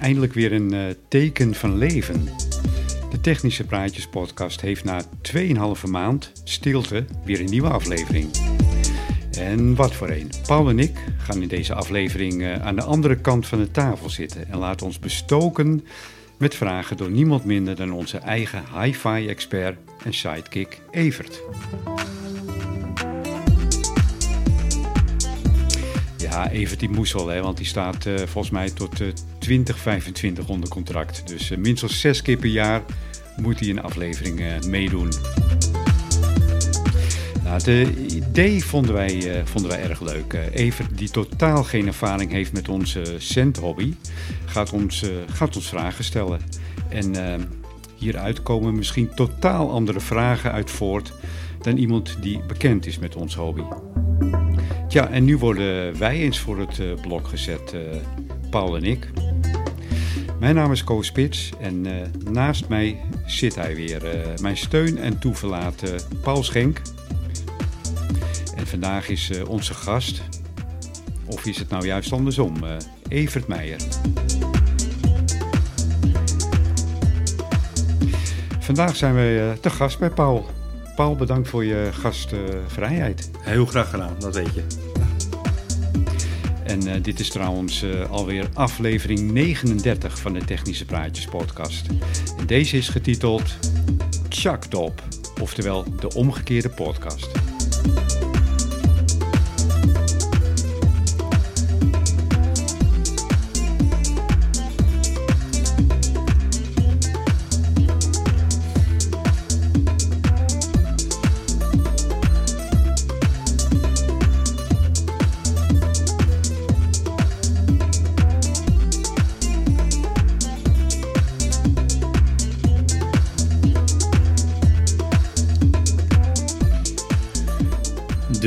Eindelijk weer een eh, teken van leven. De Technische Praatjes podcast heeft na 2,5 maand stilte weer een nieuwe aflevering. En wat voor een. Paul en ik gaan in deze aflevering eh, aan de andere kant van de tafel zitten en laten ons bestoken met vragen door niemand minder dan onze eigen hi-fi-expert en sidekick Evert. Ja, die moest wel, hè, want die staat eh, volgens mij tot eh 2025 onder contract. Dus eh, minstens zes keer per jaar moet hij een aflevering meedoen. Nou, het idee vonden wij, vonden wij erg leuk. Evert, die totaal geen ervaring heeft met onze centhobby, gaat ons, gaat ons vragen stellen. En hieruit komen misschien totaal andere vragen uit voort dan iemand die bekend is met ons hobby. Tja, en nu worden wij eens voor het eh, blok gezet, eh, Paul en ik. Mijn naam is Koos Spits en eh, naast mij zit hij weer. mijn steun en toeverlaat eh, Paul Schenk. En vandaag is onze gast, of is het nou juist andersom, Evert Meijer. Vandaag zijn we te gast bij Paul. Paul, bedankt voor je gastvrijheid. Heel graag gedaan, dat weet je. En eh, dit is trouwens eh, alweer aflevering 39 van de Technische Praatjes podcast. En deze is getiteld Chucked Op, oftewel de omgekeerde podcast.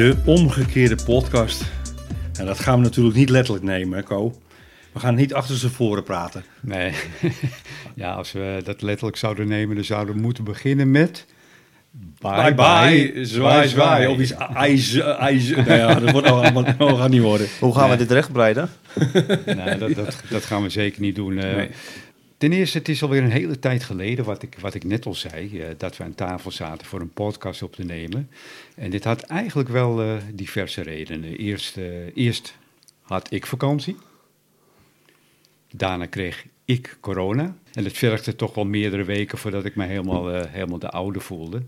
De omgekeerde podcast. En dat gaan we natuurlijk niet letterlijk nemen, hè, Ko. We gaan niet achter ze voren praten. Nee, ja, als we dat letterlijk zouden nemen, dan zouden we moeten beginnen met... Bye bye, zwaai zwaai. Of iets ijs, ijs. Nou ja, dat wordt nog allemaal dat gaat niet worden. Hoe gaan Nee. we dit rechtbreiden? Nee, dat, dat, dat gaan we zeker niet doen. Eh, Nee. Ten eerste, het is alweer een hele tijd geleden, wat ik, wat ik net al zei, eh, dat we aan tafel zaten voor een podcast op te nemen. En dit had eigenlijk wel eh, diverse redenen. Eerst, eh, eerst had ik vakantie. Daarna kreeg ik corona. En het vergde toch wel meerdere weken voordat ik me helemaal, helemaal de oude voelde.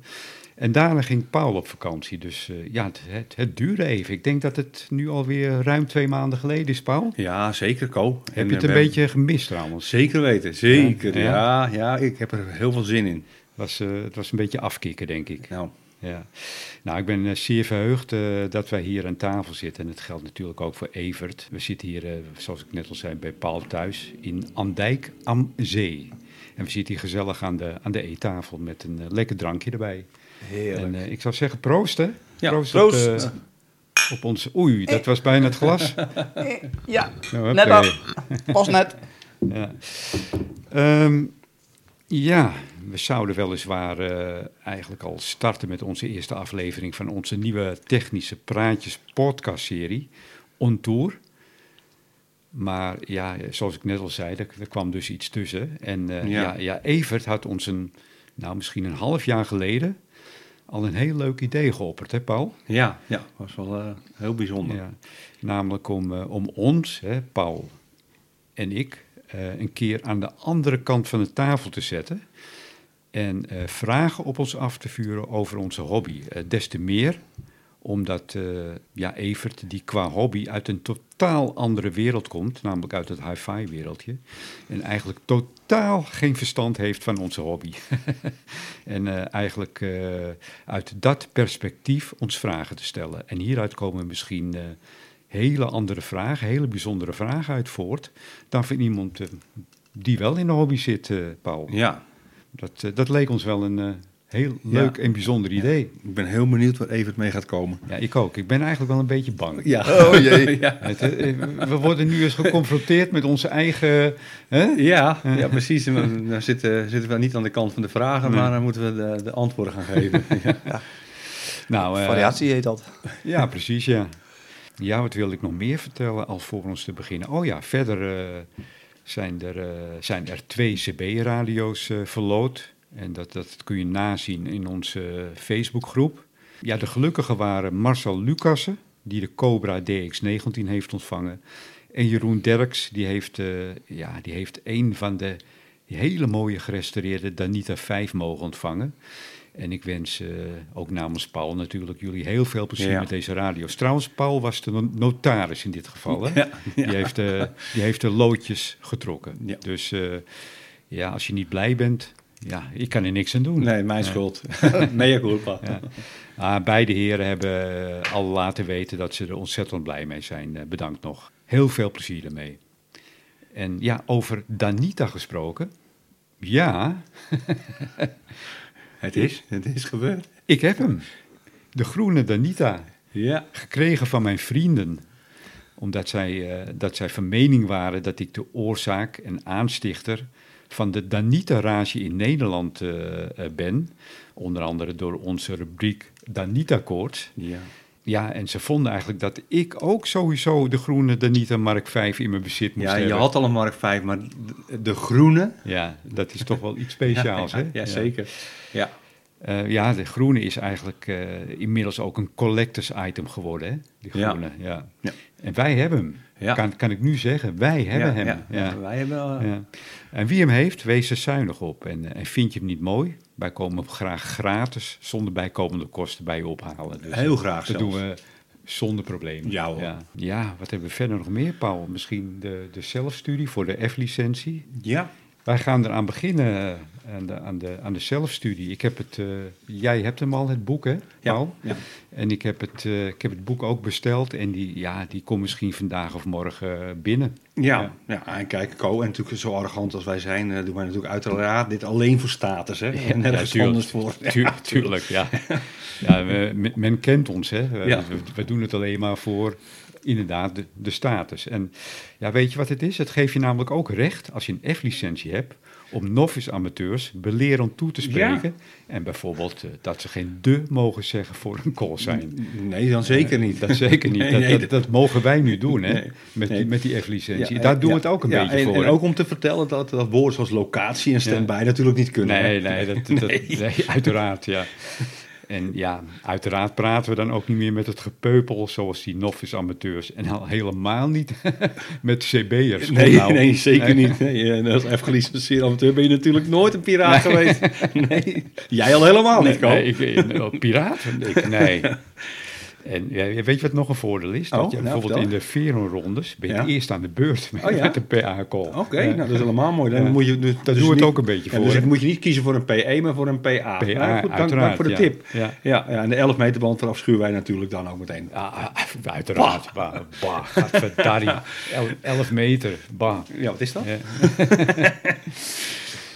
En daarna ging Paul op vakantie. Dus eh, ja, het, het, het duurde even. Ik denk dat het nu alweer ruim twee maanden geleden is, Paul. Ja, zeker, Ko. Heb En, je het eh, een we beetje gemist trouwens? Zeker weten, zeker. Ja, Ja, ja, ik heb er heel veel zin in. Was, eh, het was een beetje afkicken, denk ik. Nou, Ja. Nou, ik ben eh, zeer verheugd eh, dat wij hier aan tafel zitten. En dat geldt natuurlijk ook voor Evert. We zitten hier, eh, zoals ik net al zei, bij Paul thuis in Andijk am Zee. En we zitten hier gezellig aan de, aan de eettafel met een eh, lekker drankje erbij. Heerlijk. En eh, ik zou zeggen proost, hè? Ja, proost, proost. Op, eh, op ons... Oei, dat was bijna het glas. Ja, Nou, net af. Pas net. Ja. Ehm, ja, we zouden weliswaar eh eigenlijk al starten met onze eerste aflevering van onze nieuwe Technische Praatjes podcastserie, On Tour. Maar ja, zoals ik net al zei, er, er kwam dus iets tussen. En eh, ja. Ja. Ja, Evert had ons een, nou misschien een half jaar geleden al een heel leuk idee geopperd, hè Paul? ja, ja, was wel eh, heel bijzonder. Ja, namelijk om, eh, om ons, hè, Paul en ik, eh, een keer aan de andere kant van de tafel te zetten. En vragen op ons af te vuren over onze hobby. Des te meer omdat eh, ja, Evert, die qua hobby uit een totaal andere wereld komt, namelijk uit het hi-fi wereldje, en eigenlijk totaal geen verstand heeft van onze hobby. en eh, eigenlijk eh, uit dat perspectief ons vragen te stellen. En hieruit komen misschien hele andere vragen, hele bijzondere vragen uit voort, dan van iemand die wel in de hobby zit, Paul. Ja, Dat, dat leek ons wel een heel leuk en bijzonder idee. ik ben heel benieuwd waar Evert mee gaat komen. Ja, ik ook. Ik ben eigenlijk wel een beetje bang. Ja. Oh jee. ja. Eh, we worden nu eens geconfronteerd met onze eigen. Hè? Ja, ja, precies. Dan zitten, zitten we niet aan de kant van de vragen, Nee. maar dan moeten we de, de antwoorden gaan geven. Ja. Nou, eh, Variatie heet dat. Ja, precies, ja. Ja, wat wilde ik nog meer vertellen alvorens te beginnen? Oh ja, verder eh, zijn er, eh, zijn er twee CB-radio's eh, verloot. En dat, dat kun je nazien in onze Facebookgroep. Ja, de gelukkigen waren Marcel Lucassen, die de Cobra DX19 heeft ontvangen. En Jeroen Derks, die heeft, eh, ja, die heeft een van de hele mooie gerestaureerde Danita 5 mogen ontvangen. En ik wens eh, ook namens Paul natuurlijk jullie heel veel plezier Ja. met deze radio's. Trouwens, Paul was de no- notaris in dit geval. Hè? Ja, ja. Die, heeft, eh, die heeft de loodjes getrokken. Dus eh, ja, als je niet blij bent, ja, ik kan er niks aan doen. Nee, mijn schuld. Mea culpa. Ja. Ah, beide heren hebben eh, al laten weten dat ze er ontzettend blij mee zijn. Eh, bedankt nog. Heel veel plezier ermee. En ja, over Danita gesproken. Ja, Het is, het is gebeurd. ik heb hem. De groene Danita. Ja. Gekregen van mijn vrienden. Omdat zij, eh, dat zij van mening waren dat ik de oorzaak en aanstichter van de Danita-rage in Nederland eh, eh, ben. Onder andere door onze rubriek Danita-koorts. Ja. Ja, en ze vonden eigenlijk dat ik ook sowieso de groene Danita Mark 5 in mijn bezit moest Ja, je hebben. had al een Mark 5, maar de, de groene. Ja, dat is toch wel iets speciaals, ja, hè? Ja, zeker. Ja. Eh, ja, de groene is eigenlijk eh, inmiddels ook een collectors item geworden, hè? Die groene, ja. Ja. En wij hebben hem. Ja. Kan, kan ik nu zeggen, wij hebben hem. Ja. Wij hebben Ja. En wie hem heeft, wees er zuinig op. En, en vind je hem niet mooi, wij komen hem graag gratis, zonder bijkomende kosten bij je ophalen. Dus, Heel graag Dat zelfs. doen we zonder probleem. Ja, hoor. Ja. Ja, wat hebben we verder nog meer, Paul? Misschien de, de zelfstudie voor de F-licentie. Ja. Wij gaan eraan beginnen, eh, aan de, aan de, aan de zelfstudie. Ik heb het, eh, jij hebt hem al, het boek, hè, Paul? Ja. En ik heb, het, eh, ik heb het boek ook besteld en die, ja, die komt misschien vandaag of morgen binnen. Ja, ja. en kijk, Co, en natuurlijk zo arrogant als wij zijn, doen wij natuurlijk uiteraard dit alleen voor status, hè? En nergens tuurlijk. anders voor. Tu- tuurlijk, ja. ja we- men, kent ons, hè. We, Ja. we, we doen het alleen maar voor, inderdaad, de, de status. En ja, weet je wat het is? Het geeft je namelijk ook recht, als je een F-licentie hebt, om novice amateurs belerend toe te spreken. En bijvoorbeeld eh, dat ze geen de mogen zeggen voor een call zijn. Nee, dan zeker niet. Dat zeker niet. Nee, dat, nee, dat, dat mogen wij nu doen, hè? Nee, Met, die, met die F-licentie. Ja, Daar doen we ja, het ook een beetje en, voor. En hè? ook om te vertellen dat, dat woorden zoals locatie en standby natuurlijk niet kunnen. Nee, nee, dat, dat, nee. uiteraard, ja. En ja, uiteraard praten we dan ook niet meer met het gepeupel zoals die novice amateurs. En al helemaal niet met CB'ers. Nee, Nou, nee, zeker niet. Nee, en als F-gelicenseerd amateur ben je natuurlijk nooit een piraat geweest. Nee, jij al helemaal niet, Co. Nee, ik, eh, oh, piraat? Ik, nee. En ja, weet je wat nog een voordeel is? Dat Oh, je nou, bijvoorbeeld vertel. in de Veron-rondes ben je Ja. eerst aan de beurt met, Oh, ja? met de PA-call. Oké, nou dat is helemaal mooi. Dan Ja. moet je, dus, Daar dus doen we het niet- ook een beetje ja, voor. Dus dan moet je niet kiezen voor een PE, maar voor een PA. PA, Nou, goed, dank, voor de ja. tip. Ja. Ja, ja, en de 11 meter band verafschuwen wij natuurlijk dan ook meteen. Ja, ah, uiteraard. Bah, bah. El- 11 meter, bah. Ja, wat is dat? Ja.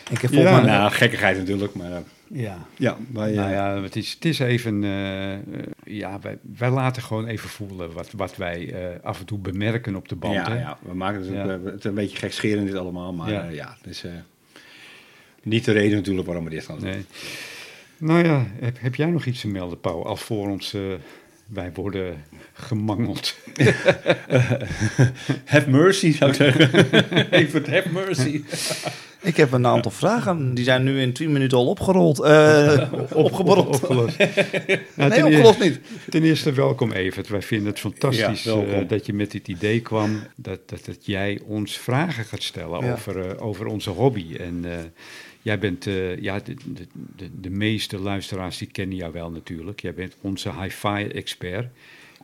Ik heb Ja. volgens mij... Nou, gekkigheid natuurlijk, maar eh, Ja. ja, wij, Nou eh, ja, het is, het is even... eh, eh, ja, wij, wij laten gewoon even voelen wat, wat wij eh, af en toe bemerken op de band. ja, hè. ja, we maken het, Ja. eh, het een beetje gekscherend dit allemaal, maar Ja. ja, ja het is eh, niet de reden natuurlijk waarom we dit gaan doen. Nee. Nou ja, heb, heb jij nog iets te melden, Paul? Alvorens eh wij worden gemangeld. Have mercy, zou ik zeggen. Even have mercy. Ik heb een aantal vragen. Die zijn nu in 10 minuten al opgerold. eh opgeborreld. Opgelost. Nou, nee, ten, opgelost niet. ten eerste welkom Evert. Wij vinden het fantastisch Ja, eh, dat je met dit idee kwam. Dat, dat, dat jij ons vragen gaat stellen Ja. over, eh, over onze hobby. En eh, jij bent, eh, ja, de, de, de, de meeste luisteraars die kennen jou wel natuurlijk. Jij bent onze hi-fi expert.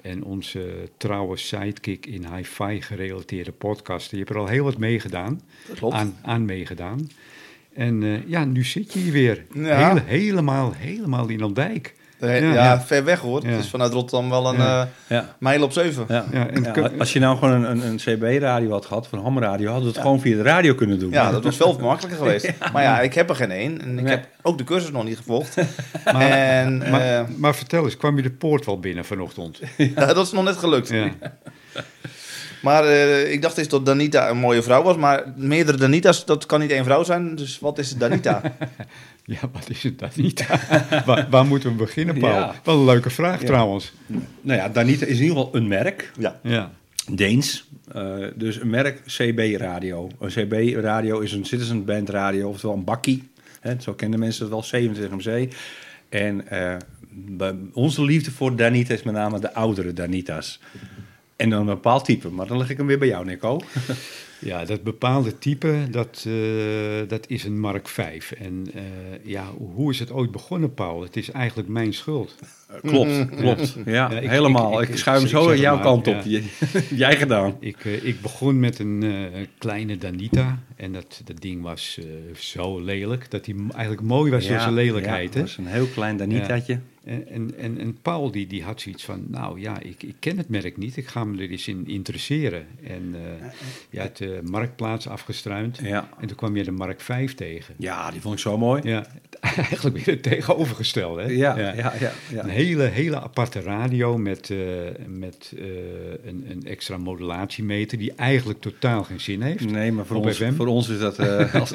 En onze trouwe sidekick in hi-fi gerelateerde podcasten. Je hebt er al heel wat meegedaan. Klopt. Aan, aan meegedaan. En eh, ja, nu zit je hier weer. Ja. Hele- helemaal, helemaal in Ondijk. Ja, ja, ja. ver weg hoor. Ja. Het is vanuit Rotterdam wel een Ja. eh Ja. mijl op zeven. Ja. Ja, en Ja, kun- als je nou gewoon een, een, een CB-radio had gehad, van hamradio, hadden we het gewoon via de radio kunnen doen. Ja, dat was veel makkelijker geweest. Maar ja, ik heb er geen één. En ik heb ook de cursus nog niet gevolgd. Maar, en maar, eh, maar vertel eens, kwam je de poort wel binnen vanochtend? ja, dat is nog net gelukt. Ja. Maar eh, ik dacht eens dat Danita een mooie vrouw was. Maar meerdere Danita's, dat kan niet één vrouw zijn. Dus wat is Danita? Ja, wat is het dan niet? waar, waar moeten we beginnen, Paul? Ja. Wel een leuke vraag Ja. trouwens. Nou ja, Danita is in ieder geval een merk. ja. Ja. Deens. Eh, dus een merk CB Radio. Een CB Radio is een citizen band radio, oftewel een bakkie. Hè, zo kennen mensen het wel, 27 MC. En eh, bij- onze liefde voor Danita is met name de oudere Danita's. En dan een bepaald type, maar dan leg ik hem weer bij jou, Nico. Ja, dat bepaalde type, dat, eh, dat is een Mark V. En eh, ja, hoe is het ooit begonnen, Paul? Het is eigenlijk mijn schuld. klopt, klopt. Ja, Ja, ik- helemaal. ik- Ik, ik- schuif hem ik zo aan jouw maar, kant ja. op. Jij gedaan. Ik, eh, ik begon met een eh, kleine Danita. En dat, dat ding was eh, zo lelijk, dat hij eigenlijk mooi was door zijn lelijkheid. Ja, hè? dat is een heel klein Danitaatje. En, en, en, en Paul die, die had zoiets van, nou ja, ik, ik ken het merk niet, ik ga me er eens in interesseren. En eh je had de marktplaats afgestruind Ja. en toen kwam je de Mark 5 tegen. ja, die vond ik zo mooi. Ja, eigenlijk weer het tegenovergestelde. Hè? Ja, ja, ja. ja, Een hele, hele aparte radio met, eh, met eh, een, een extra modulatiemeter die eigenlijk totaal geen zin heeft. Nee, maar voor ons, FM? voor ons is dat als,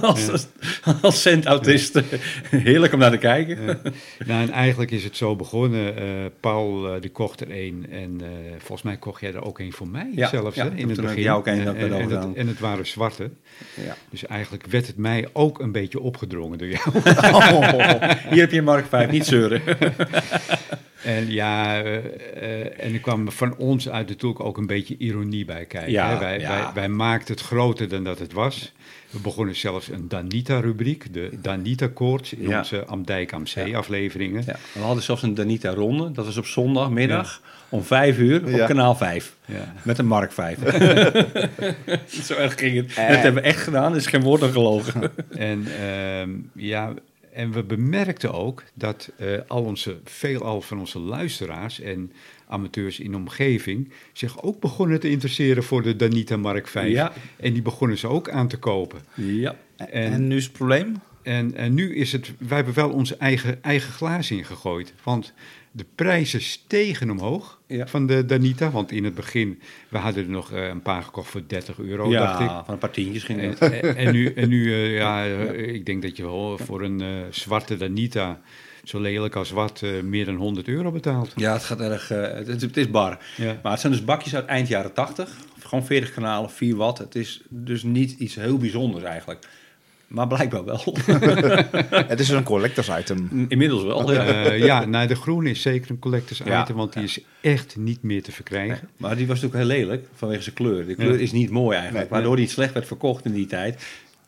als, als, centautist heerlijk om naar te kijken. Ja. nou, en eigenlijk is het zo begonnen. eh, Paul eh, die kocht er een en eh, volgens mij kocht jij er ook een voor mij Ja, zelfs ja, hè, in het begin. jou ook en, het, en het waren zwarte. Ja. Dus eigenlijk werd het mij ook een beetje opgedrongen door jou. Hier heb je Mark 5, niet zeuren. En ja, eh, eh, en er kwam van ons uit natuurlijk ook een beetje ironie bij kijken. Ja, hè. Wij, ja. wij, wij maakten het groter dan dat het was. We begonnen zelfs een Danita-rubriek, de Danita-koorts, in Ja. onze Amdijk am Zee afleveringen. Ja, we hadden zelfs een Danita ronde. Dat was op zondagmiddag om 5 uur op Ja. kanaal 5. Ja. Met een Mark 5. Zo erg ging het. En dat hebben we echt gedaan, er is geen woord aan gelogen. En, ehm, ja, en we bemerkten ook dat eh, al onze, veelal van onze luisteraars en amateurs in de omgeving zich ook begonnen te interesseren voor de Danita Mark 5. Ja. En die begonnen ze ook aan te kopen. Ja. En, En- nu is het probleem? En, en nu is het, wij hebben wel onze eigen, eigen glaas ingegooid. Want de prijzen stegen omhoog Ja. van de Danita. Want in het begin, we hadden er nog eh, een paar gekocht voor 30 euro, dacht ik. ja, van een paar tientjes ging En, dat. en, en nu, en nu eh, ja, eh, ik denk dat je wel voor een zwarte Danita, zo lelijk als wat, meer dan 100 euro betaalt. Ja, het gaat erg. het, het- het is bar. Ja. Maar het zijn dus bakjes uit eind jaren 80. Gewoon 40 kanalen, 4 watt. Het is dus niet iets heel bijzonders eigenlijk. Maar blijkbaar wel. Het is een collectors item. Inmiddels wel. Ja. Eh, ja, nou, de groene is zeker een collectors Ja, item, want die is echt niet meer te verkrijgen. Maar die was natuurlijk heel lelijk vanwege zijn kleur. De kleur Ja. is niet mooi eigenlijk. Nee. waardoor die slecht werd verkocht in die tijd.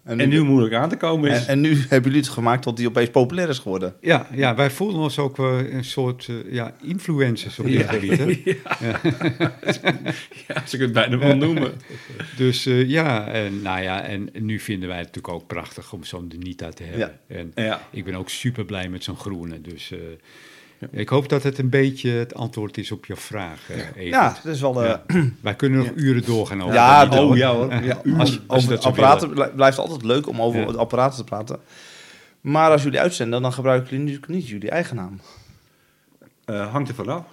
En En, nu moeilijk aan te komen is. en, en nu hebben jullie het gemaakt tot die opeens populair is geworden. Ja, ja, wij voelen ons ook wel een soort eh, ja, influencers op dit Ja. gebied. Hè? ja, ze kunt het bijna wel noemen. Dus eh, ja, en, nou ja, en nu vinden wij het natuurlijk ook prachtig om zo'n Danita te hebben. En Ja. ik ben ook super blij met zo'n groene. Dus eh, ik hoop dat het een beetje het antwoord is op je vraag, Evert. Ja, dat is wel... eh, Ja. Wij kunnen nog uren doorgaan over Ja, oh, hoor. ja hoor. Ja, Als, je- als over apparaten willen. blij- blijft altijd leuk om over Ja. de apparaten te praten. Maar als jullie uitzenden, dan gebruiken jullie natuurlijk niet jullie eigen naam. Eh, hangt er vanaf.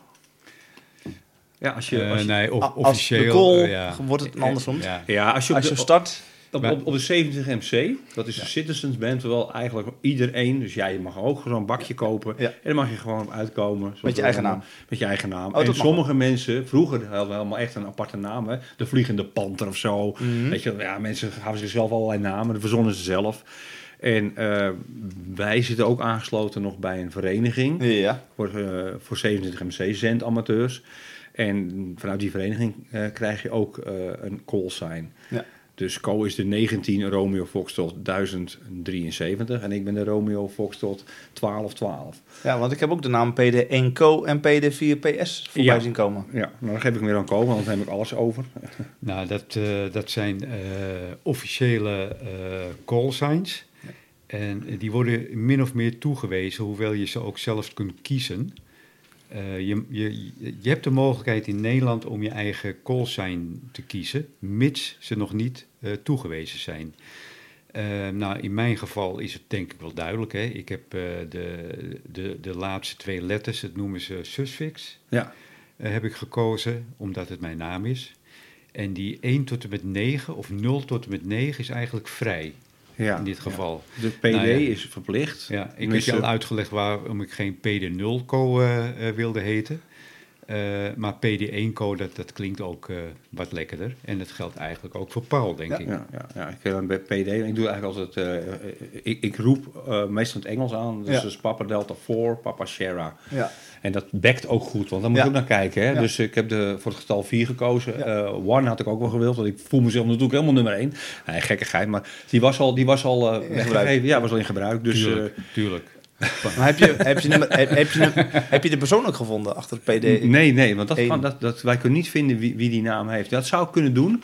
Ja, als je, Eh, als je, nee, of, als officieel. de call ja. wordt het andersom. Ja. ja, als je op Als je de, start, Op, op, op de 70 MC, dat is de Citizens Band, terwijl eigenlijk iedereen, dus jij mag ook zo'n bakje kopen. En dan mag je gewoon uitkomen. Met je eigen naam. Met je eigen naam. Oh, en sommige mensen, vroeger hadden we helemaal echt een aparte naam, hè? de Vliegende Panter of zo. Mhm. Weet je, ja, mensen gaven zichzelf allerlei namen, dat verzonnen ze zelf. En eh, wij zitten ook aangesloten nog bij een vereniging ja. voor, eh, voor 27 MC zendamateurs. En vanuit die vereniging eh, krijg je ook een call sign. Ja. Dus Co is de 19 Romeo Foxtrot 1073 en ik ben de Romeo Foxtrot 1212. ja, want ik heb ook de naam PD1 Co en PD4PS voorbij Ja. zien komen. Ja, nou dan geef ik meer aan Co, want dan neem ik alles over. Nou, dat, eh, dat zijn eh, officiële eh call signs. En die worden min of meer toegewezen, hoewel je ze ook zelf kunt kiezen. Eh, je, je, je hebt de mogelijkheid in Nederland om je eigen call sign te kiezen, mits ze nog niet eh, toegewezen zijn. Eh, nou, in mijn geval is het denk ik wel duidelijk. Hè? Ik heb de, de, de laatste twee letters, dat noemen ze susfix Ja, heb ik gekozen omdat het mijn naam is. En die 1 tot en met 9 of 0 tot en met 9 is eigenlijk vrij ja. in dit geval. De PD Nou ja. is verplicht. Ja, ik heb je al uitgelegd waarom ik geen PD0-co eh, eh, wilde heten. Eh, maar PD1-code, dat, dat klinkt ook wat lekkerder. En dat geldt eigenlijk ook voor Paul, denk ik. Ja, ja, ja. Ik, eh, bij PD, ik doe eigenlijk altijd, ik, ik roep meestal in het Engels aan. Dus, dus Papa Delta 4, Papa Sierra. Ja. En dat bekt ook goed, want daar moet Ja. je ook naar kijken. Hè? Ja. Dus ik heb de, voor het getal 4 gekozen. Ja. Eh, one had ik ook wel gewild, want ik voel mezelf natuurlijk helemaal nummer 1. Nee, gekkigheid, maar die was al, die was al eh, gebruik. weggegeven. Ja, was al in gebruik. Dus tuurlijk, eh, tuurlijk. Maar heb je, heb, je, nummer- heb, heb, je, heb je de persoon ook gevonden achter het PD? nee, nee, want dat kan, dat, dat, wij kunnen niet vinden wie, wie die naam heeft. Dat zou ik kunnen doen.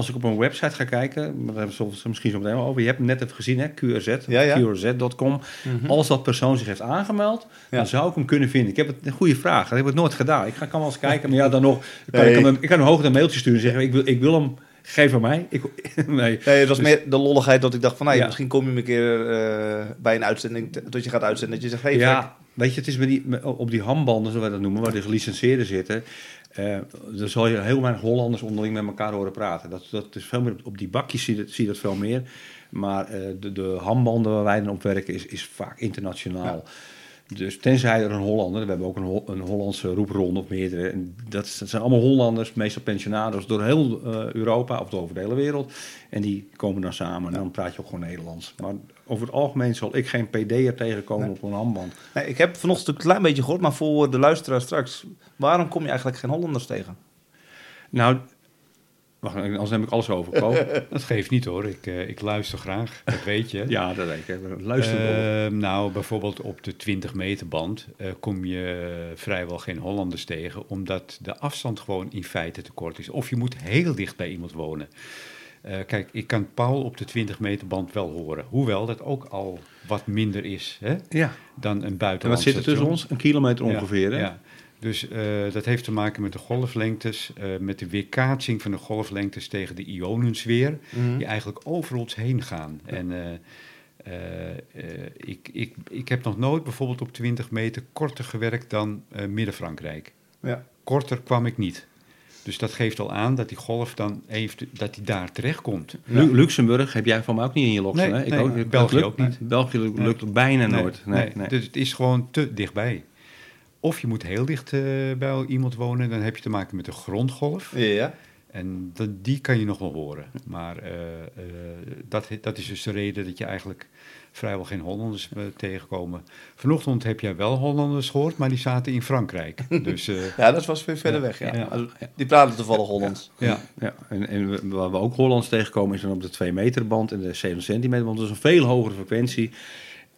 Als ik op een website ga kijken, maar daar hebben we het misschien zo meteen over. Je hebt het net even gezien, hè, QRZ, Ja, ja. QRZ.com. Als dat persoon zich heeft aangemeld, Ja. dan zou ik hem kunnen vinden. Ik heb het, een goede vraag, dat heb ik nooit gedaan. Ik ga, kan wel eens kijken, maar ja, dan nog, kan Nee. ik, hem, ik kan hem hoog een mailtje sturen en zeggen, ik wil, ik wil hem, geef aan mij. Ik, nee. Nee, het was Dus- meer de lolligheid dat ik dacht van... Nou, Ja. misschien kom je een keer eh, bij een uitzending... dat je gaat uitzenden dat je zegt... Hey, Frank, Ja, weet je, het is met die, met- op die handbanden, zoals wij dat noemen, waar de gelicenseerden zitten. eh dan zal je heel weinig Hollanders onderling met elkaar horen praten. Dat, dat is veel meer, op die bakjes zie je dat, zie je dat veel meer. Maar eh, de, de handbanden waar wij dan op werken is, is vaak internationaal. Dus tenzij er een Hollander, we hebben ook een, Hol- een Hollandse roepronde of meerdere. En dat, dat zijn allemaal Hollanders, meestal pensionados door heel eh, Europa of door over de hele wereld. En die komen dan samen en dan praat je ook gewoon Nederlands. Maar over het algemeen zal ik geen PD'er tegenkomen Nee. op een handband. nee, ik heb vanochtend een klein beetje gehoord... maar voor de luisteraar straks... waarom kom je eigenlijk geen Hollanders tegen? Nou, wacht, anders neem ik alles over. Ko. Dat geeft niet hoor, ik, eh, ik luister graag, dat weet je. ja, dat weet ik. Luister wel. Ehm, nou, bijvoorbeeld op de 20 meter band eh, kom je vrijwel geen Hollanders tegen, omdat de afstand gewoon in feite te kort is. Of je moet heel dicht bij iemand wonen. Eh, kijk, ik kan Paul op de 20 meter band wel horen, hoewel dat ook al wat minder is hè, ja. dan een En buitenlandse wat zit er tussen ons? Een kilometer Ja, ongeveer, hè? Ja. Dus eh, dat heeft te maken met de golflengtes, eh, met de weerkaatsing van de golflengtes tegen de ionensfeer, die eigenlijk over ons heen gaan. En eh, ik, ik, ik heb nog nooit bijvoorbeeld op 20 meter korter gewerkt dan eh, Midden-Frankrijk. Ja. Korter kwam ik niet. Dus dat geeft al aan dat die golf dan heeft, dat die daar terechtkomt. Lu- Luxemburg heb jij van mij ook niet in je loksen, Nee, hè? Ik nee, ook, dat België lukt- ook niet. België lukt, Nee. lukt bijna nooit. Nee, nee, nee. Dus het is gewoon te dichtbij. Of je moet heel dicht eh, bij iemand wonen, dan heb je te maken met de grondgolf. Ja. En dat, die kan je nog wel horen. Maar eh, eh, dat, dat is dus de reden dat je eigenlijk vrijwel geen Hollanders tegenkomen. Vanochtend heb jij wel Hollanders gehoord, maar die zaten in Frankrijk. Dus eh, ja, dat was weer verder Ja. weg. Ja. Die praten toevallig Hollands. ja, Ja, en, en we- waar we ook Hollands tegenkomen is dan op de 2 meter band en de 7 centimeter band. Dat is een veel hogere frequentie.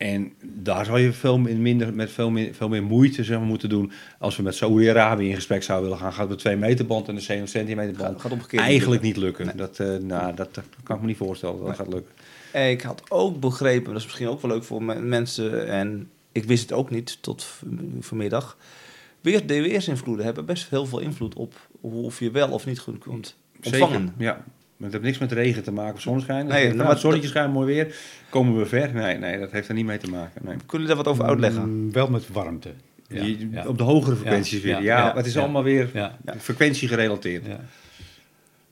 En daar zou je veel min- minder, met veel meer, veel meer moeite zeg maar, moeten doen. Als we met Saoedi-Arabië in gesprek zouden willen gaan, gaat het 2 meter band en de 7 centimeter band. Gaat, gaat Eigenlijk niet lukken. Dat, eh, nou, dat, dat kan ik me niet voorstellen dat dat gaat lukken. Ik had ook begrepen, dat is misschien ook wel leuk voor me- mensen, en ik wist het ook niet tot vanmiddag. Weer, de weersinvloeden hebben best heel veel invloed op of je wel of niet goed kunt ontvangen. Zeker, ja. Maar het heeft niks met regen te maken of zonneschijn. Nee, Nee, maar zonnetje schijnt mooi weer. Komen we ver? Nee, nee, dat heeft er niet mee te maken. Nee. Kunnen jullie daar wat over uitleggen? Mm, wel met warmte. Ja, Je- ja. Op de hogere frequenties Ja, weer. ja, Ja, ja, het is ja. allemaal weer Ja, frequentie gerelateerd. ja.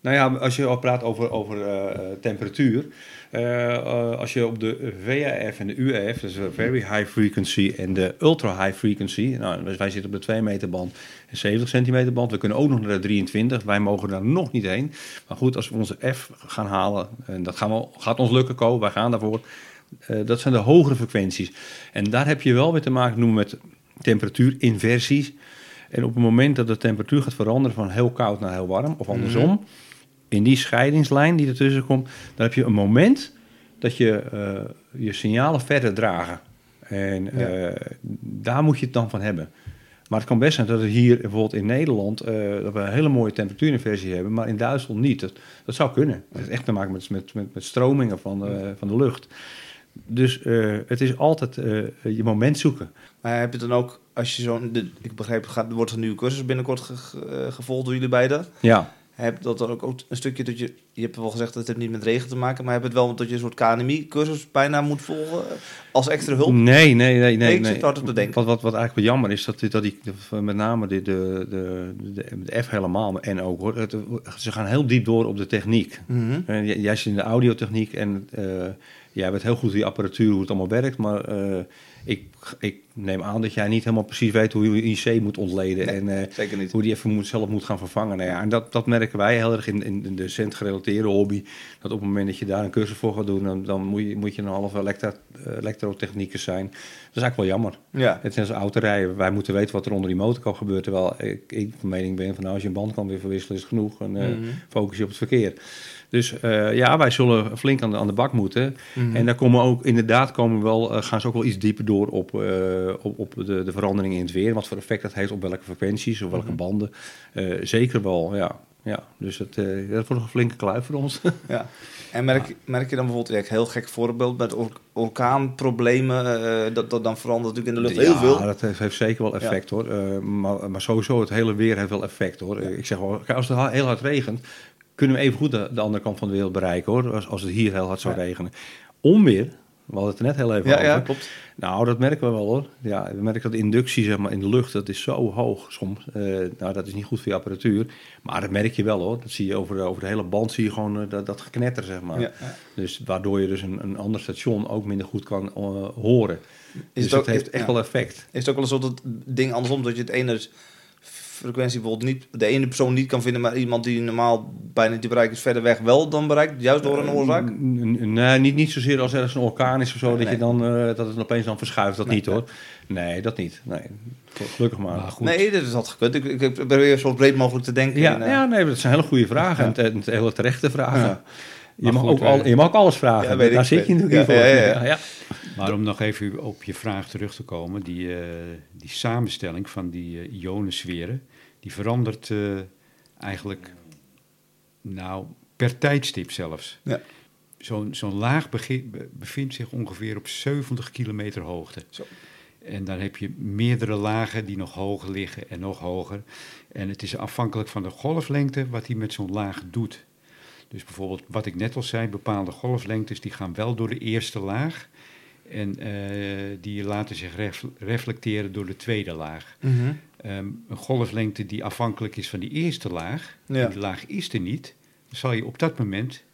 Nou ja, als je al praat over, over eh, temperatuur. Eh, eh, als je op de VHF en de UAF, dus de Very High Frequency en de Ultra High Frequency. Nou, dus wij zitten op de 2 meter band en 70 centimeter band. We kunnen ook nog naar de 23. Wij mogen daar nog niet heen. Maar goed, als we onze F gaan halen, en dat gaan we, gaat ons lukken komen, wij gaan daarvoor. eh, dat zijn de hogere frequenties. En daar heb je wel weer te maken noemen met temperatuurinversies. En op het moment dat de temperatuur gaat veranderen van heel koud naar heel warm, of andersom, in die scheidingslijn die ertussen komt, dan heb je een moment dat je eh, je signalen verder dragen. En eh, daar moet je het dan van hebben. Maar het kan best zijn dat we hier bijvoorbeeld in Nederland eh, dat we een hele mooie temperatuurinversie hebben, maar in Duitsland niet. Dat, dat zou kunnen. Dat heeft echt te maken met, met, met, met stromingen van de, van de lucht. Dus het is altijd je moment zoeken. Maar heb je dan ook, als je zo'n, ik begreep, er gaat, er wordt een nieuwe cursus binnenkort ge- ge- gevolgd door jullie beiden. Ja, Heb dat ook, ook een stukje dat je je hebt wel gezegd dat het niet met regen te maken, maar heb het wel dat je een soort KNMI-cursus bijna moet volgen als extra hulp? Nee, nee, nee. nee, Nee, ik nee. zit hard op te denken. Wat, wat, wat eigenlijk wel jammer is, dat, dat die, met name de, de, de, F helemaal, en ook hoor, het- ze gaan heel diep door op de techniek. Mhm. En Jij zit in de audiotechniek en eh, jij weet heel goed die apparatuur, hoe het allemaal werkt. Maar eh, ik, ik neem aan dat jij niet helemaal precies weet hoe je een IC moet ontleden. Nee. En eh, Zeker niet. hoe die even moet, zelf moet gaan vervangen. Nou ja, en dat, dat merken wij heel erg in, in, de centgerelateerde hobby. Dat op het moment dat je daar een cursus voor gaat doen, dan, dan moet, je, moet je een halve elektro, eh, elektrotechnicus zijn. Dat is eigenlijk wel jammer. Ja. Het is net als autorijden. Wij moeten weten wat er onder die motor kan gebeuren. Terwijl ik, ik van mening ben van nou, als je een band kan weer verwisselen is het genoeg. En eh, Mhm. focus je op het verkeer. Dus eh, ja, wij zullen flink aan de, aan de bak moeten. Mhm. En daar komen ook inderdaad komen we wel, eh, gaan ze ook wel iets dieper door op, eh, op, op de, de veranderingen in het weer. Wat voor effect dat heeft op welke frequenties of welke Mhm. banden. Zeker wel, ja. ja. Dus het, eh, dat wordt een flinke kluif voor ons. Ja. En merk, merk je dan bijvoorbeeld, ja, een heel gek voorbeeld, met or- orkaanproblemen, dat, dat dan verandert natuurlijk in de lucht heel veel. Ja, dat heeft, heeft zeker wel effect hoor. Maar, maar sowieso, het hele weer heeft wel effect hoor. Ik zeg wel, als het heel hard regent, kunnen we even goed de, de andere kant van de wereld bereiken hoor. Als, als het hier heel hard zou regenen. Onweer, we hadden het er net heel even Ja, over. ja, klopt. Nou, dat merken we wel hoor. Ja, we merken dat de inductie zeg maar, in de lucht, dat is zo hoog soms. Eh, nou, dat is niet goed voor je apparatuur. Maar dat merk je wel hoor. Dat zie je over de, over de hele band, zie je gewoon eh, dat, dat geknetter zeg maar. Ja, ja. Dus waardoor je dus een, een ander station ook minder goed kan eh, horen. Is dus het ook- heeft echt wel effect. Is het ook wel eens zo dat ding andersom, dat je het ene frequentie bijvoorbeeld niet, de ene persoon niet kan vinden, maar iemand die normaal bijna niet te bereiken is verder weg wel dan bereikt, juist door een oorzaak? Eh, n- Nee, niet, niet zozeer als er eens een orkaan is of zo, Nee, dat, je dan, eh, dat het opeens dan verschuift. Dat Nee, niet hoor. Nee, dat niet. Nee, gelukkig maar. Maar goed, Nee, dat had gekund. Ik, ik, ik probeer zo breed mogelijk te denken. Ja, En, eh, ja, nee, dat zijn hele goede vragen. Ja. En, hele terechte vragen. Ja. Je, mag goed, ook al, je mag ook alles vragen. Ja, weet ik, Daar zit je natuurlijk Ja, voor. ja, ja, ja. Maar om nog even op je vraag terug te komen, die, eh, die samenstelling van die ionensferen, die verandert eh, eigenlijk, nou, per tijdstip zelfs. Ja. Zo'n zo'n laag bevindt zich ongeveer op 70 kilometer hoogte. Zo. En dan heb je meerdere lagen die nog hoger liggen en nog hoger. En het is afhankelijk van de golflengte wat hij met zo'n laag doet. Dus bijvoorbeeld, wat ik net al zei, bepaalde golflengtes die gaan wel door de eerste laag. En eh, die laten zich ref- reflecteren door de tweede laag. Mhm. Ehm, een golflengte die afhankelijk is van die eerste laag, Ja. die laag is er niet, dan zal je op dat moment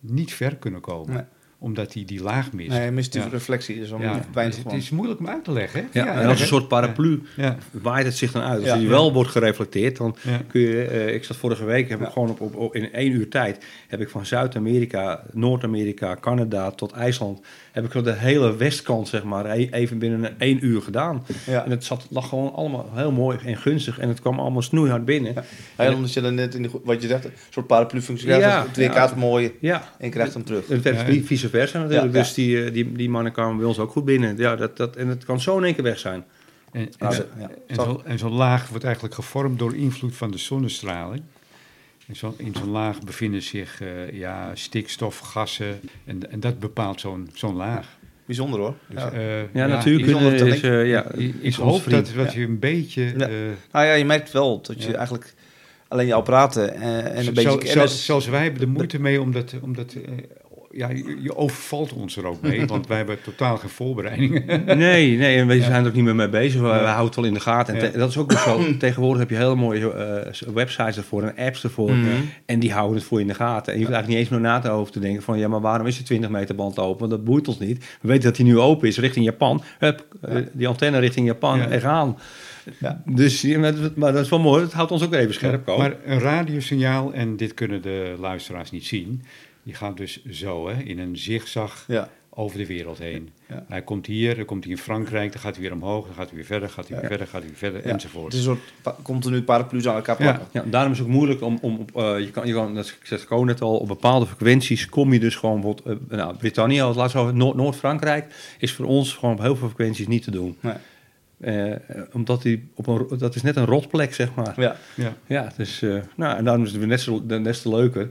niet ver kunnen komen. Nee. Omdat hij die laag mist. Nee, hij mist die Ja. reflectie. Dus dan Ja, weinig het, gewoon. is moeilijk om uit te leggen. hè? Ja, en als een soort paraplu Ja. waait het zich dan uit. Als Ja. die wel wordt gereflecteerd, dan Ja. kun je... eh, ik zat vorige week, heb Ja. ik gewoon op, op, op- in één uur tijd... heb ik van Zuid-Amerika, Noord-Amerika, Canada tot IJsland... heb ik zo de hele westkant, zeg maar, e- even binnen één uur gedaan. Ja. En het zat, lag gewoon allemaal heel mooi en gunstig. En het kwam allemaal snoeihard binnen. Ja. Heel omdat je dan net in die, go- wat je zegt, een soort paraplu-functie Ja, het weer ja. gaat mooien Ja, en je krijgt hem terug. het werd vice versa natuurlijk. Ja, ja. Dus die, eh, die, die mannen kwamen bij ons ook goed binnen. Ja, dat, dat, en het kan zo in één keer weg zijn. En, en, zo- Ja. en zo- en zo'n laag wordt eigenlijk gevormd door invloed van de zonnestraling. En zo, in zo'n laag bevinden zich eh, ja, stikstof, gassen. En, en dat bepaalt zo'n zo'n laag. Bijzonder hoor. Dus, ja. eh, Ja, natuurlijk is, eh, ja, ik is hoop dat, dat je een beetje... Ja. eh, Nou ja, je merkt wel dat je Ja. eigenlijk alleen je apparaten eh, en een Zo- beetje zelfs, zelfs wij hebben er moeite mee, omdat, omdat eh, ja, je, overvalt ons er ook mee, want wij hebben totaal geen voorbereidingen. Nee, nee, en we Ja. zijn er ook niet meer mee bezig. We, Ja. we houden het wel in de gaten. En Ja. te- dat is ook nog zo. Tegenwoordig heb je hele mooie eh, websites ervoor en apps ervoor. Mhm. En die houden het voor je in de gaten. En je hoeft eigenlijk niet eens meer na te over te denken van... ja, maar waarom is die 20 meter band open? Want dat boeit ons niet. We weten dat die nu open is richting Japan. Hup, eh, Ja. die antenne richting Japan Ja. en gaan. Ja. Dus, ja, maar, dat- is wel mooi. Dat houdt ons ook even scherp. Ko. Maar een radiosignaal, en dit kunnen de luisteraars niet zien, die gaat dus zo, hè, in een zigzag Ja. over de wereld heen. Ja. Hij komt hier, dan komt hij in Frankrijk, dan gaat hij weer omhoog, dan gaat hij weer verder, gaat hij weer Ja. verder, gaat hij weer verder, Ja. enzovoort. Het is een soort pa- continu paraplu's aan elkaar Ja. plakken. Ja, daarom is het ook moeilijk om, om op, eh, je kan, je kan, dat zegt net al, op bepaalde frequenties kom je dus gewoon, bijvoorbeeld, eh, nou, Brittannië, als laatst over Noord- Noord-Frankrijk, is voor ons gewoon op heel veel frequenties niet te doen. Nee. Eh, omdat die op een, dat is net een rotplek, zeg maar. Ja. Ja. Ja, dus, eh, nou, en daarom is het weer net zo, net zo leuker.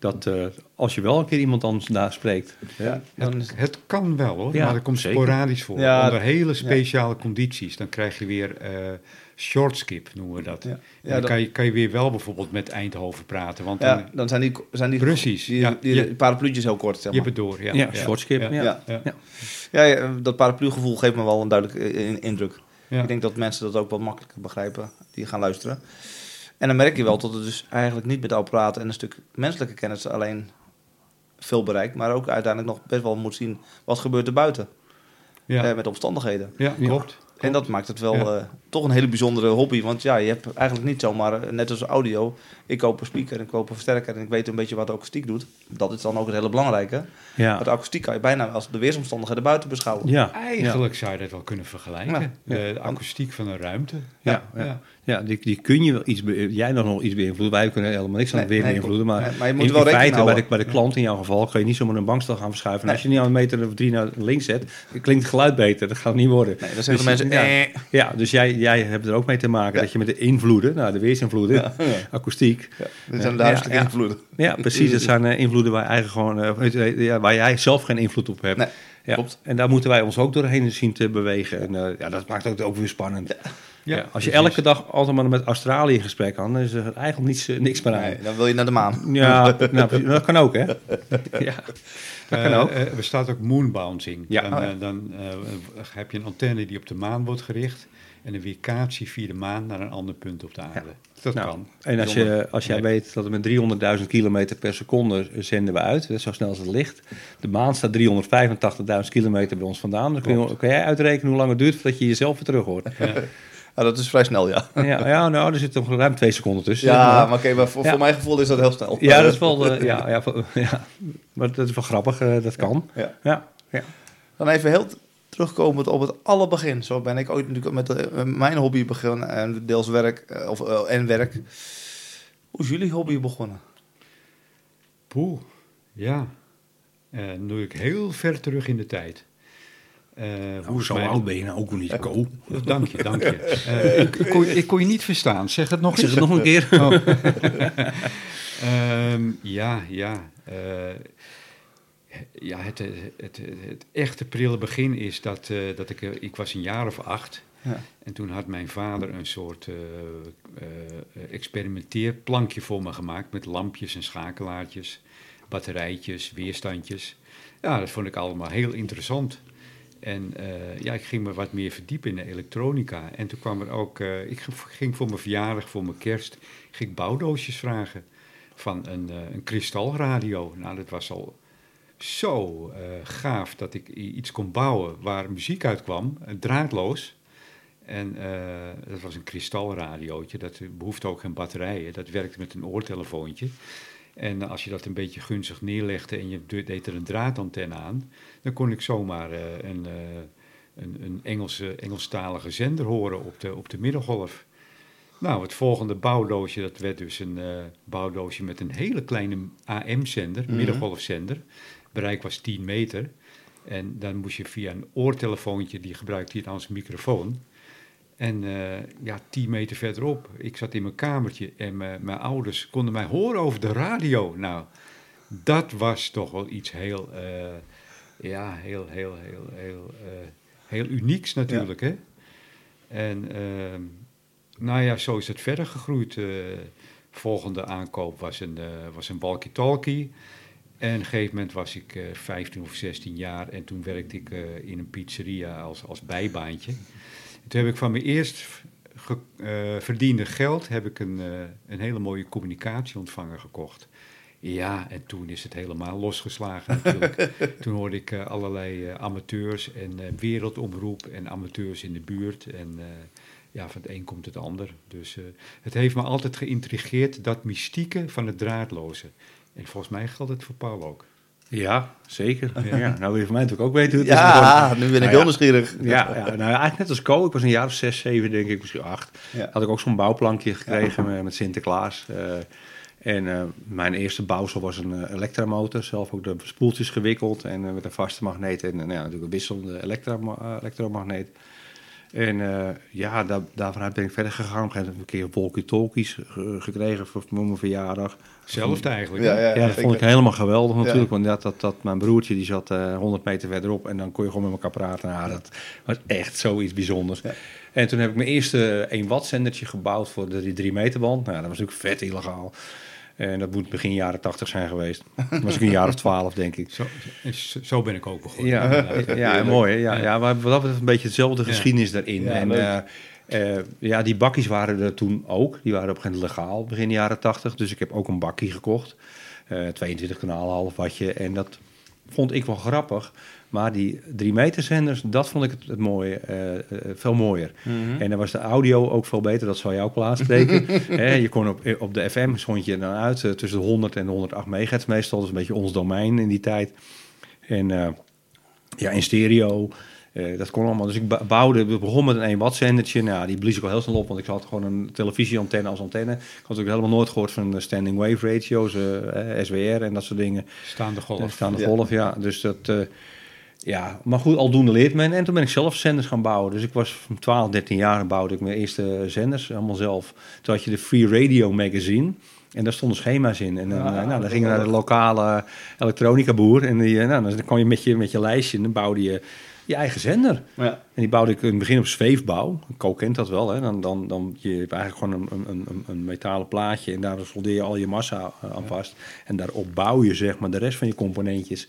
Dat eh, als je wel een keer iemand anders daar spreekt. Ja, dan Het, het kan wel hoor, Ja, maar dat komt zeker. sporadisch voor. Ja, Onder hele speciale condities. Dan krijg je weer eh short skip, noemen we dat. En dan kan je, kan je weer wel bijvoorbeeld met Eindhoven praten. Want dan, zijn die, zijn die, Precies, die, parapluutjes heel kort, zeg je hebt het door. Ja, Ja, shortskip. Ja. Ja. Ja. Dat paraplu-gevoel geeft me wel een duidelijke in- indruk. Ik denk dat mensen dat ook wat makkelijker begrijpen, die gaan luisteren. En dan merk je wel dat het dus eigenlijk niet met apparaten en een stuk menselijke kennis alleen veel bereikt, maar ook uiteindelijk nog best wel moet zien wat gebeurt er buiten Ja. eh, met omstandigheden. Ja, klopt. En dat maakt het wel Ja. eh, toch een hele bijzondere hobby. Want ja, je hebt eigenlijk niet zomaar, eh, net als audio, ik koop een speaker en ik koop een versterker en ik weet een beetje wat de akoestiek doet. Dat is dan ook het hele belangrijke. Ja. Maar de akoestiek kan je bijna als de weersomstandigheden buiten beschouwen. Ja. Eigenlijk zou je dat wel kunnen vergelijken. Ja. De, de akoestiek van een ruimte. Ja, ja. Ja, die, die kun je wel iets, jij nog nog iets beïnvloeden. Wij kunnen helemaal niks aan het weer beïnvloeden. Maar, Nee, maar je moet in, wel in feite, bij de, bij de klant in jouw geval, kan je niet zomaar een bankstel gaan verschuiven. Nee. als je niet aan een meter of drie naar links zet, klinkt het geluid beter. Dat gaat niet worden. Nee, dan zeggen Dus, mensen, ja. eh. Ja, dus jij, jij hebt er ook mee te maken Ja. dat je met de invloeden, nou de weersinvloeden, Ja, akoestiek. Ja, dit zijn de Ja, huiselijke ja. invloeden. Ja, precies. Dat zijn eh, invloeden waar, je eigen gewoon, eh, ja, waar jij zelf geen invloed op hebt. Ja. klopt. En daar moeten wij ons ook doorheen zien te bewegen. En eh, ja, dat maakt het ook weer spannend. Ja, Ja, als je precies. elke dag altijd maar met Australië in gesprek kan, dan is er eigenlijk niets, niks meer aan. Nee, dan wil je naar de maan. Ja, nou, dat kan ook, hè? Ja, dat kan Eh, ook. eh, er staat ook moonbouncing. Ja. Dan, Oh, ja. eh, dan eh, heb je een antenne die op de maan wordt gericht. En een weerkaatsie via de maan naar een ander punt op de aarde. Dat Nou, kan. En als, je, als jij weet dat we met 300.000 kilometer per seconde zenden we uit, dat is zo snel als het licht. De maan staat 385.000 kilometer bij ons vandaan. Dan kun, je, kan jij uitrekenen hoe lang het duurt voordat je jezelf weer terug hoort. Ja. Ja, dat is vrij snel, ja. Ja, ja nou, er zit toch ruim twee seconden tussen. Ja, maar oké, maar voor, Ja. voor mijn gevoel is dat heel snel. Ja, dat is wel, eh, ja, ja, ja, maar dat is wel grappig, eh, dat kan. Ja. Ja, ja. Dan even heel terugkomend op het allerbegin. Zo ben ik ooit natuurlijk met eh, mijn hobby begonnen en deels werk of, en werk. Hoe is jullie hobby begonnen? Poeh, ja. Eh dan doe ik heel ver terug in de tijd. Eh, hoe is zo oud ben je nou ook niet, Ko. Dank je, dank je. Eh, ik, ik, kon, ik kon je niet verstaan. Zeg het nog Zeg het nog een keer. Oh. Ehm, ja, ja. eh, ja, het, het, het, het echte prille begin is dat, eh, dat ik... eh, ik was een jaar of acht. Ja. En toen had mijn vader een soort eh, eh, experimenteerplankje voor me gemaakt... met lampjes en schakelaartjes, batterijtjes, weerstandjes. Ja, dat vond ik allemaal heel interessant. En eh, ja, ik ging me wat meer verdiepen in de elektronica. En toen kwam er ook... eh, ik ging voor mijn verjaardag, voor mijn kerst... ging bouwdoosjes vragen van een, eh, een kristalradio. Nou, dat was al zo gaaf dat ik iets kon bouwen waar muziek uit kwam, draadloos. En dat was een kristalradiootje, dat behoefde ook geen batterijen. Dat werkte met een oortelefoontje. En als je dat een beetje gunstig neerlegde en je de- deed er een draadantenne aan, dan kon ik zomaar eh, een, eh, een, een Engelse, Engelstalige zender horen op de, op de middengolf. Nou, het volgende bouwdoosje, dat werd dus een eh, bouwdoosje met een hele kleine AM-zender, Mhm. middengolfzender. Bereik was 10 meter. En dan moest je via een oortelefoontje, die gebruikte je dan als microfoon. En ja, 10 meter verderop, ik zat in mijn kamertje en mijn ouders konden mij horen over de radio. Nou, dat was toch wel iets heel, ja, heel, heel, heel, heel, eh, heel unieks natuurlijk, hè. En ehm, nou ja, zo is het verder gegroeid. Eh, volgende aankoop was een, eh, was een walkie-talkie. En op een gegeven moment was ik eh 15 of 16 jaar en toen werkte ik in een pizzeria als, als bijbaantje. Toen heb ik van mijn eerst ge- verdiende geld heb ik een, een hele mooie communicatieontvanger gekocht. Ja, en toen is het helemaal losgeslagen natuurlijk. toen hoorde ik eh, allerlei eh, amateurs en eh, wereldomroep en amateurs in de buurt. En eh, ja, van het een komt het ander. Dus eh, het heeft me altijd geïntrigeerd, dat mystieke van het draadloze. En volgens mij geldt het voor Paul ook. Ja, zeker. Ja. Ja. nou wil je van mij natuurlijk ook weten hoe het is. Ja, nu ben ik Nou heel ja. nieuwsgierig. Ja, ja, nou eigenlijk net als Co. Ik was een jaar of zes, zeven, denk ik, misschien acht. Ja. Had ik ook zo'n bouwplankje gekregen met, met Sinterklaas. En eh, mijn eerste bouwsel was een eh, elektramotor. Zelf ook de spoeltjes gewikkeld en eh, met een vaste magneet en nou ja, natuurlijk een wisselende elektra, elektromagneet. En eh, ja, daar, daarvanuit ben ik verder gegaan. Op een gegeven moment heb ik een keer walkie-talkies ge- gekregen voor mijn verjaardag. Hetzelfde eigenlijk. Ja, hè? ja, Ja, dat vond ik helemaal geweldig Ja. natuurlijk. Want dat, dat, dat, mijn broertje die zat eh 100 meter verderop en dan kon je gewoon met elkaar praten. Nou, dat was echt zoiets bijzonders. Ja. En toen heb ik mijn eerste 1 watt zendertje gebouwd voor de 3 meter band. Nou, dat was natuurlijk vet illegaal. En dat moet begin jaren 80 zijn geweest. Dat was ik een jaar of 12 denk ik. Zo, zo- ben ik ook begonnen. Ja, ja, mooi. hè? Ja, Ja. ja. maar wat dat een beetje dezelfde geschiedenis daarin. Ja, en eh, eh, ja, die bakkies waren er toen ook. Die waren op een gegeven moment legaal begin jaren 80. Dus ik heb ook een bakkie gekocht. Eh 22 kanaal, half watje. En dat vond ik wel grappig. Maar die 3 meter zenders, dat vond ik het, het mooie, eh, eh, veel mooier. Mhm. En dan was de audio ook veel beter, dat zal je ook wel aanspreken. Je kon op, op de FM, zond je dan uit eh, tussen de 100 en de 108 megahertz meestal. Dat is een beetje ons domein in die tijd. En eh, ja, in stereo, eh, dat kon allemaal. Dus ik bouwde, we begonnen met een 1 watt zendertje. Nou, die blies ik al heel snel op, want ik had gewoon een televisieantenne als antenne. Ik had ook helemaal nooit gehoord van de standing wave ratio's, eh, eh, SWR en dat soort dingen. Staande golf. Staande Ja. golf, ja. Dus dat, eh, ja, maar goed, aldoende leert men. En toen ben ik zelf zenders gaan bouwen. Dus ik was van 12, 13 jaar bouwde ik mijn eerste zenders, allemaal zelf. Toen had je de Free Radio Magazine. En daar stonden schema's in. En dan, Ah, eh, nou, dan dat ging je naar de lokale elektronica boer. En die, eh, nou, dan kwam je met je, met je lijstje en dan bouwde je je eigen zender. Ja. En die bouwde ik in het begin op zweefbouw. Co kent dat wel. Hè? Dan, dan, dan je hebt eigenlijk gewoon een, een, een, een metalen plaatje en daar soldeer je al je massa eh, aan vast. En daarop bouw je zeg maar de rest van je componentjes.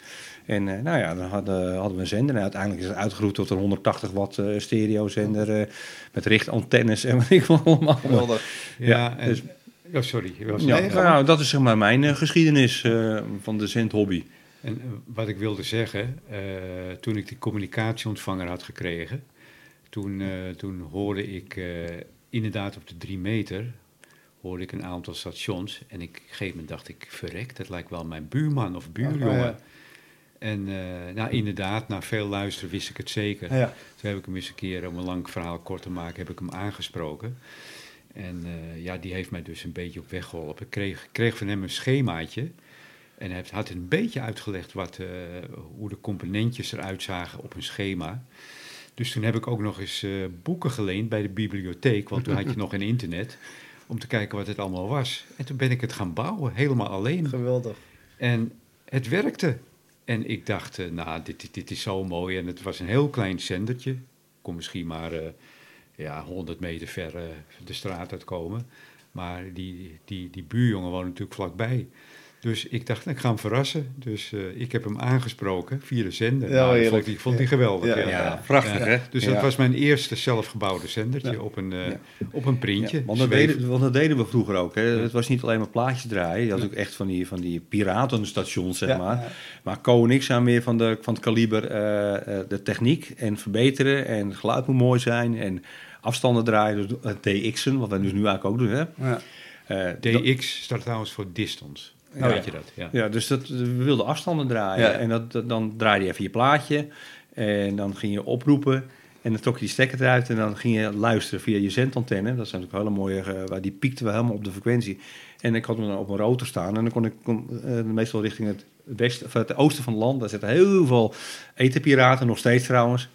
En eh, nou ja, dan hadden, hadden we een zender. En uiteindelijk is het uitgeroeid tot een 180 watt eh, stereozender eh, met richtantennes en wat ik wel allemaal. Geweldig. Ja, Ja, en, dus- oh, sorry. was- Ja, nou, dat is zeg maar mijn eh, geschiedenis eh, van de zendhobby. En eh, wat ik wilde zeggen, eh, toen ik die communicatieontvanger had gekregen, toen, eh, toen hoorde ik eh, inderdaad op de drie meter, hoorde ik een aantal stations. En ik, op een gegeven moment dacht ik, verrek, dat lijkt wel mijn buurman of buurjongen. Oh, ja. En eh, nou, inderdaad, na veel luisteren wist ik het zeker. Ja. Toen heb ik hem eens een keer, om een lang verhaal kort te maken, heb ik hem aangesproken. En eh, ja, die heeft mij dus een beetje op weg geholpen. Ik kreeg, kreeg van hem een schemaatje. En hij had een beetje uitgelegd wat, eh, hoe de componentjes eruit zagen op een schema. Dus toen heb ik ook nog eens boeken geleend bij de bibliotheek, want toen had je nog geen internet, om te kijken wat het allemaal was. En toen ben ik het gaan bouwen, helemaal alleen. Geweldig. En het werkte. En ik dacht, eh, nou, dit, dit, is zo mooi. En het was een heel klein zendertje. Kon misschien maar eh, ja, 100 meter ver eh, de straat uitkomen. Maar die, die, die buurjongen woonde natuurlijk vlakbij. Dus ik dacht, ik ga hem verrassen. Dus eh, ik heb hem aangesproken via de zender. Ja, nou, heerlijk. vond hij geweldig. Ja, Ja, Ja, prachtig Ja. hè? Dus Ja. dat was mijn eerste zelfgebouwde zendertje Ja. op, een, eh, Ja. op een printje. Ja, want, dat deden, want dat deden we vroeger ook. Hè. Ja. Het was niet alleen maar plaatjes draaien. Je had ook echt van die, van die piratenstations, zeg Ja, maar. ja. Maar Co en ik zijn meer van, de, van het kaliber eh, eh, de techniek en verbeteren. En het geluid moet mooi zijn. En afstanden draaien, dus DX'en, wat wij dus nu eigenlijk ook doen. Hè. Ja. Eh, dat- DX staat trouwens voor distance. Oh, Weet ja. je dat? Ja. ja, dus dat, we wilden afstanden draaien. Ja. En dat, dat- dan draaide je even je plaatje. En dan ging je oproepen. En dan trok je die stekker eruit. En dan ging je luisteren via je zendantenne. Dat zijn natuurlijk hele mooie... eh, waar die piekten we helemaal op de frequentie. En ik had hem dan op mijn rotor staan. En dan kon ik kon, eh, meestal richting het, westen, of het oosten van het land. Daar zitten heel veel etenpiraten. Nog steeds trouwens.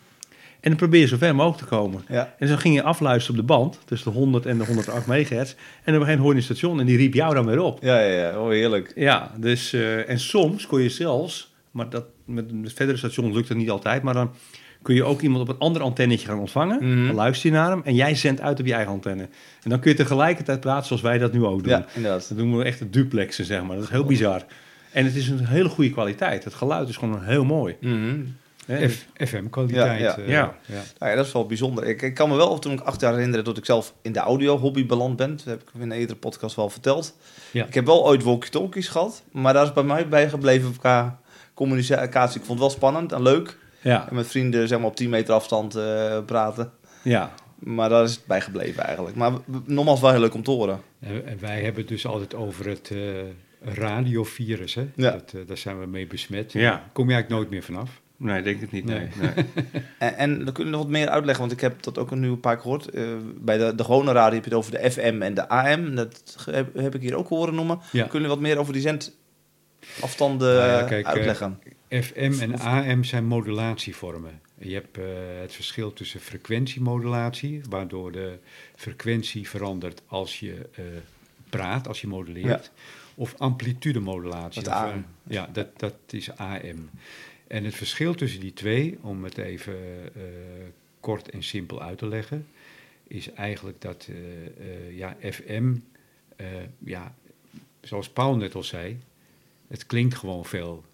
En dan probeer je zo ver mogelijk te komen. Ja. En zo ging je afluisteren op de band. Tussen de 100 en de 108 megahertz. En op een gegeven moment hoorde je een station. En die riep jou dan weer op. Ja, ja, ja. Oh, heerlijk. Ja, dus, eh, en soms kon je zelfs, maar dat, met, met verdere stations lukt het niet altijd, maar dan kun je ook iemand op een ander antennetje gaan ontvangen. Mhm. Dan luister je naar hem en jij zendt uit op je eigen antenne. En dan kun je tegelijkertijd praten zoals wij dat nu ook doen. Ja, inderdaad. Dat doen we echt het duplexen, zeg maar. Dat is heel bizar. En het is een hele goede kwaliteit. Het geluid is gewoon heel mooi. Mhm. FM-kwaliteit. Ja, ja. eh, Ja. ja. Nou ja, dat is wel bijzonder. Ik, ik kan me wel toen ik acht jaar herinneren dat ik zelf in de audio-hobby beland ben. Dat heb ik in een eerdere podcast wel verteld. Ja. Ik heb wel ooit walkie-talkies gehad, maar daar is bij mij bijgebleven qua communicatie. Ik vond het wel spannend en leuk. Ja, En met vrienden zeg maar, op 10 meter afstand eh, praten. ja. Maar daar is het bijgebleven eigenlijk. Maar nogmaals wel heel leuk om te horen. En wij hebben het dus altijd over het eh, radiovirus. Hè? Ja. Dat, daar zijn we mee besmet. Ja. Kom je eigenlijk nooit meer vanaf. Nee, denk ik niet. Nee. En, en dan kun je nog wat meer uitleggen, want ik heb dat ook nu een paar keer gehoord. Eh, bij de, de gewone radio heb je het over de FM en de AM. Dat heb, heb ik hier ook horen noemen. Ja. Kun je wat meer over die zendafstanden Nou ja, eh, kijk, uitleggen? FM en AM zijn modulatievormen. Je hebt eh, het verschil tussen frequentiemodulatie, waardoor de frequentie verandert als je praat, als je moduleert, of amplitudemodulatie. Dat AM. ja, dat, dat is AM. En het verschil tussen die twee, om het even eh, kort en simpel uit te leggen, is eigenlijk dat eh, eh, ja, FM, ja, zoals Paul net al zei, het klinkt gewoon veel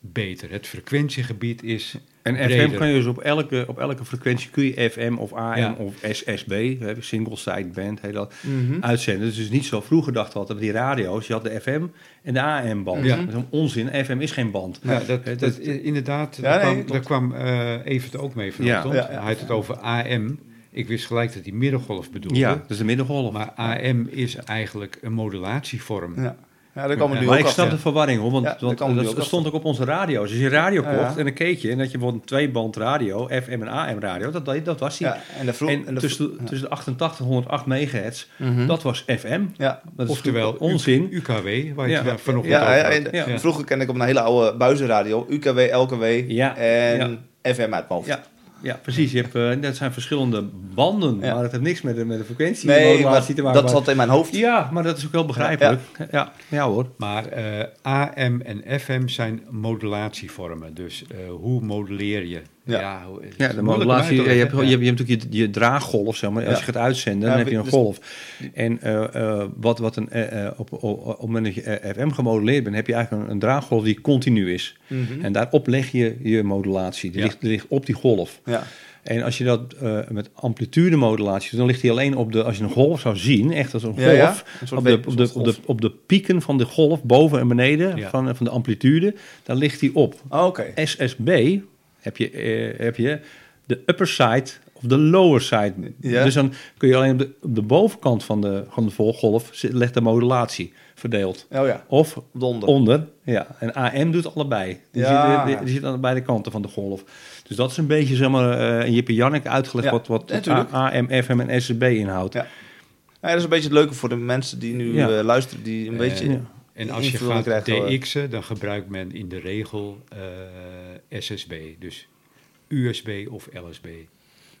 beter. Het frequentiegebied is En breder. FM kan je dus op elke, op elke frequentie kun je FM of AM Ja. of SSB, single side band, heet dat, Mhm. uitzenden. Dus is niet zo vroeger dachten we altijd die radio's. Je had de FM en de AM-band. Ja. Dat is een onzin. FM is geen band. Ja, dat, dat, dat- inderdaad, Ja, daar nee, kwam, daar kwam eh Evert ook mee Ja. vanochtend. Ja, ja. Hij had het over AM. Ik wist gelijk dat hij middengolf bedoelde. Ja, dat is de middengolf. Maar AM is eigenlijk een modulatievorm. Ja. Ja, daar komen Ja, nu maar ook ik snap de verwarring hoor, want, Ja, dat, ook stond ook op onze radio's. Als je radio kocht ja. en een keetje en dat je bijvoorbeeld een tweeband radio, FM en AM radio, dat, dat, dat was die. Ja, en de vroeg... en en de tussen, vroeg- tussen de 88 en 108 megahertz, Mhm. dat was FM. Ja, Dat is Oftewel onzin. UKW, waar je het vanochtend ja, over ja, had. en Ja. vroeger kende ik op een hele oude buizenradio, UKW, LKW Ja, en FM uit mijn hoofd. Ja, precies. Je hebt, eh, dat zijn verschillende banden, Ja. maar het heeft niks met de, met de frequentie Nee, maar te maken. dat zat in mijn hoofd. Ja, maar dat is ook wel begrijpelijk. Ja, ja. hoor. Maar eh, AM en FM zijn modulatievormen. Dus eh, hoe moduleer je? Ja. hoe- Ja, de modulatie, je, hebt, je, hebt, je hebt natuurlijk je, je draaggolf, zeg maar. Als je gaat uitzenden, dan heb je een dus- golf. En eh, eh, wat, wat een, eh, op, op, op het moment dat je FM gemoduleerd bent, heb je eigenlijk een, een draaggolf die continu is. Mhm. En daarop leg je je modulatie. Die, Ja. ligt, die ligt op die golf. Ja. En als je dat eh, met amplitudemodulatie doet, dan ligt hij alleen op de, als je een golf zou zien, echt als een golf, Ja, ja. Een soort op, de, op, de, op, de, op de pieken van de golf, boven en beneden, Ja. van, van de amplitude, daar ligt hij op. Oh, Oké. SSB heb je, eh, heb je de upper side of de lower side. Ja. Dus dan kun je alleen op de, op de bovenkant van de, van de golf zit- ligt de modulatie verdeeld. Oh ja, Of onder. onder, ja. En AM doet allebei. Die, Ja. zit, die, die zit aan beide kanten van de golf. Dus dat is een beetje, zeg maar, eh in Jippe Janneke uitgelegd Ja, wat, wat. AM, FM en SSB inhoudt. Ja. Ja, dat is een beetje het leuke voor de mensen die nu eh, luisteren, die een beetje... En als je gaat DX'en, dan gebruikt men in de regel eh, SSB. Dus USB of LSB.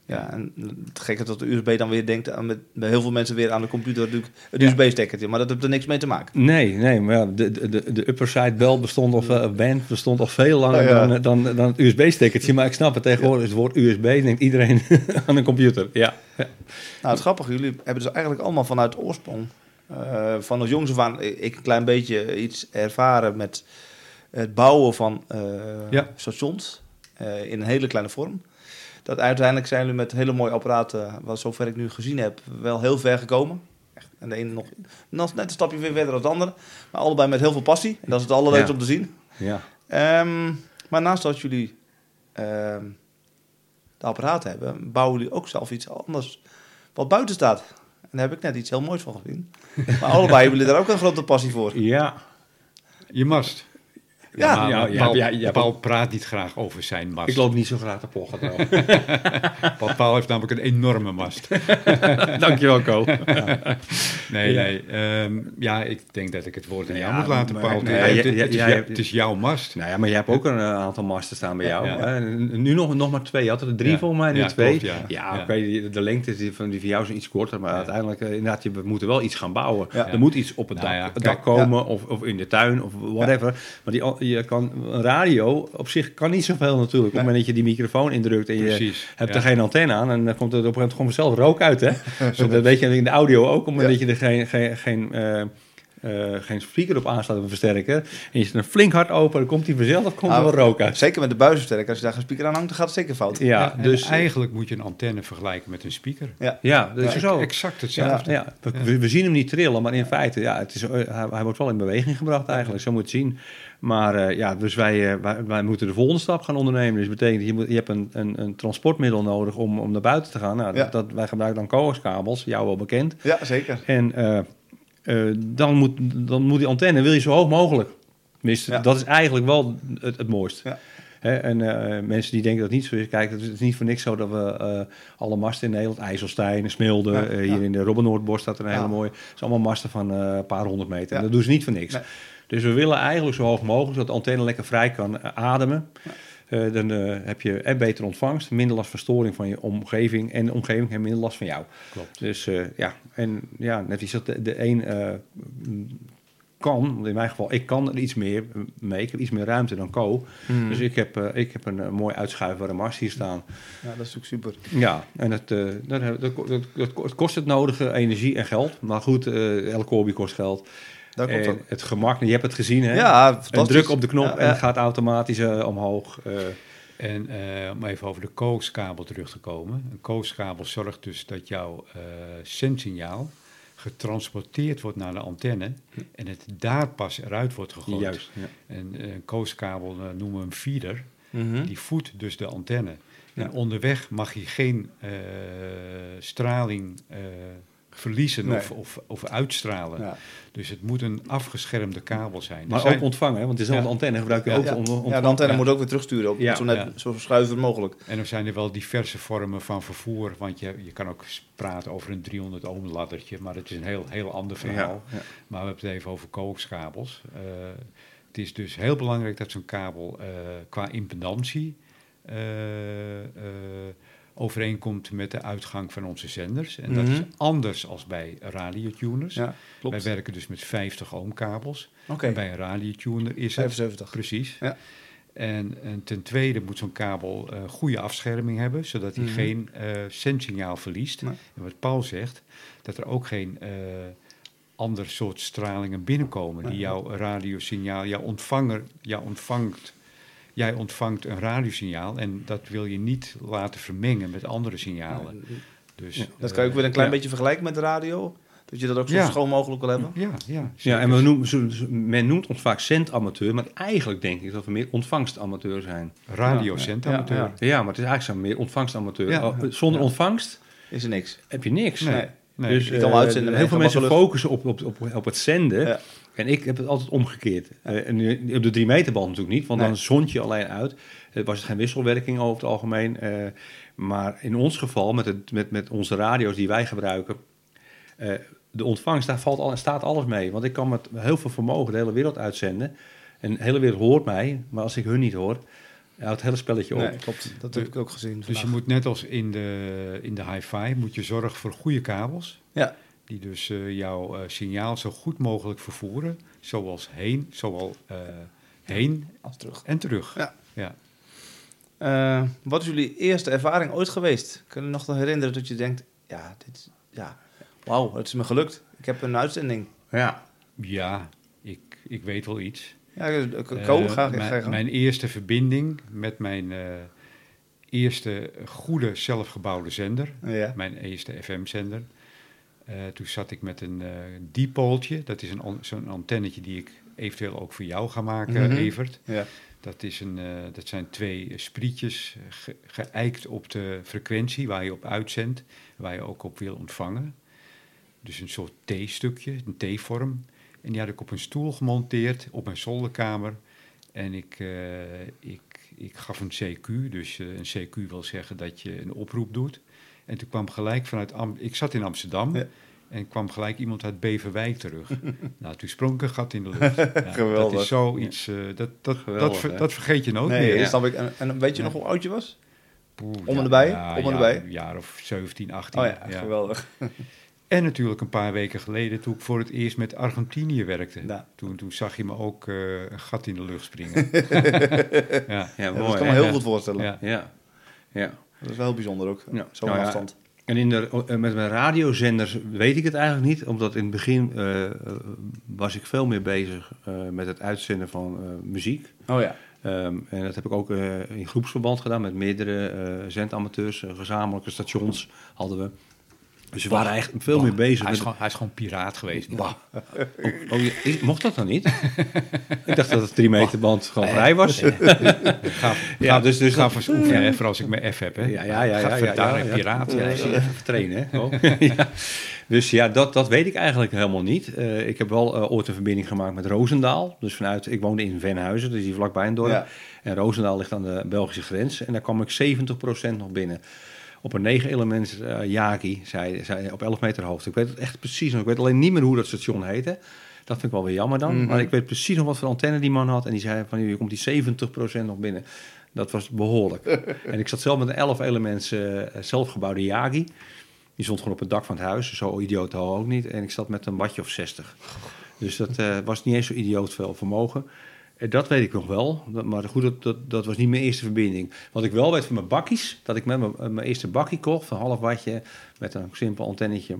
Ja, en het gekke dat de USB dan weer denkt aan met, bij heel veel mensen weer aan de computer natuurlijk het Ja. USB-stekkertje, maar dat heeft er niks mee te maken. Nee, nee, maar ja, de, de, de- de upper side bel bestond of uh, band bestond al veel langer Oh, ja. dan, dan, dan het USB-stekkertje. Maar ik snap het tegenwoordig, het woord USB denkt iedereen aan een computer. Ja. ja. Nou, het grappige, jullie hebben dus eigenlijk allemaal vanuit oorsprong, eh, van als jongs af aan, ik een klein beetje iets ervaren met het bouwen van eh, Ja. stations eh, in een hele kleine vorm. Dat uiteindelijk zijn jullie met hele mooie apparaten, wat zover ik nu gezien heb, wel heel ver gekomen. Echt, En de ene nog, nog net een stapje weer verder dan de andere. Maar allebei met heel veel passie. En dat is het allerleukste Ja. om te zien. ja. Ehm, maar naast dat jullie ehm, de apparaten hebben, bouwen jullie ook zelf iets anders wat buiten staat. En daar heb ik net iets heel moois van gezien. Maar allebei hebben jullie daar ook een grote passie voor. ja. Je mast. Ja, maar ja, ja, Paul, ja, ja, Paul praat niet graag over zijn mast. Ik loop niet zo graag te poggen. trouwens. Paul, Paul heeft namelijk een enorme mast. Dankjewel, Ko. Nee, Ja. nee. ehm, ja, ik denk dat ik het woord aan jou Ja, moet laten, maar- Paul. nee, het, is het jouw mast. Nou ja, maar je hebt ook een eh, aantal masten staan bij jou. Nu nog, nog maar twee. Je had er drie Ja. volgens mij, nu Ja, twee. klopt, ja. Ja. oké, die- de lengte is van die van jou is iets korter. Maar Ja. uiteindelijk, eh, inderdaad, je, we moeten wel iets gaan bouwen. Ja. Er moet iets op het Nou dak, ja, het kijk, dak komen of, of in de tuin of whatever. Maar die, je kan, een radio op zich kan niet zoveel natuurlijk. Op het moment dat je die microfoon indrukt en je Precies. hebt er geen antenne aan... en dan komt er op een gegeven moment gewoon vanzelf rook uit. Hè? Zo, dat weet je in de audio ook. Op het moment Ja. dat je er geen... geen, geen eh, eh, geen speaker op aansluit of een versterker. En je zet een flink hard open, dan komt hij vanzelf komt er Nou, wel rook uit. Zeker met de buizensterk. Als je daar geen speaker aan hangt, dan gaat het zeker fout. Ja, Ja, dus eigenlijk moet je een antenne vergelijken met een speaker. ja, dat is Ja, zo. Exact Ja, hetzelfde. ja. We, we- we zien hem niet trillen, maar in feite, ja, het is, eh, hij, hij wordt wel in beweging gebracht eigenlijk, zo moet je het zien. Maar eh, ja, dus wij, wij, wij moeten de volgende stap gaan ondernemen. Dus dat betekent, je, moet, je hebt een, een, een transportmiddel nodig om, om naar buiten te gaan. Nou, Ja. dat, dat- wij gebruiken dan coaxkabels, jou wel bekend. Ja, zeker. En eh, dan, moet, dan moet die antenne, wil je zo hoog mogelijk. Tenminste, Ja. dat is eigenlijk wel het, het mooist. Ja. En eh, mensen die denken dat het niet zo is, kijk, het is niet voor niks zo dat we eh, alle masten in Nederland, IJsselstein, Smilde, Ja, ja. hier in de Robbenoordbos staat er een Ja. hele mooie. Het zijn allemaal masten van een paar honderd meter. En dat doen ze niet voor niks. Nee. Dus we willen eigenlijk zo hoog mogelijk, zodat de antenne lekker vrij kan ademen. Eh, dan eh, heb je en betere ontvangst, minder last van storing van je omgeving en de omgeving heeft minder last van jou. Klopt. Dus eh, ja, en ja, net is dat de, de een eh, m, kan, want in mijn geval, ik kan er iets meer mee. Ik heb iets meer ruimte dan Co. Hmm. Dus ik heb, eh, ik heb een, eh, mooi uitschuifbare mast hier staan. Ja, dat is ook super. Ja, en het, eh, dat, dat, dat, dat- dat kost- het nodige energie en geld. Maar goed, eh elke hobby kost geld. Dat komt En ook. het gemak, je hebt het gezien hè? Ja, Een druk op de knop en het gaat automatisch eh, omhoog. eh. En eh, om even over de kooskabel terug te komen. Een kooskabel zorgt dus dat jouw eh zendsignaal getransporteerd wordt naar de antenne en het daar pas eruit wordt gegooid. Juist. Ja. En eh, een kooskabel eh, noemen we een feeder. Mhm. Die voedt dus de antenne. Ja. En onderweg mag je geen eh, straling eh, verliezen Nee. of, of, of uitstralen. Ja. Dus het moet een afgeschermde kabel zijn. Maar zijn- ook ontvangen, hè? want dezelfde Ja. antenne gebruik je Ja. ook Ja. om om- ja, de antenne Ja. moet ook weer terugsturen. Ook Ja. zo, net, Ja. zo mogelijk. En er zijn er wel diverse vormen van vervoer, want je, je kan ook praten over een 300 ohm laddertje, maar dat is een heel, heel ander verhaal. Ja, ja. Maar we hebben het even over coaxkabels. Eh, het is dus heel belangrijk dat zo'n kabel eh, qua impedantie eh, eh, overeenkomt met de uitgang van onze zenders. En dat is Mhm. anders als bij radiotuners. Ja, Wij werken dus met 50 ohm kabels. Oké, En bij een radiotuner is het 75. Precies. Ja. En, en ten tweede moet zo'n kabel eh, goede afscherming hebben, zodat hij Mhm. geen eh zendsignaal verliest. Nee. En wat Paul zegt, dat er ook geen eh ander soort stralingen binnenkomen die jouw radiosignaal, jouw ontvanger, jou ontvangt, jij ontvangt een radiosignaal en dat wil je niet laten vermengen met andere signalen. Dus, Ja, Dat kan je ook weer een klein Ja. beetje vergelijken met de radio. Dat je dat ook zo Ja. schoon mogelijk wil hebben. Ja, ja. Ja, en we noemen, men noemt ons vaak zendamateur, maar eigenlijk denk ik dat we meer ontvangstamateur zijn. radiocentamateur. Ja, ja, Ja, maar het is eigenlijk zo meer ontvangstamateur. Ja. Oh, Zonder Ja. ontvangst Is er niks. heb je niks. Nee. Dus Je kan wel eh, uitzenden heel veel mensen focussen op, op, op, op het zenden. En ik heb het altijd omgekeerd. Eh, en nu- op de drie meterbal natuurlijk niet, want Nee. dan zond je alleen uit. Het was geen wisselwerking over het algemeen. eh, maar in ons geval, met, het, met, met onze radio's die wij gebruiken, eh, de ontvangst, daar valt al, staat alles mee. Want ik kan met heel veel vermogen de hele wereld uitzenden. En de hele wereld hoort mij, maar als ik hun niet hoor, houdt het hele spelletje op. Nee, klopt. Dat heb ik ook gezien Dus vandaag. je moet net als in de, in de hi-fi, moet je zorgen voor goede kabels. Ja. Die dus eh, jouw eh, signaal zo goed mogelijk vervoeren. Zoals heen, zowel eh, heen Als terug. en terug. Ja. Ja. Wat is jullie eerste ervaring ooit geweest? Kun je nog nog herinneren dat je denkt... Ja, dit. Ja, wauw, het is me gelukt. Ik heb een uitzending. Ja. Ja, ik, ik weet wel iets. Ja, Ko, ga, ga, mijn, mijn eerste verbinding met mijn eerste goede zelfgebouwde zender. Ja. Mijn eerste FM-zender. Eh, toen zat ik met een eh dipooltje. Dat is zo'n antennetje die ik eventueel ook voor jou ga maken, Mhm. Evert. Ja. Dat, is een, eh, dat zijn twee sprietjes ge, geëikt op de frequentie waar je op uitzendt, waar je ook op wil ontvangen. Dus een soort T-stukje, een T-vorm. En die had ik op een stoel gemonteerd op mijn zolderkamer. En ik, ik, ik gaf een CQ, dus een CQ wil zeggen dat je een oproep doet. En toen kwam gelijk vanuit, Am ik zat in Amsterdam Ja. en kwam gelijk iemand uit Beverwijk terug. nou, toen sprong ik een gat in de lucht. Ja, Dat Geweldig. is zoiets, eh, dat, dat, dat, Geweldig, ver- hè? dat vergeet je nooit Nee, meer. dat snap ik. En, en weet je Ja. nog hoe oud je was? Poeh, Om en erbij? Ja, Om en ja, erbij? Een jaar of 17, 18. Oh ja, ja. geweldig. En natuurlijk een paar weken geleden toen ik voor het eerst met Argentinië werkte. Ja. Toen, toen zag je me ook eh, een gat in de lucht springen. ja. Ja, Ja, mooi. dat kan me heel Ja. goed voorstellen. Ja. Ja. Dat is wel bijzonder ook. Ja. Zo'n Nou ja, afstand. En in de, eh, met mijn radiozenders weet ik het eigenlijk niet, omdat in het begin eh, was ik veel meer bezig eh, met het uitzenden van muziek. Oh ja. Ehm, en dat heb ik ook in groepsverband gedaan met meerdere zendamateurs, gezamenlijke stations hadden we. Dus we waren echt veel meer bezig Hij is, met... gewoon, hij is gewoon piraat geweest. Bah. Oh, oh, is- mocht dat dan niet? ik dacht dat het drie meter band gewoon vrij was. Ga, Ja, ga, dus- dus ga voor oefenen, hè, voor als ik mijn F heb. Hè. Ja, ja, ja. ja, ja, ja, ja. piraat. Ja, Ja, even trainen, hè? Oh. ja. Dus ja, dat, dat weet ik eigenlijk helemaal niet. Eh, ik heb wel eh, ooit een verbinding gemaakt met Roosendaal. Dus vanuit, ik woonde in Venhuizen, dus hier vlakbij een dorp. Ja. En Roosendaal ligt aan de Belgische grens. En daar kwam ik 70% nog binnen. Op een 9 element eh Yaki, zei, zei, op 11 meter hoogte. Ik weet het echt precies nog. Ik weet alleen niet meer hoe dat station heette. Dat vind ik wel weer jammer dan. Mhm. Maar ik weet precies nog wat voor antenne die man had. En die zei van, je komt die 70% nog binnen. Dat was behoorlijk. en ik zat zelf met een 11 elements eh, zelfgebouwde Yagi. Die stond gewoon op het dak van het huis. Zo idioot ook niet. En ik zat met een watje of 60. Dus dat eh, was niet eens zo idioot veel vermogen. Eh, Dat weet ik nog wel. Maar goed, dat, dat, dat was niet mijn eerste verbinding. Wat ik wel weet van mijn bakkies, dat ik met mijn, mijn eerste bakkie kocht, een half watje, met een simpel antennetje.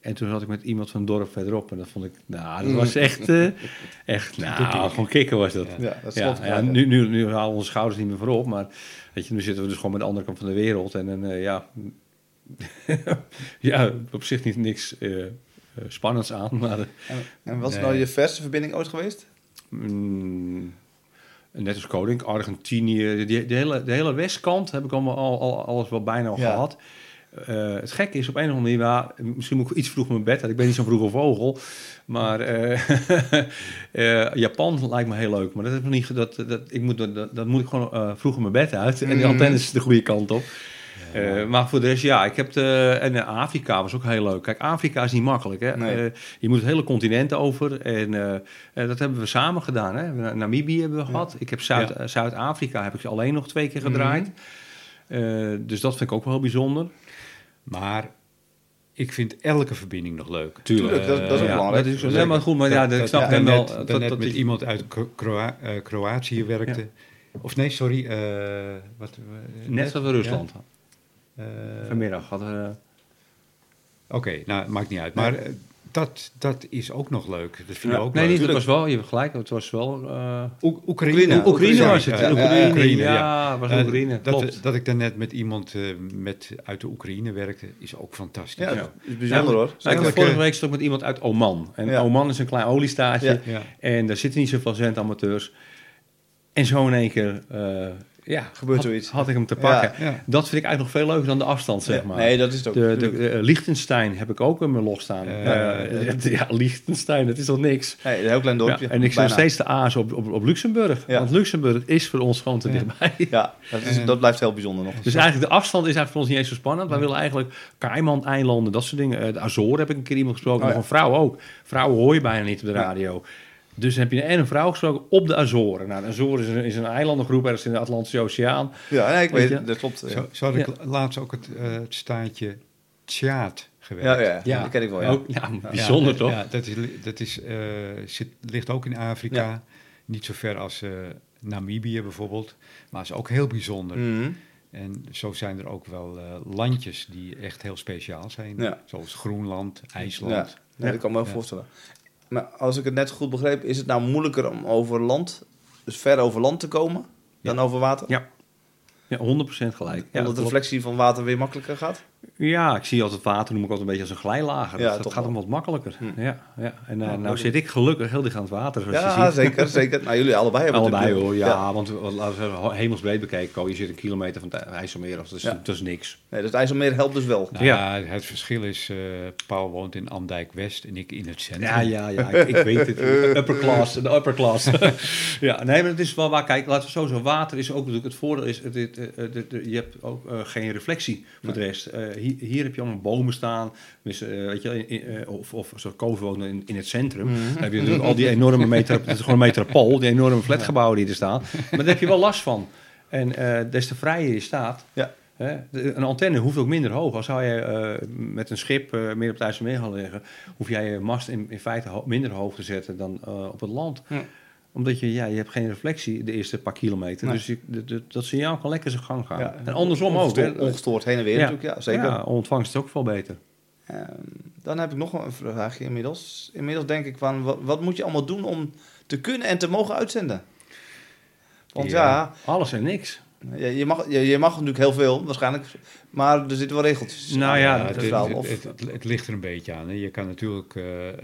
En toen zat ik met iemand van het dorp verderop. En dat vond ik, nou, dat was echt, eh, echt, nou, gewoon kicken was dat. Ja, dat Ja, ja, nu, nu, nu halen onze schouders niet meer voorop. Maar weet je, nu zitten we dus gewoon met de andere kant van de wereld. En, en eh, ja, ja, op zich niet niks eh, eh, spannends aan. Maar eh, En, en wat is nou je verste verbinding ooit geweest? Mm, net als Koning, Argentinië, die, de, hele, de hele westkant heb ik allemaal al, al, alles wel bijna al Ja. gehad. Eh, het gekke is op een of andere manier, ja, misschien moet ik iets vroeg mijn bed uit. Ik ben niet zo'n vroege vogel, maar eh, eh, Japan lijkt me heel leuk. Maar dat heb ik niet. Dat, dat, ik moet, dat, dat moet ik gewoon vroeg mijn bed uit. En antenne is de goede kant op. Eh, maar voor de rest, ja, ik heb de, en eh, Afrika was ook heel leuk. Kijk, Afrika is niet makkelijk, hè. Nee. Eh, je moet het hele continent over en dat hebben we samen gedaan, hè. Na- Namibië hebben we gehad. Ik heb Zuid, Ja. eh, Zuid-Afrika heb ik alleen nog twee keer Mhm. gedraaid. Eh, dus dat vind ik ook wel heel bijzonder. Maar ik vind elke verbinding nog leuk. Tuurlijk, dat- dat is ook belangrijk. Dat is, nee, maar goed, maar ja, dat- ik snap hem wel. dat- dat met is- iemand uit Kro- Kroa- Kroatië werkte. Of nee, sorry. eh, wat, Net als we Rusland. ja, Vanmiddag hadden we... Oké, nou, maakt niet uit. Maar eh, dat, dat is ook nog leuk. Dat vind je Ja, ook nee, leuk. niet, het was wel, je hebt gelijk, het was wel... eh Oek- Oekraïne. Oekraïne. Oekraïne was het, Ja, ja, Oekraïne, Oekraïne, ja, ja. was Eh, Oekraïne, dat, klopt. dat ik daarnet met iemand eh, met, uit de Oekraïne werkte, is ook fantastisch. Ja, dat is bijzonder hoor. Nou, ik vorige eh, week stond ik met iemand uit Oman. En Ja. Oman is een klein oliestaatje. Ja. Ja. En daar zitten niet zoveel zendamateurs. En zo in één keer eh, ja, Gebeurt had, zoiets. had ik hem te pakken. Ja. Ja. Dat vind ik eigenlijk nog veel leuker dan de afstand, zeg maar. Nee, dat is het ook. de, eh, Liechtenstein heb ik ook in mijn log staan. Eh, Eh, ja, ja, Liechtenstein, dat is toch niks? nee, een heel klein dorpje. Ja, en ik zie nog steeds de A's op, op, op Luxemburg. Ja. Want Luxemburg is voor ons gewoon te Ja. dichtbij. Ja, dat, is, En- dat blijft heel bijzonder nog. Dus eigenlijk de afstand is eigenlijk voor ons niet eens zo spannend. Wij willen eigenlijk Cayman-eilanden, dat soort dingen. Eh, De Azoren heb ik een keer iemand gesproken, Oh, nog ja. een vrouw ook. Vrouwen hoor je bijna niet op de Ja. radio. Dus heb je en een vrouw gesproken op de Azoren. Nou, de Azoren is een, is een eilandengroep ergens in de Atlantische Oceaan. Ja, nee, ik Weet dat klopt. Ja, Zo, zo had ik Ja. laatst ook het, eh, het staatje Tjaat gewerkt. ja, ja, ja. dat ken ik wel. Ja. Ook, ja, bijzonder Ja, toch? Ja, dat, is, dat is, eh, zit, ligt ook in Afrika. Ja. Niet zo ver als eh, Namibië bijvoorbeeld. Maar is ook heel bijzonder. Mhm. En zo zijn er ook wel eh, landjes die echt heel speciaal zijn. Ja. Zoals Groenland, IJsland. Ja, nee, dat kan me wel Ja. voorstellen. Maar als ik het net goed begreep, is het nou moeilijker om over land, dus ver over land te komen, dan over water? Ja. Ja, 100% gelijk. Ja, Omdat de reflectie van water weer makkelijker gaat? Ja, ik zie altijd water, noem ik altijd een beetje als een glijlager. Ja, Dus dat gaat hem wat makkelijker. Hm. Ja, ja. En eh, Ja, nou zit ik gelukkig heel dicht aan het water, zoals je Ja, ziet. zeker, zeker. Nou, jullie allebei hebben Allebei hoor, ja, want wat- laten we hemelsbreed bekeken, Ko, je zit een kilometer van het IJsselmeer af, dat is, Ja. dat is niks. Nee, dus het IJsselmeer helpt dus wel. Nou, Ja. ja. Het verschil is, eh, Paul woont in Andijk West en ik in het centrum. Ja, ja, ja, ik, ik weet het. Upper class, de upper class. ja, nee, maar het is wel waar, kijk, laten we zo zeggen, water is ook natuurlijk, het voordeel is, het, het, het- het- het- je hebt ook eh, geen reflectie voor de rest. Eh, hier, hier heb je allemaal bomen staan, dus, eh, weet je, in- eh, of, of zoals Koven woont in, in het centrum, Mhm. dan heb je natuurlijk al die enorme meter, het is gewoon een metropool, die enorme flatgebouwen die er staan, maar daar heb je wel last van. En des te vrijer je staat, Ja. Hè, de- een antenne hoeft ook minder hoog. Als zou je met een schip meer op het IJsselmeer gaan liggen, hoef jij je mast in, in feite ho- minder hoog te zetten dan op het land. Ja. Omdat je, ja, je hebt geen reflectie de eerste paar kilometer. Nee. Dus je, de- de- dat signaal kan lekker zijn gang gaan. Ja. En andersom ook. Ongestoord, Hè. ongestoord heen en weer natuurlijk, ja, zeker. Ja, ontvangst is ook veel beter. Ehm, dan heb ik nog een vraagje inmiddels. Inmiddels denk ik van, wat, wat moet je allemaal doen om te kunnen en te mogen uitzenden? Want ja, Ja. Alles en niks. Je, je, mag, je, je mag natuurlijk heel veel, waarschijnlijk. Maar er zitten wel regeltjes. Nou ja, aan het, het verhaal. Of- het, het- het ligt er een beetje aan. Hè. Je kan natuurlijk eh, eh,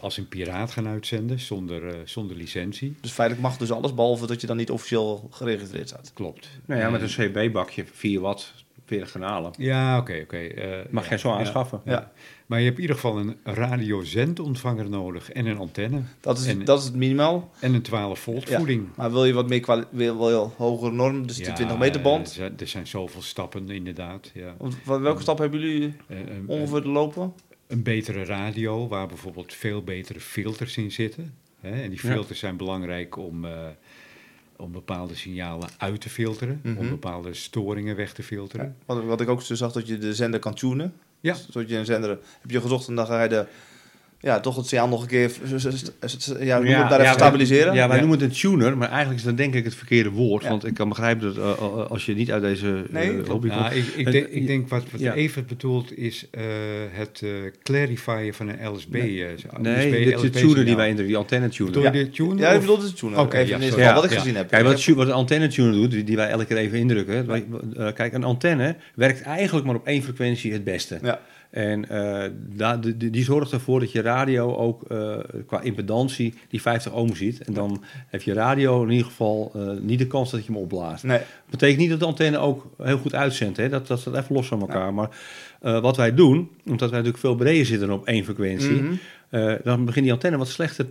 als een piraat gaan uitzenden zonder, eh, zonder licentie. dus feitelijk mag dus alles, behalve dat je dan niet officieel geregistreerd staat. Klopt. Nou ja, met een CB-bakje, 4 watt, 40 kanalen. Ja, oké, oké. Mag ja, jij zo ja, aanschaffen. Ja. Maar je hebt in ieder geval een radiozendontvanger nodig en een antenne Dat is, En- dat is het minimaal. en een 12 volt Ja. voeding. Maar wil je wat meer wil, wil je hogere norm, dus de Ja, 20 meter band? Er zijn, er zijn zoveel stappen inderdaad. Ja. Wat- welke stap hebben jullie Eh, ongeveer te lopen? een betere radio, waar bijvoorbeeld veel betere filters in zitten. Hè? En die Ja. filters zijn belangrijk om, eh, om bepaalde signalen uit te filteren, om Mhm. bepaalde storingen weg te filteren. Ja. Wat, wat ik ook zo zag, dat je de zender kan tunen. Ja. Zodat je een zender heb je gezocht en dan ga je de, ja, toch het signaal nog een keer ja, noem het daar even wij- stabiliseren. Ja, wij Ja. noemen het een tuner, maar eigenlijk is dat denk ik het verkeerde woord. Ja. Want ik kan begrijpen dat eh, eh, als je niet uit deze eh, Nee, hobby komt... Nou, ik, ik, denk, ik denk wat, wat ja. Evert bedoelt is eh, het eh clarifyen van een LSB. Nee. eh, Nee, de, de LSB tuner die wij in de die antenne tuner. Bedoel Ja. je de tuner? Ja, ik bedoel het tunen. Oké, even ja, wat ik ja. gezien heb. Kijk, wat, wat een antenne tuner doet, die, die wij elke keer even indrukken. kijk, een antenne werkt eigenlijk maar op één frequentie het beste. Ja. En eh, daar- die, die- zorgt ervoor dat je radio ook eh, qua impedantie die 50 ohm ziet. En dan heeft je radio in ieder geval eh, niet de kans dat je hem opblaast. Nee, betekent niet dat de antenne ook heel goed uitzendt. Hè? Dat, dat staat even los van elkaar. Maar wat wij doen, omdat wij natuurlijk veel breder zitten op één frequentie... Mhm. dan begint die antenne wat slechter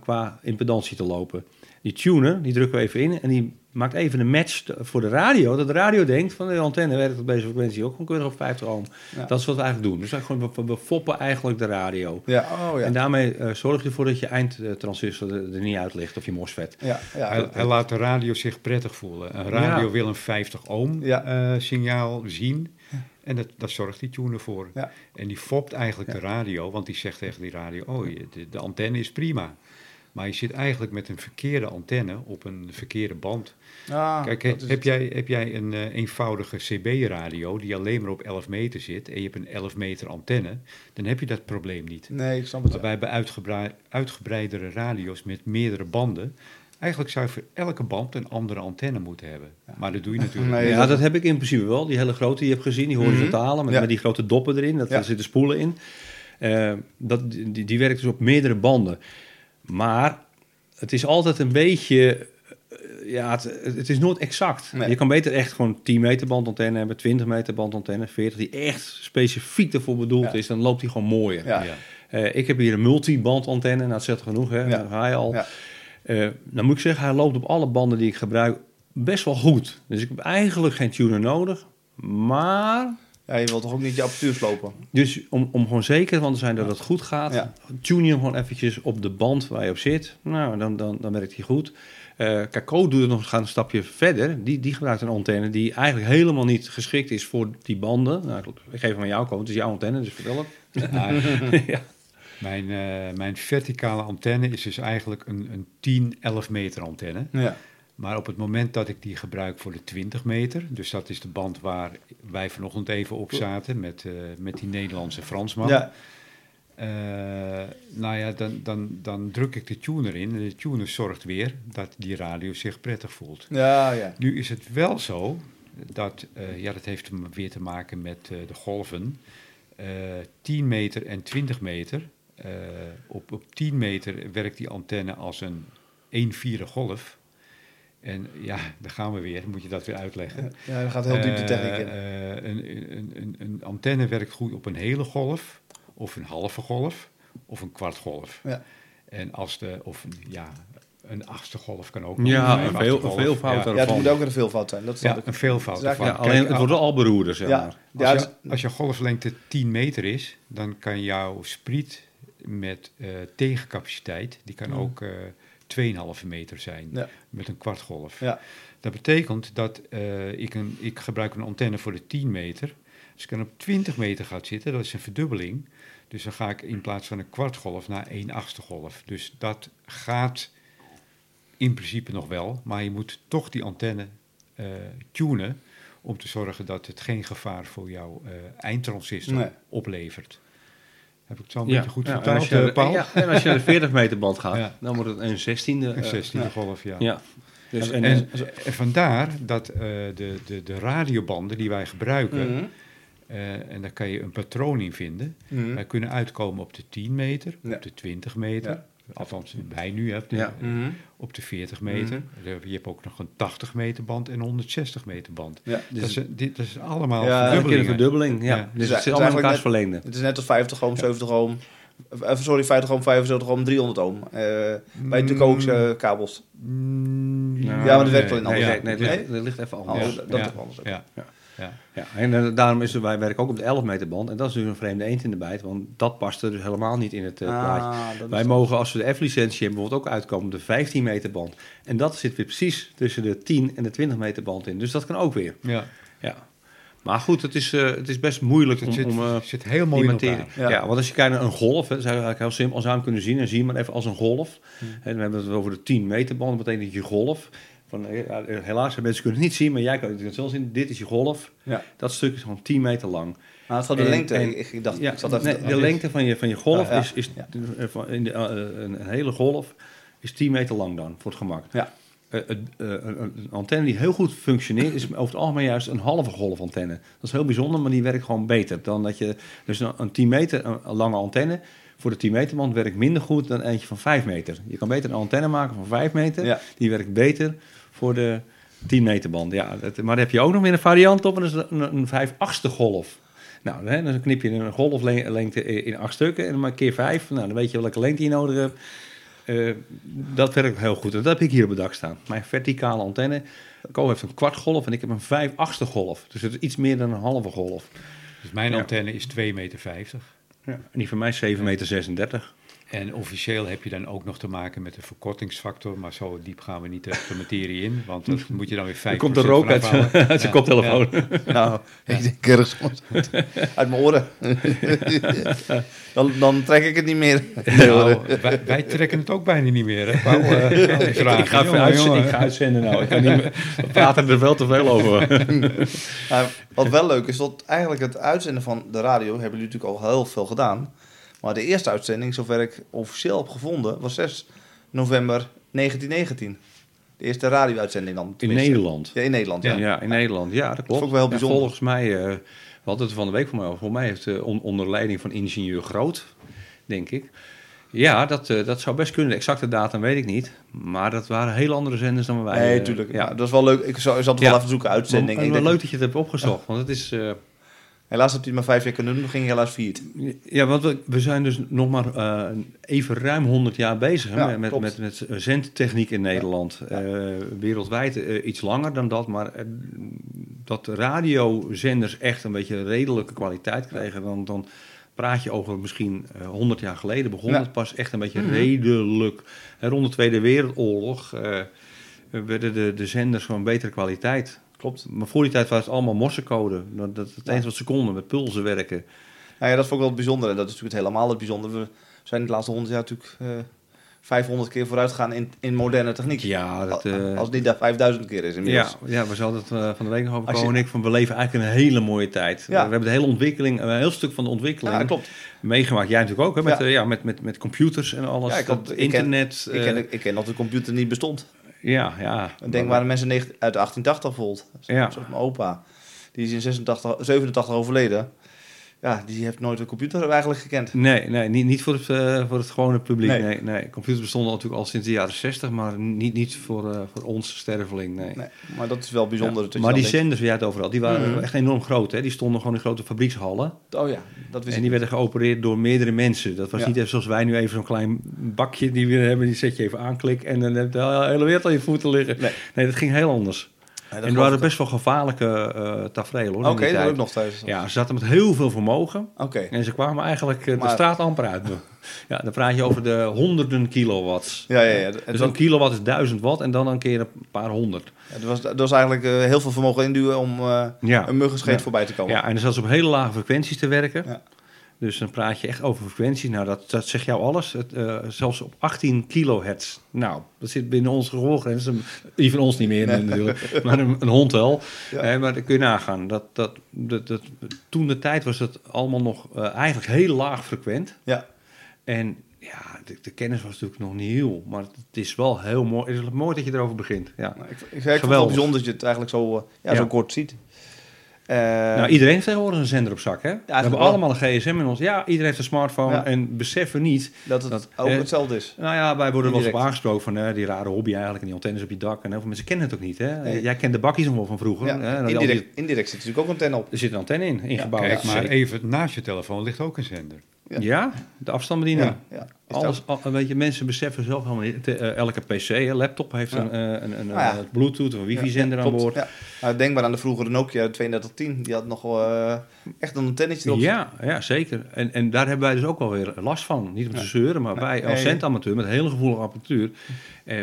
qua impedantie te lopen. Die tuner, die drukken we even in en die maakt even een match voor de radio. Dat de radio denkt van de antenne werkt op deze frequentie ook gewoon keurig op 50 ohm. Ja. Dat is wat we eigenlijk doen. Dus gewoon, we, we foppen eigenlijk de radio. ja, oh ja. En daarmee eh, zorg je ervoor dat je eindtransistor er, er niet uit ligt of je MOSFET. ja, ja, Hij, laat de radio zich prettig voelen. Een radio Ja. wil een 50 ohm Ja. eh, signaal zien. En dat, daar zorgt die tuner voor. Ja. En die fopt eigenlijk Ja. de radio, want die zegt tegen die radio: Oh, de antenne is prima. Maar je zit eigenlijk met een verkeerde antenne op een verkeerde band. Ah, Kijk, he- heb jij, heb jij een eh, eenvoudige CB-radio die alleen maar op 11 meter zit en je hebt een 11 meter antenne, dan heb je dat probleem niet. Nee, ik snap het. Maar wij hebben uitgebrei- uitgebreidere radio's met meerdere banden. Eigenlijk zou je voor elke band een andere antenne moeten hebben. Maar dat doe je natuurlijk Nee, niet. ja, dat- heb ik in principe wel. Die hele grote die je hebt gezien, die horizontale, met, Ja. met die grote doppen erin. Dat, Ja. Daar zitten spoelen in. Eh, dat, die, die werkt dus op meerdere banden. Maar het is altijd een beetje... eh, ja, het, het is nooit exact. Nee. Je kan beter echt gewoon 10 meter bandantenne hebben, 20 meter bandantenne, 40, die echt specifiek ervoor bedoeld Ja. is. Dan loopt die gewoon mooier. Ja. Ja. Eh, ik heb hier een multibandantenne, nou dat zegt genoeg, hè? Ja. Daar ga je al. Ja. Eh, dan moet ik zeggen, hij loopt op alle banden die ik gebruik best wel goed. Dus ik heb eigenlijk geen tuner nodig. Maar, Ja, je wilt toch ook niet je apparatuur slopen? dus om, om gewoon zeker van te zijn dat het goed gaat, Ja. tune je hem gewoon eventjes op de band waar je op zit. Nou, dan, dan, dan werkt hij goed. Eh Caco doet het nog gaan een stapje verder. Die, die gebruikt een antenne die eigenlijk helemaal niet geschikt is voor die banden. Nou, ik geef hem aan jou, Ko. Het is jouw antenne, dus vertel het. Nou, ja. mijn, eh, mijn verticale antenne is dus eigenlijk een, een 10, 11 meter antenne. Ja. Maar op het moment dat ik die gebruik voor de 20 meter, dus dat is de band waar wij vanochtend even op zaten met, eh, met die Nederlandse Fransman. Ja. Eh, nou ja, dan, dan, dan druk ik de tuner in en de tuner zorgt weer dat die radio zich prettig voelt. Ja, ja. Nu is het wel zo dat, eh, ja, dat heeft weer te maken met de golven. Eh 10 meter en 20 meter. Op, op 10 meter werkt die antenne als een 1 vierde golf. En ja, daar gaan we weer, moet je dat weer uitleggen. Ja, dan gaat heel diep de techniek in. Eh, eh, een, een, een, een antenne werkt goed op een hele golf, of een halve golf, of een kwart golf. Ja. En als de, of een, ja, een achtste golf kan ook. nog, Ja, een veel- een veelvoud Ja, Ja, het moet ook een veelvoud zijn. Dat snap ja, een veelvoud Ja, ervan. Ja, Kijk, alleen het wordt al beroerder, zeg Ja. maar. Ja, als, je, als je golflengte 10 meter is, dan kan jouw spriet met eh, tegencapaciteit, die kan Mm. ook eh 2,5 meter zijn Ja. met een kwartgolf. Ja. Dat betekent dat eh, ik, een, ik gebruik een antenne voor de 10 meter. Als ik dan op 20 meter gaat zitten, dat is een verdubbeling. Dus dan ga ik in plaats van een kwartgolf naar 1 achtste golf. Dus dat gaat in principe nog wel, maar je moet toch die antenne eh, tunen om te zorgen dat het geen gevaar voor jouw eh, eindtransistor Nee. oplevert. Heb ik het zo een Ja, beetje goed ja, vertaald, als je, eh, Paul? ja, en als je naar de 40 meter band gaat, dan wordt het een 16e. Een eh, 16e ja. golf, ja. ja. Dus, En, en, en, en vandaar dat eh, de, de, de radiobanden die wij gebruiken, Mhm. eh, en daar kan je een patroon in vinden, Mhm. wij kunnen uitkomen op de 10 meter, op de 20 meter, Ja. Althans wij nu, de, Ja. Mhm. op de 40 meter. Je hebt ook nog een 80 meter band en een 160 meter band. Ja. Dus dat, is, dit, dat is allemaal Ja, een keer een verdubbeling. Ja. Ja. Dus Dus het allemaal is in elkaars verlengde. Het is net als 50 ohm, 70 ohm. Eh, sorry, 50 ohm, 75 ohm, 300 ohm. Eh, bij de Coax eh, kabels. Mm, Ja, maar dat werkt wel in nee, andere nee, nee, Nee? dat- ligt even anders. dat- is toch anders. Ja. Ja. Ja, en eh, daarom is er, wij werken ook op de 11 meter band. En dat is dus een vreemde eend in de bijt, want dat past er dus helemaal niet in het eh, plaatje. Ah, is Wij mogen, als we de F-licentie hebben, bijvoorbeeld ook uitkomen op de 15 meter band. En dat zit weer precies tussen de 10 en de 20 meter band in. Dus dat kan ook weer. Ja. Ja. Maar goed, het is, eh, het is best moeilijk om, zit, om zit heel mooi in materie. Ja. Ja. want als je kijkt naar een golf, hè, dat is eigenlijk heel simpel. Als je hem kunnen zien, dan zie je maar even als een golf. En we hebben het over de 10 meter band, dat betekent dat je golf. Van, eh, ja, helaas, mensen kunnen het niet zien, maar jij kan het wel zien. Dit is je golf. Ja. Dat stuk is gewoon 10 meter lang. Maar het gaat de En- lengte. en- ik, dacht, Ja, ik zat nee, de lengte van je, van je golf ja. is, eh, in de, eh, een, een hele golf is 10 meter lang dan, voor het gemak. Ja. Eh, eh, een, antenne die heel goed functioneert, is over het algemeen juist een halve golfantenne. Dat is heel bijzonder, maar die werkt gewoon beter dan dat je. Dus een, een 10 meter lange antenne voor de 10 meter band werkt minder goed dan eentje van 5 meter. Je kan beter een antenne maken van 5 meter, Ja. die werkt beter voor de 10 meter band. Ja, dat, maar daar heb je ook nog weer een variant op, en dat is een, een 5 achtste golf. Nou, hè, dan knip je een golflengte in acht stukken en dan maak keer vijf. Nou, dan weet je welke lengte je nodig hebt. Eh, dat werkt heel goed. En dat heb ik hier op het dak staan. Mijn verticale antenne. Ko heeft een kwart golf en ik heb een vijf achtste golf. Dus het is iets meer dan een halve golf. Dus mijn Ja. antenne is 2,50 meter. Ja. En die van mij is 7,36 meter. 36. En officieel heb je dan ook nog te maken met een verkortingsfactor. Maar zo diep gaan we niet de de materie in. Want dat moet je dan weer 5% Er komt er rook uit, zijn- halen. uit zijn Ja, koptelefoon. Nou, ik denk ergens uit mijn oren. dan, dan trek ik het niet meer. Nou, wij, wij trekken het ook bijna niet meer. Hè? Eh, vragen. Ik ga, even Jongen, uitz- jongen. ik ga uitzenden nou. Ik kan niet meer, we praten er wel te veel over. Maar wat wel leuk is, dat eigenlijk het uitzenden van de radio hebben jullie natuurlijk al heel veel gedaan. Maar de eerste uitzending, zover ik officieel heb gevonden, was 6 november 1919. De eerste radio-uitzending dan. In tenminste. Nederland. Ja, in Nederland. Ja. Ja, in Nederland. Ja, dat klopt. ook wel heel En bijzonder. volgens mij, eh, we hadden het van de week voor mij over. Voor mij heeft eh, on- onder leiding van ingenieur Groot, denk ik. Ja, dat, eh, dat zou best kunnen. De exacte datum weet ik niet. Maar dat waren heel andere zenders dan wij. Nee, tuurlijk. Ja, Ja, dat is wel leuk. Ik zou, ik zat Ja. wel even zoeken, uitzending. Maar, Ik maar denk- leuk dat je het hebt opgezocht. Want het is... eh, Helaas heb je het maar vijf jaar kunnen doen, dan ging je helaas viert. Ja, want we, we zijn dus nog maar eh, even ruim 100 jaar bezig hè, Ja, met, met, met, met zendtechniek in Nederland. Eh, wereldwijd eh, iets langer dan dat, maar eh, dat de radiozenders echt een beetje redelijke kwaliteit kregen, dan, dan praat je over misschien eh 100 jaar geleden. Begon het pas echt een beetje redelijk. En rond de Tweede Wereldoorlog eh, werden de, de zenders van betere kwaliteit. Klopt. Maar voor die tijd was het allemaal morsencode. Dat, dat het Ja. eens wat ze konden met pulsen werken. Nou ja, dat vond ik wel bijzonder. En dat is natuurlijk het helemaal het bijzondere. We zijn de laatste honderd jaar natuurlijk eh 500 keer vooruit gegaan in, in moderne techniek. Ja, dat, eh, Als het niet dat 5000 keer is Ja, inmiddels. ja, we zouden het eh, van de week nog over je- en Ik van we leven eigenlijk een hele mooie tijd. Ja. We hebben de hele ontwikkeling, een heel stuk van de ontwikkeling Ja, klopt. meegemaakt. Jij natuurlijk ook, hè? Met, Ja. ja, met, met, met computers en alles. Ja, ik had- dat ik ken- internet. Ik ken, ik ken dat de computer niet bestond. Ja, ja. Denk, waren mensen negen- uit 1880 bijvoorbeeld. Ja. Zoals mijn opa. Die is in 86, 87 overleden. Ja, die heeft nooit een computer eigenlijk gekend. Nee, nee niet, niet voor, het, eh, voor het gewone publiek. Nee. Nee. Nee, Computers bestonden natuurlijk al sinds de jaren 60, maar niet, niet voor, eh, voor ons sterveling. Nee. Nee, maar dat is wel bijzonder. Ja, maar die denkt, zenders jij het over had, die waren Mhm. echt enorm groot. Hè? Die stonden gewoon in grote fabriekshallen. Oh ja, dat wist En die ik. werden geopereerd door meerdere mensen. Dat was Ja. niet even zoals wij nu even zo'n klein bakje die we hebben. Die zet je even aanklik en dan heb je de hele wereld aan je voeten liggen. Nee. Nee, dat ging heel anders. Ja, en er waren best wel gevaarlijke eh tafereelen hoor. Oké, die dat ook nog steeds. Ja, ze zaten met heel veel vermogen. Oké. En ze kwamen eigenlijk eh, de straat amper uit. Ja, dan praat je over de honderden kilowatts. Ja, ja, ja. Het Dus was, een kilowatt is duizend watt en dan een keer een paar honderd. het was, dat was eigenlijk eh, heel veel vermogen induwen om eh, Ja. een muggenscheet Ja. voorbij te komen. Ja, en dan zat ze op hele lage frequenties te werken. Ja. Dus dan praat je echt over frequenties. Nou, dat, dat zegt jou alles. Het, eh, zelfs op 18 kilohertz. Nou, dat zit binnen onze gehoorgrens. Die van ons niet meer Nee. natuurlijk. Maar een, een hond wel. Ja. Eh, maar dan kun je nagaan. Dat, dat, dat, dat, toen de tijd was het allemaal nog eh, eigenlijk heel laag frequent. Ja. En ja, de, de kennis was natuurlijk nog niet heel. Maar het is wel heel mooi. Het is mooi dat je erover begint. Ja. Nou, ik, ik, ik vond het bijzonder dat je het eigenlijk zo, eh, ja, Ja. zo kort ziet. Eh, nou, iedereen heeft tegenwoordig een zender op zak, hè? we hebben wel. allemaal een gsm in ons. Ja, iedereen heeft een smartphone. Ja. En beseffen niet dat het dat, ook eh, hetzelfde is. Nou ja, wij worden wel eens aangesproken van eh, die rare hobby eigenlijk en die antennes op je dak. En heel veel mensen kennen het ook niet. Hè? Nee. Jij kent de bakjes nog wel van vroeger. Ja, hè? Die- indirect, indirect zit natuurlijk ook een antenne op. er zit een antenne in, ingebouwd. Kijk, maar even naast je telefoon ligt ook een zender. Ja, de afstandsbediening. Ja, Alles, al, weet je, mensen beseffen zelf helemaal niet. Eh, elke PC, hè, laptop heeft een, eh, een, een, Ah, ja. eh, Bluetooth of een wifi-zender aan boord. Ja. Nou, denk maar aan de vroegere Nokia 3210. Die had nog echt een antennetje erop. Ja, ja, zeker. En, en daar hebben wij dus ook wel weer last van. Niet om te zeuren, maar wij als centamateur met hele gevoelige apparatuur... eh,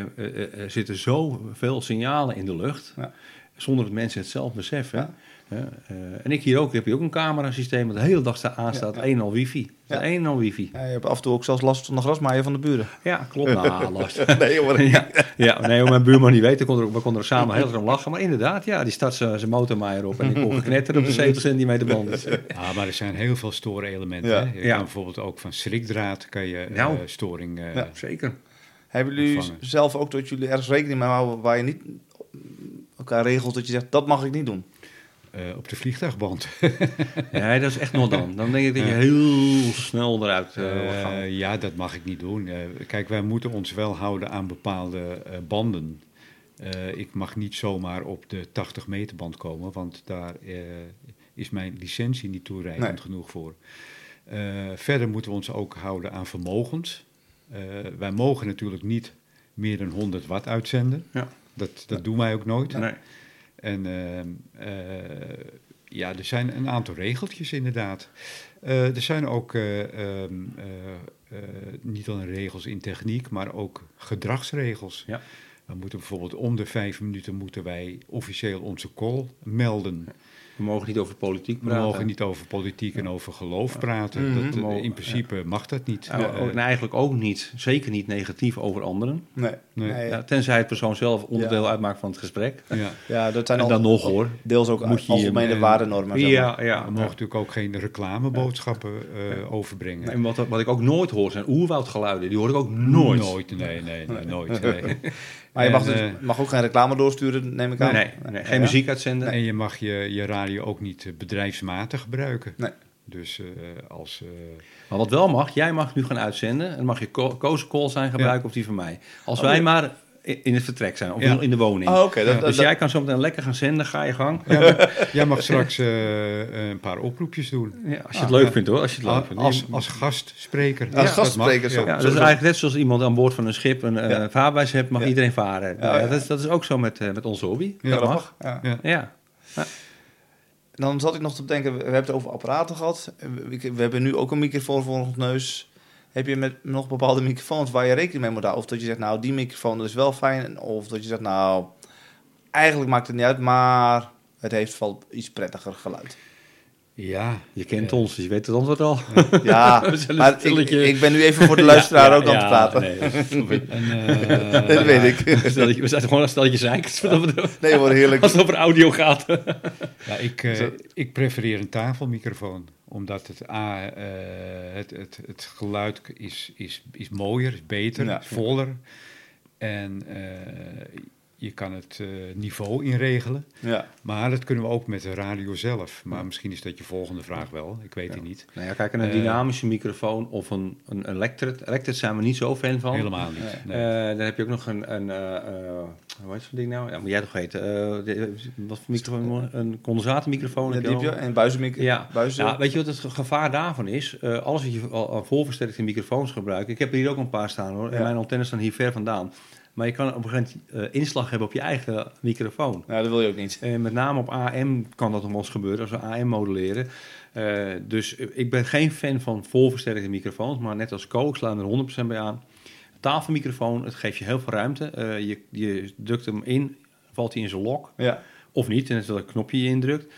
er zitten zoveel signalen in de lucht... Ja. zonder dat mensen het zelf beseffen. Ja. Ja, eh, en ik hier ook, heb je ook een camerasysteem... dat de hele dag staat, aanstaat, Ja, al wifi. Ja. Ja. Al wifi. Ja, je hebt af en toe ook zelfs last van de grasmaaier van de buren. Ja, klopt. Nou, last. Nee hoor. ja, ja, nee, mijn buurman niet weet, we konden er, we konden er samen heel erg om lachen. Maar inderdaad, ja, die start zijn motormaaier op en ik kon geknetterd op de 70 centimeter band. Eh, Ah, maar er zijn heel veel storelementen. Ja. hè. Je Ja. kan bijvoorbeeld ook van schrikdraad kan je eh, Nou. storing... eh, Ja. Zeker. Hebben jullie Ontvangen. zelf ook dat jullie ergens rekening mee houden waar je niet elkaar regelt dat je zegt dat mag ik niet doen? Eh, op de vliegtuigband. Ja, dat is echt nog dan. Dan denk ik dat je heel snel eruit eh, wil gaan. Eh, ja, dat mag ik niet doen. Eh, kijk, wij moeten ons wel houden aan bepaalde eh, banden. Eh, ik mag niet zomaar op de 80 meter band komen, want daar eh, is mijn licentie niet toereikend Nee. genoeg voor. Eh, verder moeten we ons ook houden aan vermogens. Eh, wij mogen natuurlijk niet meer dan 100 watt uitzenden. Ja. Dat, dat doen wij ook nooit. Nee. En ehm, eh, ja, er zijn een aantal regeltjes inderdaad. Eh, er zijn ook eh, ehm, eh, eh, niet alleen regels in techniek, maar ook gedragsregels. Ja. We moeten bijvoorbeeld om de vijf minuten moeten wij officieel onze call melden. We mogen niet over politiek We praten. mogen niet over politiek en over geloof praten. Dat, We mogen- in principe mag dat niet. Ja, Eh, ook- en eigenlijk ook niet, zeker niet negatief over anderen. Nee. Nee. Nee. Ja, tenzij het persoon zelf onderdeel uitmaakt van het gesprek. ja. Ja, dat zijn En al dan nog hoor. deels ook Moet je algemene waardenormen. Ja, ja. We mogen natuurlijk ook geen reclameboodschappen eh, overbrengen. En wat, wat ik ook nooit hoor zijn oerwoudgeluiden. Die hoor ik ook nooit. Nooit, nee, nee, nee, nooit. nee. Maar je mag, En, dus, eh, mag ook geen reclame doorsturen, neem ik aan. nee, nee, geen Ja? muziek uitzenden. En je mag je, je radio ook niet eh, bedrijfsmatig gebruiken. Nee. Dus eh, als... eh, Maar wat wel mag, jij mag nu gaan uitzenden. En mag je Koos call zijn gebruiken of die van mij. Als Oh, wij ja. maar in het vertrek zijn of Ja. in de woning. Oh, oké. dat- Ja, dat- Dus dat- jij kan zo meteen lekker gaan zenden, ga je gang. ja, maar jij mag straks eh, een paar oproepjes doen. Ja, als je Ah, het leuk ja. vindt hoor, als je het leuk vindt. Als, als gastspreker. Als dat mag, gastspreker, ja. zo. ja, dat is eigenlijk net zoals iemand aan boord van een schip een eh, Ja. vaarwijs hebt, mag Ja. iedereen varen. Nou Ja, ja, ja. dat, is, dat is ook zo met, eh, met onze hobby. Ja, dat dat mag. Ja. Ja. Ja. Dan zat ik nog te bedenken, we hebben het over apparaten gehad. We, we hebben nu ook een microfoon voor ons neus. Heb je met nog bepaalde microfoons waar je rekening mee moet houden? Of dat je zegt, nou, die microfoon is wel fijn. Of dat je zegt, nou, eigenlijk maakt het niet uit, maar het heeft wel iets prettiger geluid. Ja, Je kent ons, dus je weet het antwoord al. Ja, maar ik, ben nu even voor de luisteraar ook aan het praten. Nee, dat En, eh, Dat weet ik. Stelletje- we zijn gewoon een stelletje zeikers. Nee hoor, heerlijk. Als het over audio gaat. Ja, ik, eh, ik prefereer een tafelmicrofoon. Omdat het, A, eh, het, het, het geluid is, is, is mooier, is beter, Ja. is voller. En eh, je kan het eh, niveau inregelen. Ja. Maar dat kunnen we ook met de radio zelf. Maar misschien is dat je volgende vraag wel. Ik weet het niet. Nou ja, kijk, een Eh, dynamische microfoon of een, een electret. Electret zijn we niet zo fan van. Helemaal niet. Nee. Eh, dan heb je ook nog een, een hoe heet zo'n ding nou? Ja, moet jij toch weten? Wat voor microfoon? Een condensatormicrofoon. De heb je en buizenmicro. Ja. buizen. Ja, weet je wat het ge- gevaar daarvan is? Alles wat je voorversterkte microfoons gebruikt. Ik heb er hier ook een paar staan hoor. En Ja. mijn antennes staan hier ver vandaan. Maar je kan op een gegeven moment eh, inslag hebben op je eigen microfoon. Ja, dat wil je ook niet. En met name op AM kan dat nog wel eens gebeuren, als we AM modelleren. Eh, dus ik ben geen fan van volversterkte microfoons, maar net als Co, ik sla er 100% bij aan. Tafelmicrofoon, het geeft je heel veel ruimte. Eh, je, je drukt hem in, valt hij in zijn lok, Ja. of niet, en wel een knopje je indrukt.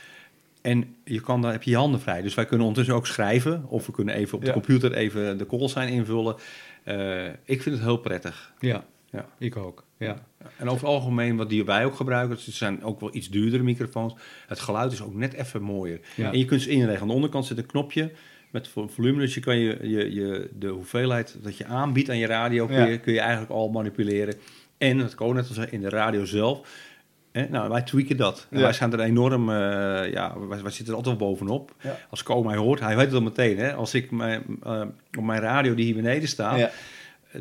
En je kan, dan heb je je handen vrij. Dus wij kunnen ondertussen ook schrijven, of we kunnen even op de Ja. computer even de call sign invullen. Eh, ik vind het heel prettig. Ja, Ja. ik ook. Ja. En over het algemeen, wat die wij ook gebruiken, het zijn ook wel iets duurdere microfoons. Het geluid is ook net even mooier. Ja. En je kunt ze inregelen. Aan de onderkant zit een knopje met vo- volume. Dus je kan je, je, je, de hoeveelheid dat je aanbiedt aan je radio, kun, Ja. je, kun je eigenlijk al manipuleren. En, dat kan ook net als in de radio zelf. Nou, wij tweaken dat. Ja. wij zijn er enorm, eh, ja, wij, wij zitten er altijd bovenop. Ja. Als Co mij hoort, hij weet het al meteen. Hè? Als ik mijn, eh, op mijn radio die hier beneden staat, Ja.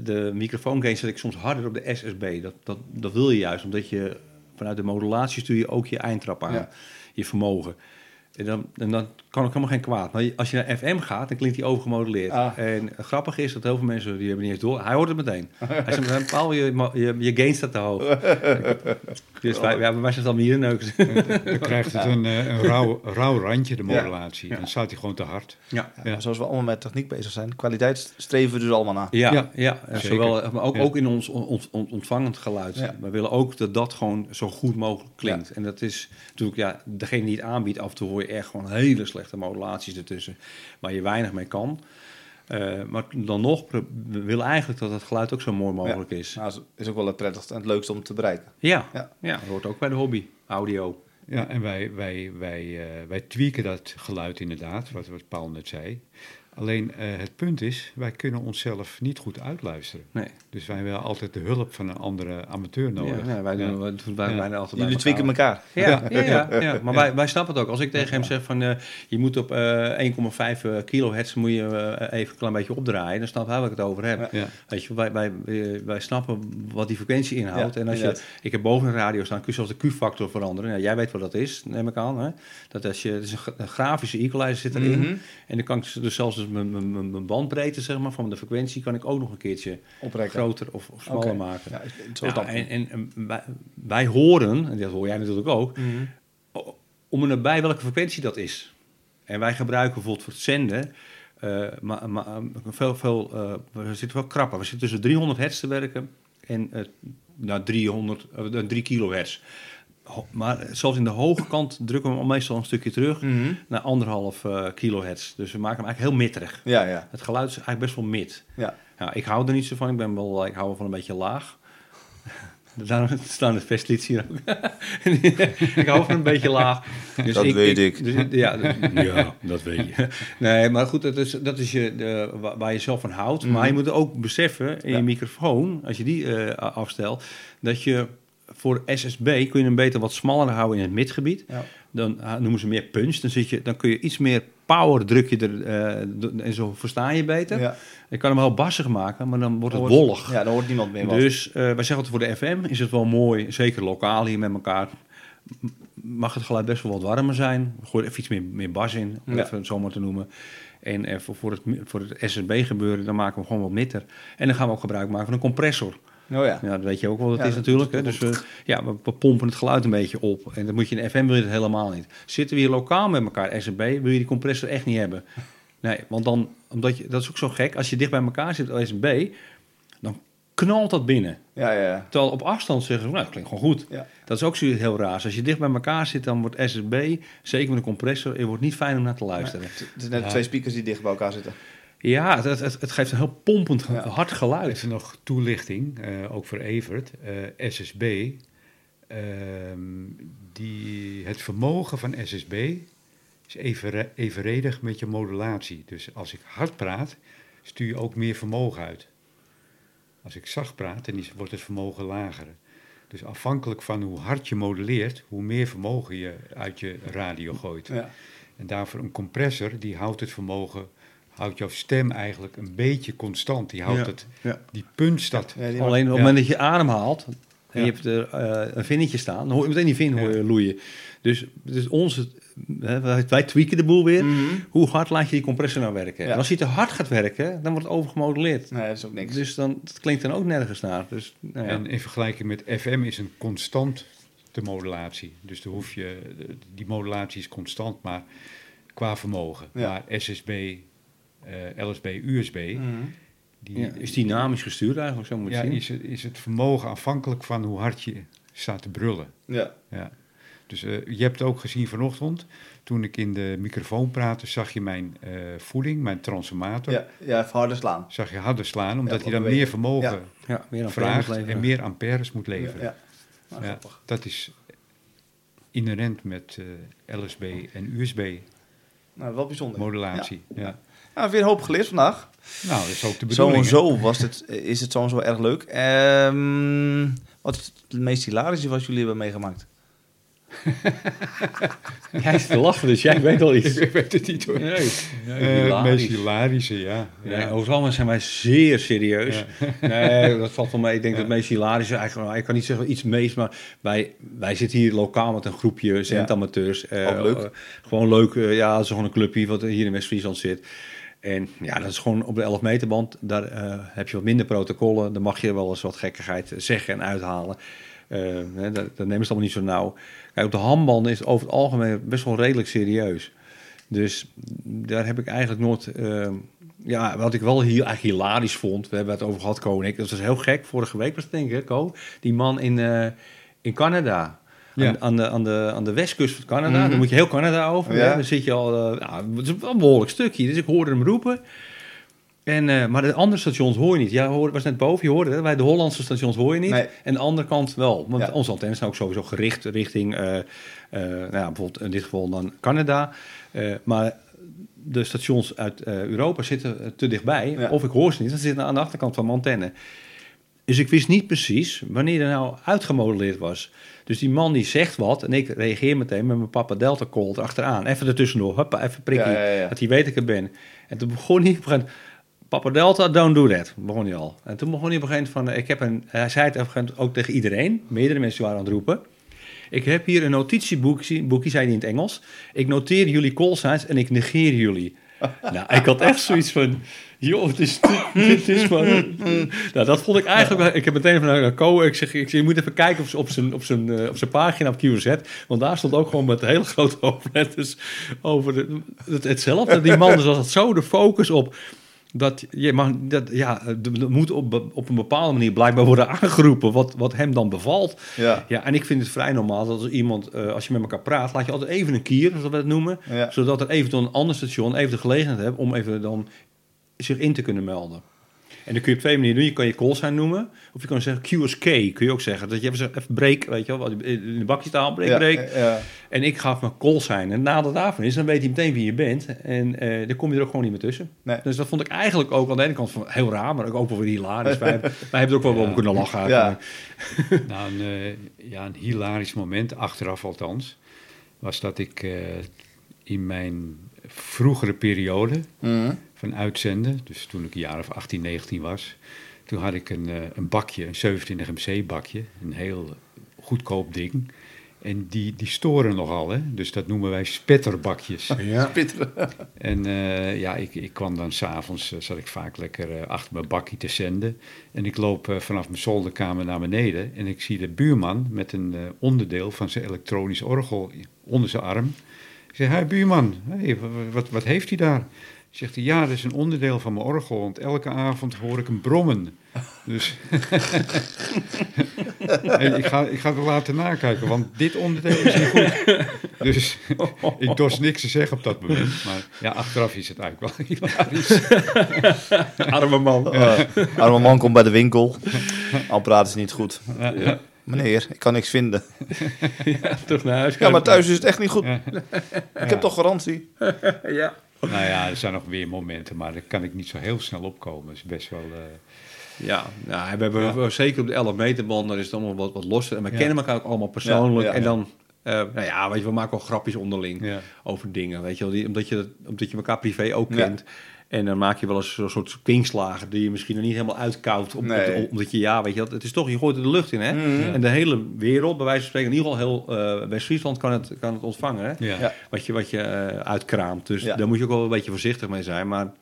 De microfoongain zet ik soms harder op de SSB. Dat, dat, dat wil je juist, omdat je vanuit de modulatie stuur je ook je eindtrap aan, Ja. je vermogen. En dan, en dan kan ik helemaal geen kwaad. Maar als je naar FM gaat, dan klinkt hij overgemodelleerd. Ah. En grappig is dat heel veel mensen die hebben niet eens door. Hij hoort het meteen. Hij zegt, Paul, je, je, je gain staat te hoog. dus wij, ja, wij zijn dan hier neuken. Dan krijgt het een, eh, een rauw, rauw randje, de modulatie. Ja. Dan staat hij gewoon te hard. Ja. Ja, Ja. Zoals we allemaal met techniek bezig zijn. Kwaliteit streven we dus allemaal na. Ja, ja, Ja, zowel, maar ook, Ja. ook in ons ont, ont- ontvangend geluid. Ja. We willen ook dat dat gewoon zo goed mogelijk klinkt. En dat is natuurlijk, ja, degene die het aanbiedt, af en toe hoor je echt gewoon hele slechte modulaties ertussen, waar je weinig mee kan. Eh, maar dan nog, we willen eigenlijk dat het geluid ook zo mooi mogelijk is. Nou, dat is ook wel het prettigste en het leukste om te bereiken. Ja, Ja. ja. dat hoort ook bij de hobby, audio. Ja, en wij, wij, wij, eh, wij tweaken dat geluid inderdaad, wat, wat Paul net zei. Alleen eh, het punt is, wij kunnen onszelf niet goed uitluisteren. Nee. Dus wij hebben altijd de hulp van een andere amateur nodig. Ja, ja, wij doen, Ja. wij wij Ja. bijna altijd Jullie bij tweaken elkaar. Ja, ja, ja, Ja. ja. maar Ja. Wij, wij snappen het ook. Als ik tegen hem zeg van eh, je moet op eh 1,5 kilohertz moet je eh, even een klein beetje opdraaien, dan snapt hij waar ik het over heb. Weet je, wij, wij, eh, wij snappen wat die frequentie inhoudt. Ja, en als je, ik heb boven een radio staan, kun je zelfs de Q-factor veranderen. Nou, jij weet wat dat is, neem ik aan. Hè? Dat als je, het is een grafische equalizer zit erin. Mhm. En dan kan ik dus zelfs dus mijn, mijn, mijn- mijn bandbreedte zeg maar, van de frequentie kan ik ook nog een keertje Oprekken. groter of, of smaller maken. Ja, zo Ja, dan. en en, en wij, wij horen, en dat hoor jij natuurlijk ook, Mhm. om en nabij welke frequentie dat is. En wij gebruiken bijvoorbeeld voor het zenden, eh, maar, maar eh, veel, veel, eh, we zitten wel krapper. We zitten tussen 300 hertz te werken en eh nou, 300, eh, 3 kilohertz. Maar zelfs in de hoge kant drukken we hem meestal een stukje terug Mhm. naar anderhalf eh kilohertz. Dus we maken hem eigenlijk heel mitterig. Ja, ja. Het geluid is eigenlijk best wel mid. ja. Ja, ik hou er niet zo van. Ik, ben wel, ik hou wel van een beetje laag. Daarom staan de festlieds hier ook. ik hou van een beetje laag. Dus Dat weet ik. dus, ja, dus- ja, dat weet je. Nee, maar goed, dat is, dat is je, de, waar- je zelf van houdt. Mhm. Maar je moet ook beseffen in Ja. je microfoon, als je die eh, afstelt, dat je voor SSB kun je hem beter wat smaller houden in het midgebied. Ja. Dan ah, noemen ze meer punch. Dan, zit je, dan kun je iets meer power druk je er d- en zo versta je beter. Ja. Je kan hem wel bassig maken, maar dan wordt het Hoort- wollig. Ja, dan hoort niemand meer wat. Dus eh, wij zeggen altijd voor de FM is het wel mooi, zeker lokaal hier met elkaar. Mag het geluid best wel wat warmer zijn. Gooi er even iets meer, meer bas in, om Ja. even het zo maar te noemen. En eh, voor, voor, het, voor het SSB gebeuren, dan maken we gewoon wat mitter. En dan gaan we ook gebruik maken van een compressor. Oh ja. Ja, dat weet je ook wel wat het Ja, is dat- natuurlijk. Hè? Dus we, ja, we, pompen het geluid een beetje op. En dat moet je in FM wil je het helemaal niet. Zitten we hier lokaal met elkaar, SSB, wil je die compressor echt niet hebben. Nee, want dan, omdat je, dat is ook zo gek. Als je dicht bij elkaar zit SSB, dan knalt dat binnen. Ja, ja. Terwijl op afstand zeggen ze, nou, dat klinkt gewoon goed. Ja. Dat is ook zoiets heel raars. Als je dicht bij elkaar zit, dan wordt SSB, zeker met een compressor, het wordt niet fijn om naar te luisteren. Het zijn net Ja. twee speakers die dicht bij elkaar zitten. Ja, het, het, het geeft een heel pompend, hard geluid. Even nog toelichting, eh, ook voor Evert. Eh, SSB, ehm, die, het vermogen van SSB is evenre- evenredig met je modulatie. Dus als ik hard praat, stuur je ook meer vermogen uit. Als ik zacht praat, dan is, wordt het vermogen lager. Dus afhankelijk van hoe hard je moduleert, hoe meer vermogen je uit je radio gooit. Ja. En daarvoor een compressor, die houdt het vermogen, houdt jouw stem eigenlijk een beetje constant. Die houdt Ja. het, Ja. die punt staat Ja, die Alleen op het Ja. moment dat je ademhaalt en Ja. je hebt er eh, een vinnetje staan, dan hoor je meteen die vin hoor je loeien. Dus, dus onze, hè, wij, tweaken de boel weer. Mhm. Hoe hard laat je die compressor nou werken? Ja. En als hij te hard gaat werken, dan wordt het overgemoduleerd. Nee, dat is ook niks. Dus dan, dat klinkt dan ook nergens naar. Dus, nou ja. En in vergelijking met FM is een constant de modulatie. Dus dan hoef je, die modulatie is constant, maar qua vermogen. Ja. Maar SSB, LSB, USB, Mhm. die, Ja, is dynamisch gestuurd eigenlijk, zo moet je ja, zien. is, het- is het vermogen afhankelijk van hoe hard je staat te brullen. Ja. Ja. Dus eh, je hebt het ook gezien vanochtend, toen ik in de microfoon praatte, zag je mijn eh, voeding, mijn transformator, Ja, ja, even harder slaan. zag je harder slaan, omdat Ja, hij dan meer vermogen Ja. Ja, meer vraagt en meer amperes moet leveren. Ja. Nou, dat is inherent met eh, LSB en USB Nou, wel bijzonder. modulatie. Ja. Nou, weer een hoop geleerd vandaag. Nou, dat is ook de Zo bedoeling. en hè? zo was het, is het zo en zo erg leuk. Ehm, wat is het meest hilarische wat jullie hebben meegemaakt? Jij is te lachen, dus jij weet al iets. Ik weet het niet hoor. Nee, nee, Eh, het meest hilarische, ja. Nee, ja. over het algemeen zijn wij zeer serieus. Nee, dat valt wel mee. Ik denk dat het meest hilarische eigenlijk, nou, ik kan niet zeggen iets meest, maar wij, wij zitten hier lokaal met een groepje zendamateurs. Eh, Ook leuk. eh, gewoon leuk, eh, ja, het is gewoon een clubje wat hier in West-Friesland zit. En ja, dat is gewoon op de 11 meter band. Daar eh, heb je wat minder protocollen. Dan mag je wel eens wat gekkigheid zeggen en uithalen. Eh, hè, dat, nemen ze allemaal niet zo nauw. Kijk, op de handbanden is over het algemeen best wel redelijk serieus. Dus daar heb ik eigenlijk nooit... eh, ja, wat ik wel hier eigenlijk hilarisch vond... We hebben het over gehad, Koning. Dat was heel gek. Vorige week was het denk ik, Ko? Die man in, in Canada. Ja. Aan, aan, de, aan, de, aan de westkust van Canada. Mhm. Dan moet je heel Canada over. Ja. hè. Dan zit je al... eh, nou, het is wel een behoorlijk stukje. Dus ik hoorde hem roepen. En, eh, maar de andere stations hoor je niet. Ja, hoor, was net boven, je hoorde het. Bij de Hollandse stations hoor je niet. Nee. En de andere kant wel. Want Ja. onze antennes zijn ook sowieso gericht richting, eh, nou ja, bijvoorbeeld in dit geval dan Canada. Maar de stations uit Europa zitten te dichtbij. Ja. Of ik hoor ze niet, ze zitten aan de achterkant van mijn antenne. Dus ik wist niet precies wanneer er nou uitgemodelleerd was. Dus die man die zegt wat en ik reageer meteen met mijn papa Delta call erachteraan. Even ertussendoor, hoppa, even prikkie, Ja, ja, dat hij weet dat ik er ben. En toen begon hij op een gegeven moment, Papa Delta, don't do that, begon hij al. En toen begon hij op een gegeven moment van, ik heb een, hij zei het op een gegeven moment ook tegen iedereen, meerdere mensen waren aan het roepen. Ik heb hier een notitieboekje, boekje, zei hij in het Engels. Ik noteer jullie callsigns en ik negeer jullie. nou, ik had echt zoiets van, joh, het is, dit is van... nou, dat vond ik eigenlijk... Ik heb meteen van naar Co, ik zeg, ik zeg, je moet even kijken op, op, zijn, op, zijn, eh, op zijn pagina op QZ. Want daar stond ook gewoon met hele grote hoofdletters over de, het, hetzelfde. Die man, dus was het zo de focus op... Dat je mag, dat, ja, er moet op, op een bepaalde manier blijkbaar worden aangeroepen wat, wat hem dan bevalt. Ja. Ja, en ik vind het vrij normaal dat als iemand, eh, als je met elkaar praat, laat je altijd even een kier, zoals we het noemen. Ja. Zodat er eventueel een ander station even de gelegenheid heeft om even dan zich in te kunnen melden. En dan kun je op twee manieren doen. Je kan je callsign noemen. Of je kan zeggen QSK, kun je ook zeggen. Dat je even zegt, even break, weet je wel. In de bakjestaal, break, Ja, break. ja. En ik gaf mijn callsign. En het nadeel daarvan is, dan weet hij meteen wie je bent. En eh dan kom je er ook gewoon niet meer tussen. Nee. Dus dat vond ik eigenlijk ook aan de ene kant van heel raar, maar ook wel weer hilarisch. wij, wij hebben er ook wel Ja. om kunnen lachen. Ja. Nou, een, eh, ja, een hilarisch moment, achteraf althans, was dat ik eh, in mijn vroegere periode Mhm. van uitzenden, dus toen ik een jaar of 18, 19 was, toen had ik een, eh, een bakje, een 27 MC bakje, een heel goedkoop ding. En die, die storen nogal, hè? dus dat noemen wij spetterbakjes. Ja. En eh, ja, ik, ik kwam dan s'avonds, uh, zat ik vaak lekker achter mijn bakje te zenden. En ik loop vanaf mijn zolderkamer naar beneden en ik zie de buurman met een onderdeel van zijn elektronisch orgel onder zijn arm. Ik zeg, hey buurman, hey, wat, wat, heeft hij daar? Zegt hij, ja, dat is een onderdeel van mijn orgel, want elke avond hoor ik hem brommen. Dus Hey, ik, ga, ik ga het laten nakijken, want dit onderdeel is niet goed. Dus ik dorst niks te zeggen op dat moment. Maar ja, achteraf is het eigenlijk wel hilarisch. Arme man. Uh, arme man komt bij de winkel. Apparaat is niet goed. Ja. Meneer, ik kan niks vinden. Ja, toch naar huis. Ja, maar thuis is het echt niet goed. Ja. Ik heb toch garantie. Ja. Nou ja, er zijn nog weer momenten, maar daar kan ik niet zo heel snel opkomen. Dat is best wel... eh, Ja, nou, we hebben zeker op de 11 meter band, daar is het allemaal wat, wat losser. En we Ja. kennen elkaar ook allemaal persoonlijk. Ja, ja, en ja. dan, eh, nou ja, weet je, we maken wel grapjes onderling ja. over dingen, weet je wel. Die, omdat, je, omdat je elkaar privé ook Ja. kent. En dan maak je wel eens zo'n soort kwinkslagen die je misschien nog niet helemaal uitkoudt. Omdat, Nee. omdat je, ja, weet je, wel, het is toch, je gooit er de lucht in, hè. Mhm. En de hele wereld, bij wijze van spreken, in ieder geval heel eh West-Friesland kan het, kan het ontvangen, hè. Ja. Wat je, wat je eh, uitkraamt. Dus Ja. daar moet je ook wel een beetje voorzichtig mee zijn. Maar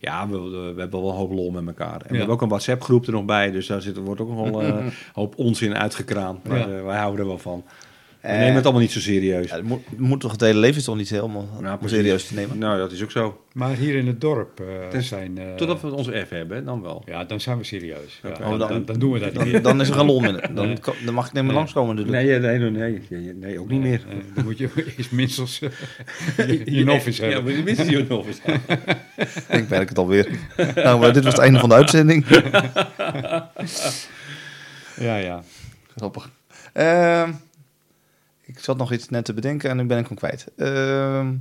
ja, we, we hebben wel een hoop lol met elkaar. En we hebben ook een WhatsApp-groep er nog bij. Dus daar zit, wordt ook nog wel eh, een hoop onzin uitgekraamd. Maar Ja. eh, wij houden er wel van. We Eh, nemen het allemaal niet zo serieus. Ja, het moet, het moet toch het hele leven is toch niet helemaal Nou, serieus te nemen. Nou, dat is ook zo. Maar hier in het dorp eh, Dus zijn... eh, Totdat we onze F hebben, dan wel. Ja, dan zijn we serieus. Ja, dan, Oh, dan- dan, dan doen we dat niet Dan, meer. dan is er een lol in. Dan, Nee. dan mag ik niet meer Nee. langskomen natuurlijk. Nee, nee, nee, nee, nee, nee, ook niet meer. Eh, dan moet je eerst minstens eh, je, je novice Ja, hebben. maar minstens je novice. Ik merk het alweer. nou, maar dit was het einde van de uitzending. Ja, ja. Grappig. Ehm, ik zat nog iets net te bedenken en nu ben ik hem kwijt. Ehm,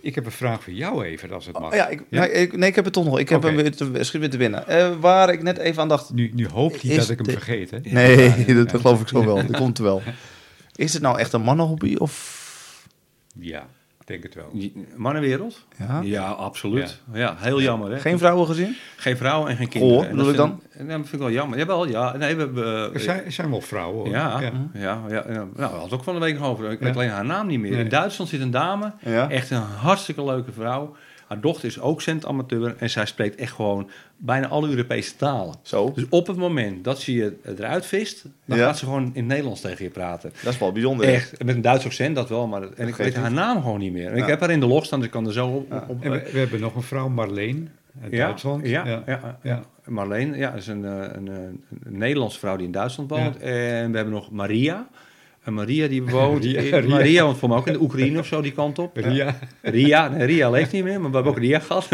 Ik heb een vraag voor jou even, als het mag. oh ja, ik, Ja? Nee, ik, nee, ik heb het toch nog. Ik heb Oké. hem weer te, schiet weer te winnen. Eh, waar ik net even aan dacht. Nu, nu hoopt hij Is dat ik hem de- vergeet, hè? Nee, Ja, dat ja. geloof ik zo wel. Dat komt wel. Is het nou echt een mannenhobby of... Ja, denk het wel. Mannenwereld? Ja? Ja, absoluut. Ja, heel jammer. Hè? Geen vrouwen gezien? Geen vrouwen en geen kinderen. Goh, bedoel dat ik vind- en dat vind ik wel jammer. Jawel, ja. Nee, we hebben... Er zijn, er zijn wel vrouwen hoor. Ja, ja, ja, ja. Nou, we hadden ook van de week over. Ik weet alleen haar naam niet meer. Nee. In Duitsland zit een dame, Ja. echt een hartstikke leuke vrouw. Haar dochter is ook centamateur en zij spreekt echt gewoon bijna alle Europese talen. Zo, Dus op het moment dat ze je eruit vist, dan Ja. gaat ze gewoon in het Nederlands tegen je praten. dat is wel bijzonder. Echt, met een Duits accent dat wel, maar en ik weet haar naam gewoon niet meer. En Ja. Ik heb haar in de log staan, dus ik kan er zo op... Ja. op En we, we hebben nog een vrouw, Marleen, uit ja, Duitsland. Ja, ja. ja, Ja. Marleen, ja, is een, eh, een, eh, een Nederlandse vrouw die in Duitsland woont. En we hebben nog Maria. En Maria die woont... Ria. Maria woont voor mij ook in de Oekraïne of zo, die kant op. Ria. Ria, nee, Ria leeft niet meer, maar we hebben ook Ria gehad.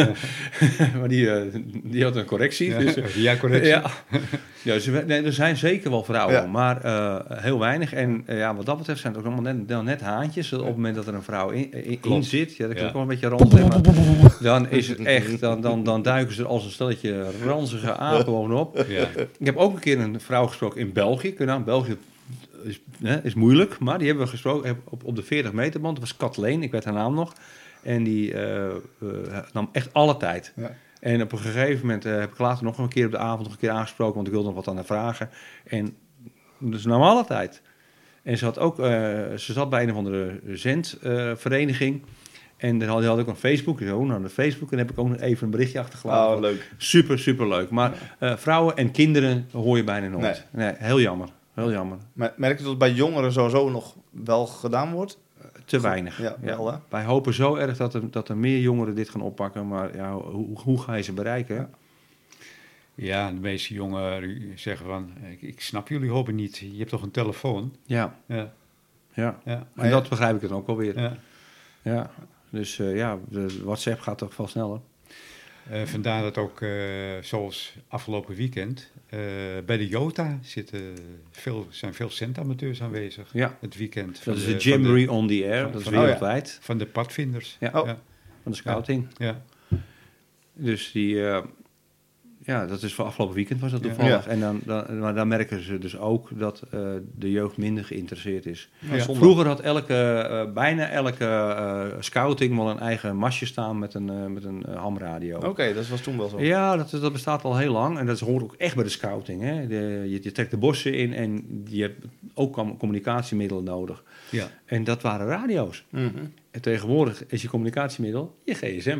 maar die, eh, die had een correctie. Ja, Dus, Ria correctie. ja, ja dus, we- nee, er zijn zeker wel vrouwen, Ja. maar eh, heel weinig. En eh, ja, wat dat betreft zijn het ook allemaal net, dan net haantjes. Op het moment dat er een vrouw in, in, zit, ja, dat kan ik wel een beetje rond. Dan is het echt, dan, dan, dan duiken ze er als een stelletje ranzige apen. Ja. Ik heb ook een keer een vrouw gesproken in België. Kun je nou, België is, hè, is moeilijk, maar die hebben we gesproken op, op de 40 meter band. Dat was Kathleen, ik weet haar naam nog. En die eh, eh, nam echt alle tijd. Ja. En op een gegeven moment eh, heb ik later nog een keer op de avond nog een keer aangesproken, want ik wilde nog wat aan haar vragen. En dus nam alle tijd. En ze had ook, eh, ze zat bij een of andere zendvereniging. en die had, die had ook een Facebook. Ik zei, oh, nou, de Facebook. En heb ik ook nog even een berichtje achtergelaten. Oh, leuk. Super, super leuk. Maar eh, vrouwen en kinderen hoor je bijna nooit. Nee. heel jammer. Heel jammer. Maar Merk je dat het bij jongeren sowieso nog wel gedaan wordt? Te weinig. Ja, wel hè? Wij hopen zo erg dat er, dat er meer jongeren dit gaan oppakken. Maar ja, hoe, hoe ga je ze bereiken? Ja. Ja, de meeste jongeren zeggen van, ik, ik snap jullie hobby niet. Je hebt toch een telefoon? Ja, Ja, ja. ja, En dat begrijp ik dan ook wel weer. ja. Ja. Dus eh, ja, de WhatsApp gaat toch veel sneller. Eh, vandaar dat ook, eh, zoals afgelopen weekend, eh, bij de Jota zitten veel, zijn veel centamateurs aanwezig. Ja. Het weekend. Dat is de- Jamboree on the Air. van- Dat is van- oh ja. wereldwijd. Van de padvinders. Ja. Oh. ja. Van de scouting. ja. Dus die, eh, ja, dat is voor afgelopen weekend was dat toevallig. Ja. En dan, dan, maar dan merken ze dus ook dat eh, de jeugd minder geïnteresseerd is. Ja. Vroeger had elke, eh, bijna elke eh, scouting wel een eigen masje staan met een, met een hamradio. Oké, dat was toen wel zo. Ja, dat, dat bestaat al heel lang. En dat hoort ook echt bij de scouting. Hè? De, je, je trekt de bossen in en je hebt ook com- communicatiemiddelen nodig. ja. En dat waren radio's. Mhm. En tegenwoordig is je communicatiemiddel je gsm.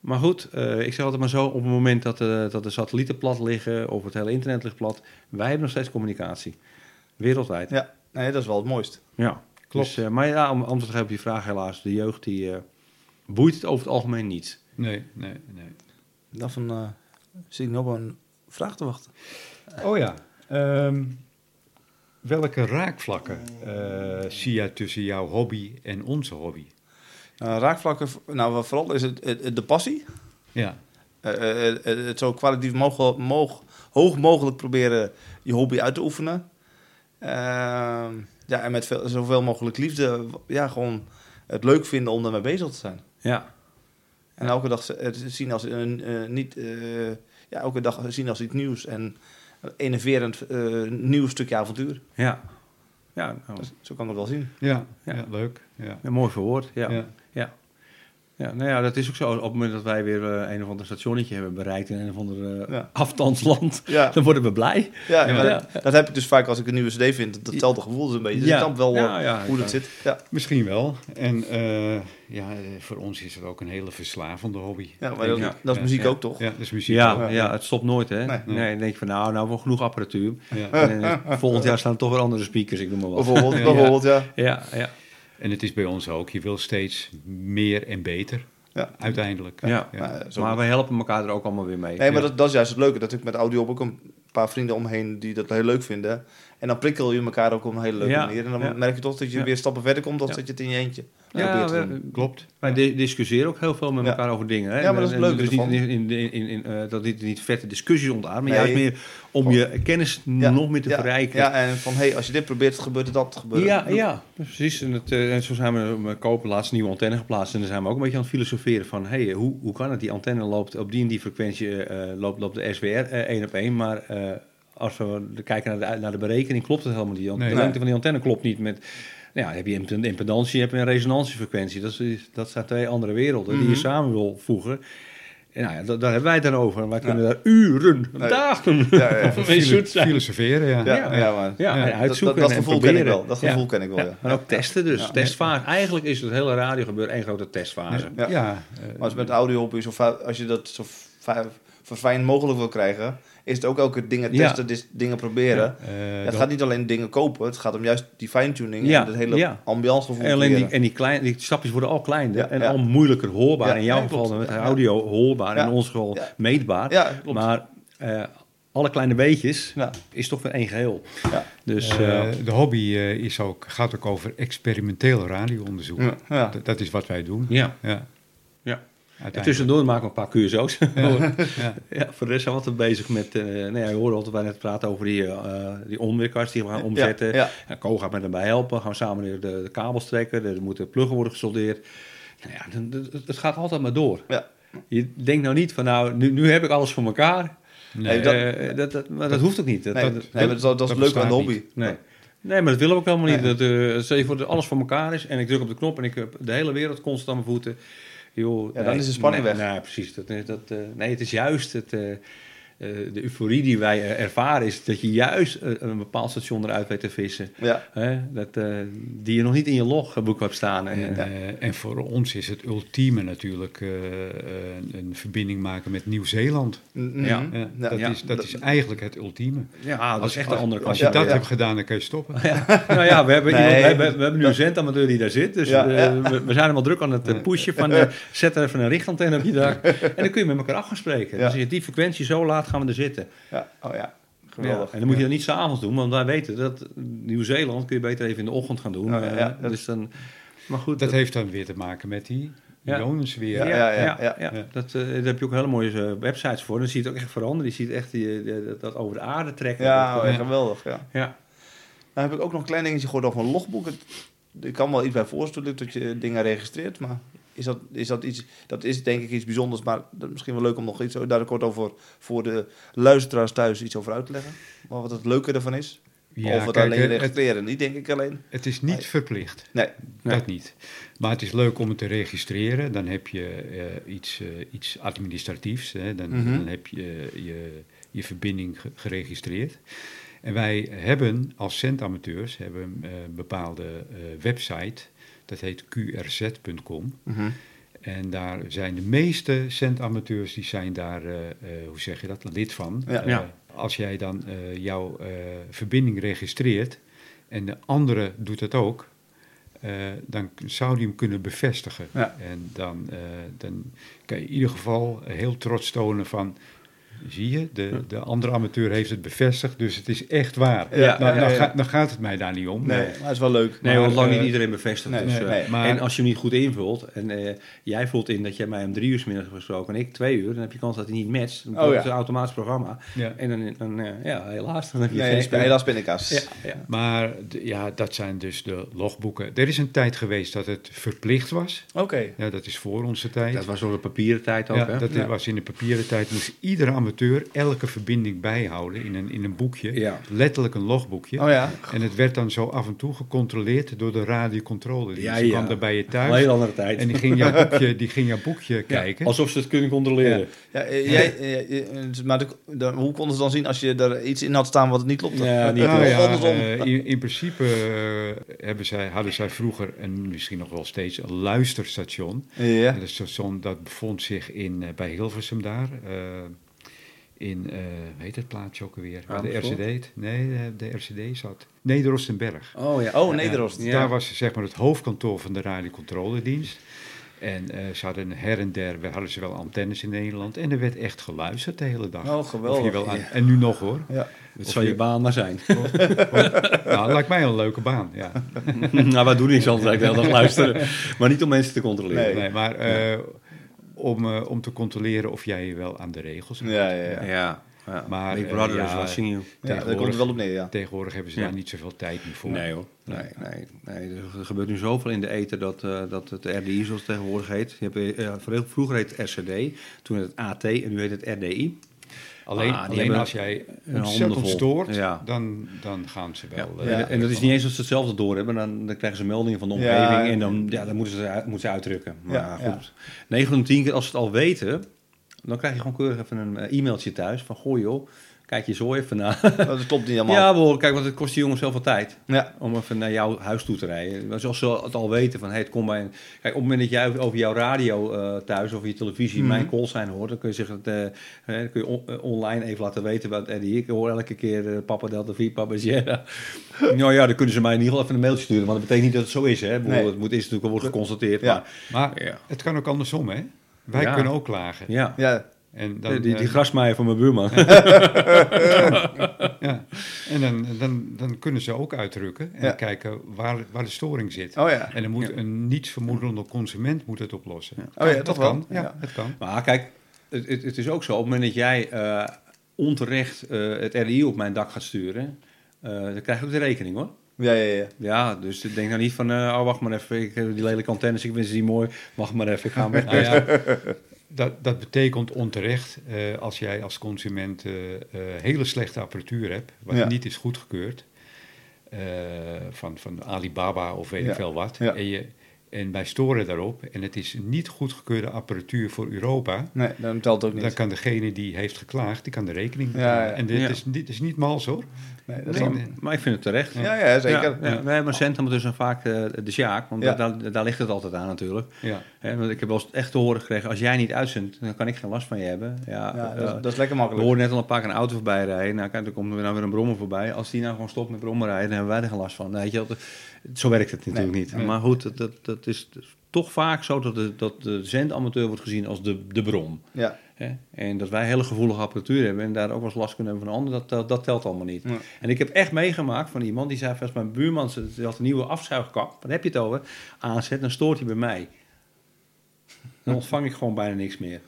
Maar goed, eh, ik zeg altijd maar zo, op het moment dat, de dat de satellieten plat liggen of het hele internet ligt plat, wij hebben nog steeds communicatie. Wereldwijd. Ja, nee, dat is wel het mooist. Ja, Klopt. Dus, eh, maar ja, om antwoord te geven op je vraag helaas, de jeugd die eh, boeit het over het algemeen niet. Nee, nee, nee. Dan van, eh, zit ik nog op een vraag te wachten. Oh ja. ehm, welke raakvlakken eh, zie jij tussen jouw hobby en onze hobby? Eh, raakvlakken, nou vooral is het, het- het- de passie. Ja, Eh, eh, het zo kwalitatief mogelijk, moog, hoog mogelijk proberen je hobby uit te oefenen. Ehm, ja, en met veel, zoveel mogelijk liefde, ja, gewoon het leuk vinden om ermee bezig te zijn. Ja, En elke dag het zien als een niet, ja, elke dag zien als iets nieuws en een enerverend nieuw stukje avontuur. ja. Ja, nou, zo kan ik het wel zien. ja, Ja. ja. leuk. Ja. ja, mooi verwoord. Ja. Ja. Ja. Nou ja, dat is ook zo. Op het moment dat wij weer eh, een of ander stationnetje hebben bereikt in een of ander eh, Ja. afstandsland, Ja, dan worden we blij. ja, Ja. maar Ja. Dat, dat heb ik dus vaak als ik een nieuwe cd vind. Datzelfde gevoel is een beetje. Dus Ja. ik snap wel Ja, eh, ja, hoe ja. dat zit. Ja, Misschien wel. En eh, ja, voor ons is het ook een hele verslavende hobby. ja maar dat, Ja. dat is muziek Ja. ook toch? Ja, dat is muziek. Ja, ook. ja, Ja. het stopt nooit, hè? Nee. Nee, dan denk je van, nou, nou wel genoeg apparatuur. Ja. En volgend jaar staan er toch weer andere speakers, ik noem maar wat. Bijvoorbeeld, Ja. bijvoorbeeld ja. Ja, ja, En het is bij ons ook. Je wil steeds meer en beter. Ja. Uiteindelijk. ja. Maar, zo- Maar we helpen elkaar er ook allemaal weer mee. Nee, maar Ja. dat, dat is juist het leuke. Dat ik met audio ook een paar vrienden omheen die dat heel leuk vinden. En dan prikkel je elkaar ook op een hele leuke Ja, manier. En dan ja. merk je toch dat je Ja. weer stappen verder komt dan Ja. dat je het in je eentje Ja, probeert te we- doen. Klopt. Wij di- discussiëren ook heel veel met Ja. elkaar over dingen. Hè? Ja, maar dat is het leuke dus niet in, in, in, in, eh, dat dit niet vette discussies ontaart, maar Nee. juist meer om je kennis Ja, nog meer te ja, verrijken. Ja, en van hey, als je dit probeert, gebeurt er dat. Gebeurt Ja, ja, precies. En, het, eh, en zo zijn we we kopen laatst een nieuwe antenne geplaatst. En dan zijn we ook een beetje aan het filosoferen van... Hey, hoe, hoe kan het? Die antenne loopt op die en die frequentie, eh, loopt, loopt de SWR één op één. Maar eh, als we kijken naar de, naar de berekening, klopt het helemaal niet. Nee. de lengte van die antenne klopt niet met... Nou ja, heb je imp- impedantie, heb je een resonantiefrequentie. Dat, is, dat zijn twee andere werelden die je Mhm. samen wil voegen. En nou ja, da- daar hebben wij het dan over. En wij kunnen daar uren, Nee. dagen Ja, ja. Filo- zijn. filosoferen, ja. Ja, Ja. ja, maar Ja, Ja. dat, uitzoeken dat, dat en gevoel ken ik wel. Dat Ja. gevoel ken ik wel, ja. Ja, maar ook testen dus. Ja. Testfase. Eigenlijk is het hele radiogebeuren één grote testfase. Ja. Ja, Maar als met audio op is, of als je dat zo verfijnd mogelijk wil krijgen, is het ook elke dingen Ja. testen, dis- dingen proberen. eh, Het gaat niet alleen dingen kopen, het gaat om juist die fine-tuning Ja, en het hele ja. ambiance gevoel En, alleen die, en die, klein, die stapjes worden al kleiner Ja, en ja. al moeilijker hoorbaar. Ja, in jouw ja, geval met Ja, ja. audio hoorbaar, Ja. in ons geval Ja. meetbaar. Ja, klopt. Maar eh, alle kleine beetjes Ja. is toch weer één geheel. Ja. Dus eh, de hobby eh, is ook, gaat ook over experimenteel radioonderzoek. Ja, ja. Dat, dat is wat wij doen. ja. En tussendoor maken we een paar QSO's. Ja. Ja. voor de rest zijn we altijd bezig met... eh nou ja, we horen altijd bij net praten over die, eh die onweerkast die we gaan omzetten. Ja. En Co gaat met hem bij helpen. Gaan we samen de, de, kabels trekken. Er moeten pluggen worden gesoldeerd. Nou ja, het gaat altijd maar door. Ja. Je denkt nou niet van nou, nu, nu heb ik alles voor elkaar. Nee, Nee, dat- Eh, dat, dat, maar dat, hoeft ook niet. Dat, Nee, dat, nee, maar dat, is- dat is dat leuk aan de hobby. niet. nee. nee, maar dat willen we ook helemaal niet. Dat, je voor dat alles voor elkaar is en ik druk op de knop en ik heb de hele wereld constant aan mijn voeten. Joh, Ja, dan is de spanning nee, weg. Nee, precies. Dat, dat, eh, nee, het is juist het, eh, de euforie die wij ervaren is dat je juist een bepaald station eruit weet te vissen. Ja, Hè? Dat, eh, die je nog niet in je logboek hebt staan. En, eh, en voor ons is het ultieme natuurlijk eh, eh, een verbinding maken met. Nieuw-Zeeland. Ja. Dat, ja. is, dat is eigenlijk het ultieme. ja, dat is echt als, de andere kant. Als je Ja, dat ja. hebt gedaan, dan kan je stoppen. nou ja, we hebben, Nee. iemand, we, hebben, we hebben nu een zendamateur die daar zit. Dus Ja, ja. We, we zijn helemaal druk aan het pushen van zet er even een richtantenne op je dak. En dan kun je met elkaar af gaan spreken. Ja. Dus als je die frequentie zo laat, gaan we er zitten. ja. Oh ja, Ja. geweldig. En dan moet je dat niet s'avonds doen, want wij weten dat Nieuw-Zeeland kun je beter even in de ochtend gaan doen. Ja, Eh, ja, dat- dus dan, maar goed, Dat heeft dan weer te maken met die Ja. ionensfeer. Ja, ja, ja, ja. ja. Dat, eh, daar heb je ook hele mooie eh, websites voor. Dan zie je het ook echt veranderen. Je ziet echt die, dat, dat over de aarde trekken. Ja, Dat- oh geweldig. Ja. ja. Nou heb ik ook nog een klein dingetje gehoord over een logboek. Het- Ik kan wel iets bij voorstellen dat je dingen registreert, maar is dat, is dat iets, dat is denk ik iets bijzonders, maar misschien wel leuk om nog iets daar kort over voor de luisteraars thuis iets over uit te leggen. Maar wat het leuke ervan is. Ja, of het kijk, alleen het- registreren, niet denk ik alleen. Het is niet Nee. verplicht. Nee. Nee. Dat niet. Maar het is leuk om het te registreren. Dan heb je eh, iets, eh, iets administratiefs. Hè. Dan, Mhm. dan heb je je, je verbinding ge- geregistreerd. En wij hebben als centamateurs hebben, eh, een bepaalde eh, website. Dat heet qrz.com. Mhm. En daar zijn de meeste centamateurs, die zijn daar, eh, eh, hoe zeg je dat, lid van. Ja. Eh, Ja. Als jij dan jouw verbinding registreert en de andere doet het ook, dan zou die hem kunnen bevestigen. Ja. En dan, dan kan je in ieder geval heel trots tonen van, zie je, de, de andere amateur heeft het bevestigd, dus het is echt waar. Ja, nou, ja, nou ja. Gaat, dan gaat het mij daar niet om. Nee, maar het is wel leuk. Nee, Maar, want lang niet eh, iedereen bevestigt. nee, dus, nee, eh, nee. Maar- en als je hem niet goed invult en eh, jij vult in dat jij mij om drie uur 's middags hebt gesproken en ik twee uur, dan heb je kans dat hij niet matcht. Dan Oh, ja. het een automatisch programma. Ja. En dan, dan ja, helaas, dan heb je Nee, geen helaas pindakaas. Ja, ja. Maar ja, dat zijn dus de logboeken. Er is een tijd geweest dat het verplicht was. Oké. Ja, dat is voor onze tijd. Dat was nog de papieren tijd ook, ja, hè? dat Ja. was in de papieren tijd. Moest iedere amateur elke verbinding bijhouden in een, in een boekje. Ja. Letterlijk een logboekje. Oh ja. En het werd dan zo af en toe gecontroleerd door de radiocontrole. Die Ja, die ja. kwam daar bij je Een thuis. hele andere tijd. En die ging jouw boekje, die ging jouw boekje Ja, kijken. alsof ze het kunnen controleren. ja eh, jij, eh, eh, maar de, de- hoe konden ze dan zien als je er iets in had staan wat het niet klopte? Ja, niet Nou andersom. in, in principe hebben zij, hadden zij vroeger, en misschien nog wel steeds, een luisterstation. ja. En dat station dat bevond zich in, bij Hilversum daar. In, eh hoe heet het plaatsje ook alweer? Waar de? RCD, nee, eh, de RCD zat. Nederostenberg. Oh ja. Oh, Ja, Nederost. ja. Daar was zeg maar het hoofdkantoor van de radiocontroledienst. En eh, ze hadden her en der, we hadden ze wel antennes in Nederland. En er werd echt geluisterd de hele dag. Oh, Of je geweldig. wel aan- Ja. En nu nog hoor. Ja. Het Of zal je je- baan maar zijn. nou, lijkt mij een leuke baan, ja. nou, wij doen niks anders dan de hele dag luisteren. Maar niet om mensen te controleren. Nee. Nee, maar eh, om, eh, om te controleren of jij je wel aan de regels houdt. Ja, ja, ja. Ja. ja. Maar, Big eh, Brother ja, is watching you. Ja, daar komt het wel op neer, ja. Tegenwoordig hebben ze Ja. daar niet zoveel tijd meer voor. Nee hoor. Nee, nee, nee. Er gebeurt nu zoveel in de ether dat, eh, dat het RDI zoals het tegenwoordig heet. Je hebt, vroeger heet het RCD, toen het AT en nu heet het RDI. Alleen, Ah, alleen als jij een ontzettend stoort, Ja. dan, dan gaan ze wel. Ja. eh, Ja. En dat is niet eens dat ze hetzelfde doorhebben. Dan, dan krijgen ze meldingen van de Ja. omgeving en dan, ja, dan moeten, ze, moeten ze uitdrukken. Maar Ja, goed, 9 van de 10 keer als ze het al weten, dan krijg je gewoon keurig even een eh, e-mailtje thuis van goh joh, kijk je zo even na. Dat klopt niet helemaal. ja, wel, kijk, want het kost die jongens zoveel tijd Ja. om even naar jouw huis toe te rijden. Maar Zoals ze het al weten van, hey, het komt bij een... Kijk, op het moment dat jij over jouw radio eh, thuis of je televisie Mhm. mijn call zijn hoort, dan kun je zich het, eh, hè, dan kun je on- eh, online even laten weten wat Eddie. Ik hoor elke keer eh, papa Delta 4, papa Sierra. nou ja, dan kunnen ze mij in ieder geval even een mailtje sturen, maar dat betekent niet dat het zo is. Hè. Nee. Het moet, is natuurlijk al wordt geconstateerd. Ja. Maar, Maar ja. het kan ook andersom, hè? Wij Ja. kunnen ook klagen. Ja. Ja. En dan, die, die eh, grasmaaier van mijn buurman. ja. En dan, dan, dan kunnen ze ook uitdrukken en Ja. kijken waar, waar de storing zit. Oh ja. En dan moet Ja. een nietsvermoedende consument moet het oplossen. Oh ja, dat kan. Ja, Ja. het kan. Maar kijk, het, het, het is ook zo, op het moment dat jij eh, onterecht eh, het RI op mijn dak gaat sturen, eh, dan krijg je ook de rekening hoor. Ja, ja, ja. Ja, dus ik denk nou niet van, eh, oh wacht maar even, ik heb die lelijke antennes, ik vind ze niet mooi, wacht maar even, ik ga hem weg. Nou ja, dat, dat betekent onterecht eh, als jij als consument eh, eh, hele slechte apparatuur hebt, wat Ja. niet is goedgekeurd, eh, van, van Alibaba of weet Ja. ik veel wat. Ja. En, je, en wij storen daarop en het is niet goedgekeurde apparatuur voor Europa. Nee, dan telt ook Dan niet. kan degene die heeft geklaagd, die kan de rekening Ja, betalen. ja. En dit Ja. is, dit is niet mals hoor. Nee, dat is Nee, wel- nee. Maar ik vind het terecht. Ja, ja, zeker. Ja. Wij hebben een centrum dus vaak eh, de Sjaak, want daar, daar ligt het altijd aan natuurlijk. Ja. Hè, want ik heb wel eens echt te horen gekregen, als jij niet uitzendt, dan kan ik geen last van je hebben. Ja, eh, dat, is- dat is lekker we makkelijk. hoorden net al een paar keer een auto voorbij rijden. Nou, kijk, er komt er nou weer een brommer voorbij. Als die nou gewoon stopt met brommen rijden, dan hebben wij er geen last van. Nee, weet je, zo werkt het natuurlijk niet. Maar goed, dat, dat, dat is toch vaak zo dat de, dat de zendamateur wordt gezien als de, de bron. Ja. Hè? En dat wij hele gevoelige apparatuur hebben en daar ook wel eens last kunnen hebben van anderen, dat, dat, telt allemaal niet. Ja. En ik heb echt meegemaakt van iemand die zei, als mijn buurman ze had een nieuwe afzuigkap, daar heb je het over, aanzet, dan stoort hij bij mij. Dan ontvang ik gewoon bijna niks meer.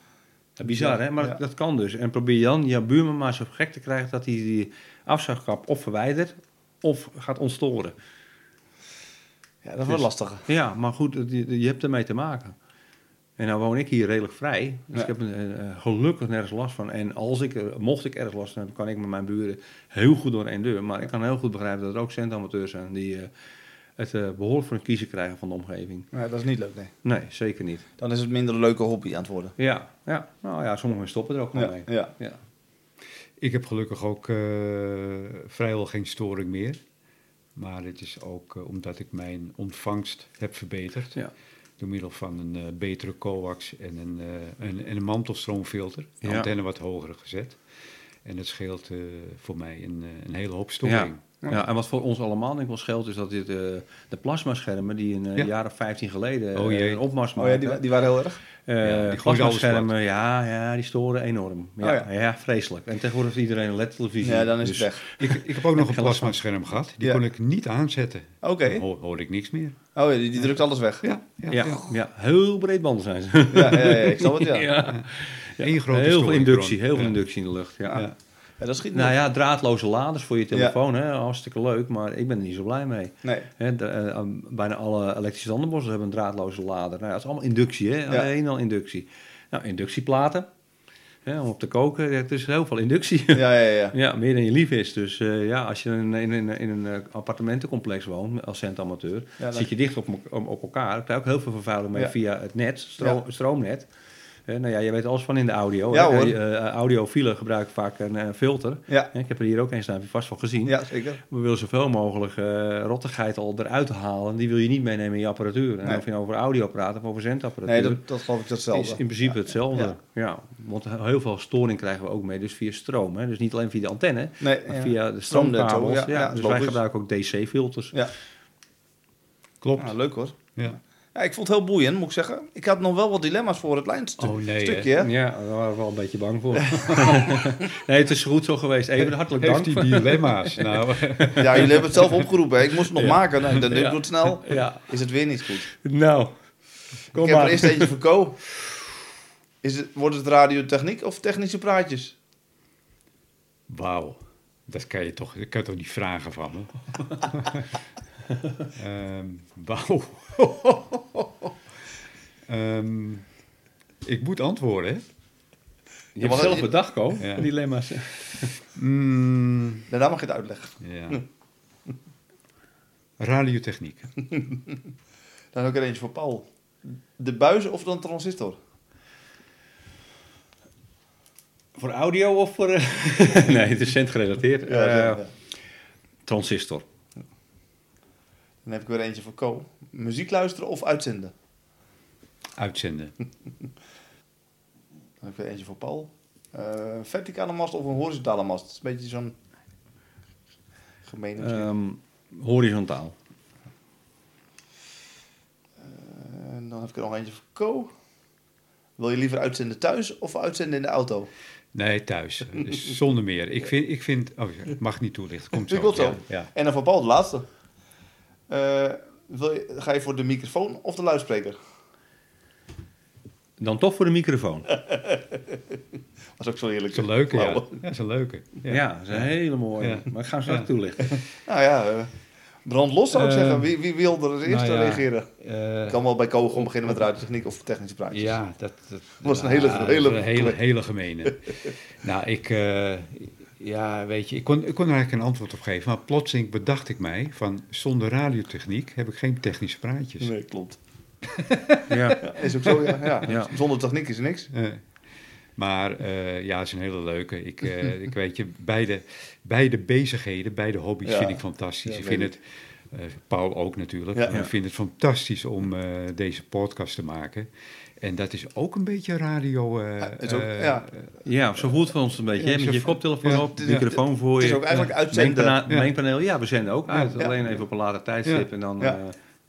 Bizar, hè? Maar ja. dat, dat kan dus. En probeer dan je buurman maar zo gek te krijgen dat hij die afzuigkap of verwijdert of gaat ontstoren. ja, dat wordt Dus- lastig. Ja, maar goed, je, je hebt ermee te maken. En nou woon ik hier redelijk vrij. Dus Ja. ik heb er, eh, gelukkig nergens last van. En als ik, er- mocht ik ergens last van hebben, kan ik met mijn buren heel goed door één deur. Maar ik kan heel goed begrijpen dat er ook centamateurs zijn die eh, het eh, behoorlijk voor een kiezer krijgen van de omgeving. Ja, dat is niet leuk, nee. Nee, zeker niet. Dan is het minder een leuke hobby aan het worden. Ja, ja. nou ja, sommigen stoppen er ook gewoon Ja, mee. ja. Ja. Ik heb gelukkig ook eh, vrijwel geen storing meer. Maar het is ook eh, omdat ik mijn ontvangst heb verbeterd. Ja. Door middel van een eh, betere coax en een, eh, een, en een mantelstroomfilter. De Ja. antenne wat hoger gezet. En dat scheelt eh, voor mij een, een hele hoop storing. Ja. En wat voor ons allemaal denk ik wel scheelt, is dat dit, eh, de plasmaschermen die een eh, Ja. jaar of 15 geleden Oh eh, jee. een opmars Oh ja, maakten. die, die waren heel erg. Eh Ja, plasmaschermen, ja, ja, die storen enorm. Ja, Oh ja. ja. vreselijk. En tegenwoordig heeft iedereen een LED-televisie. Ja, dan is Dus- het weg. Ik, ik heb ook nog een plasmascherm gehad. Die Ja. kon ik niet aanzetten. Oké. Dan hoor, hoorde ik niks meer. Oh ja, die, die drukt alles weg. Ja, ja, Ja, ja. ja. heel breed banden zijn ze. Ja, ja, ja, ik snap het, ja. ja. Ja. Eén grote Heel veel inductie, heel veel Ja. inductie in de lucht. Ja. Ja. dat schiet Nou ja, draadloze laders voor je telefoon, hè, hartstikke leuk, maar ik ben er niet zo blij mee. Nee. Hè, de, eh, bijna alle elektrische tandenborstels hebben een draadloze lader. Nou, ja, dat is allemaal inductie, hè? Ja. Alleen al inductie. Nou, inductieplaten, hè, om op te koken, het is heel veel inductie. Ja, ja, ja. Ja, meer dan je lief is. Dus eh, ja, als je in, in, in, in een eh, appartementencomplex woont als centamateur, Ja, dan- zit je dicht op, op, elkaar. Dan krijg je ook heel veel vervuiling mee via het net, stro- stroomnet. Eh, nou ja, je weet alles van in de audio. Ja, hoor. Audiofielen gebruiken vaak een eh, filter. Ja, Hè, Ik heb er hier ook een staan, heb je vast wel gezien. ja zeker. We willen zoveel mogelijk eh rottigheid al eruit halen. Die wil je niet meenemen in je apparatuur. En Nee. of je nou over audio praat of over zendapparatuur. Nee, dat, dat geloof ik is hetzelfde. in principe hetzelfde. Ja. Ja. want heel veel storing krijgen we ook mee, dus via stroom. Hè. Dus niet alleen via de antenne, Nee, maar ja. via de stroomkabels. ja, Ja, ja, dus logisch. wij gebruiken ook DC-filters. Ja. Klopt. Ja, leuk hoor. Ja. Ja, ik vond het heel boeiend, moet ik zeggen. Ik had nog wel wat dilemma's voor het lijnstuk. Oh nee, stukje, hè? Ja, daar waren we wel een beetje bang voor. nee, het is goed zo geweest. Even hartelijk dank. Heeft die dilemma's? nou, Ja, jullie hebben het zelf opgeroepen. hè. Ik moest het nog Ja. maken. Nou, dan doe het snel. Ja, Is het weer niet goed. nou. Kom ik heb maar. er eerst eentje voor Ko. Is het, wordt het radiotechniek of technische praatjes? wauw. Dat kan je toch, dat kan je toch niet vragen van me? Ehm, wauw. Ehm, ik moet antwoorden, hè? Je hebt wat- zelf bedacht, Ko, Ja. dilemma's. Mm, Daarna mag je het uitleggen. ja. Radiotechniek. Dan ook er eentje voor Paul. De buis of dan transistor? Voor audio of voor... eh, nee, het is centgerelateerd. Ja, Eh, ja. Transistor. Dan heb ik weer eentje voor Co. Muziek luisteren of uitzenden? Uitzenden. Dan heb ik weer eentje voor Paul. Eh, verticale mast of een horizontale mast? Dat is een beetje zo'n gemene misschien. Ehm, horizontaal. Eh, en dan heb ik er nog eentje voor Co. Wil je liever uitzenden thuis of uitzenden in de auto? Nee, thuis. Dus zonder meer. Ik vind, ik vind... Oh, het mag niet toelichten. Komt zo. Ik wil zo. Ja, ja. En dan voor Paul de laatste. Eh, wil je, ga je voor de microfoon of de luidspreker? Dan toch voor de microfoon. Was ook zo eerlijk. Dat is een leuke, ja. Ja. Dat is een leuke. Ja, dat is een hele mooie. Ja. Maar ik ga hem straks Ja. toelichten. Nou ja, eh, brand los zou ik Eh, zeggen. Wie, wie wil er als eerste nou ja, reageren? Ik kan wel bij gewoon beginnen met radiotechniek of technische praatjes. Ja, dat, dat was een ja, hele- is hele- hele, hele gemene. nou, ik, eh, ja, weet je, ik kon, ik kon er eigenlijk een antwoord op geven, maar plotseling bedacht ik mij van zonder radiotechniek heb ik geen technische praatjes. Nee, klopt. Ja. Is ook zo, ja. ja. Ja. Zonder techniek is er niks. Eh, maar eh, ja, het is een hele leuke. Ik, eh, ik weet je, beide, beide bezigheden, beide hobby's Ja. vind ik fantastisch. Ja, ik vind het, eh, Paul ook natuurlijk, ik vind het fantastisch om eh, deze podcast te maken. En dat is ook een beetje radio. eh, Ja, is ook- eh, ja. ja, zo voelt het voor ons een beetje. Ja, hè? Met je koptelefoon ja, op, microfoon voor Het je. is ook eigenlijk uitzenden. Mengpana- Ja. Mengpaneel, ja, we zenden ook uit. Ja. Alleen even op een later tijdstip Ja. en dan, Ja. eh,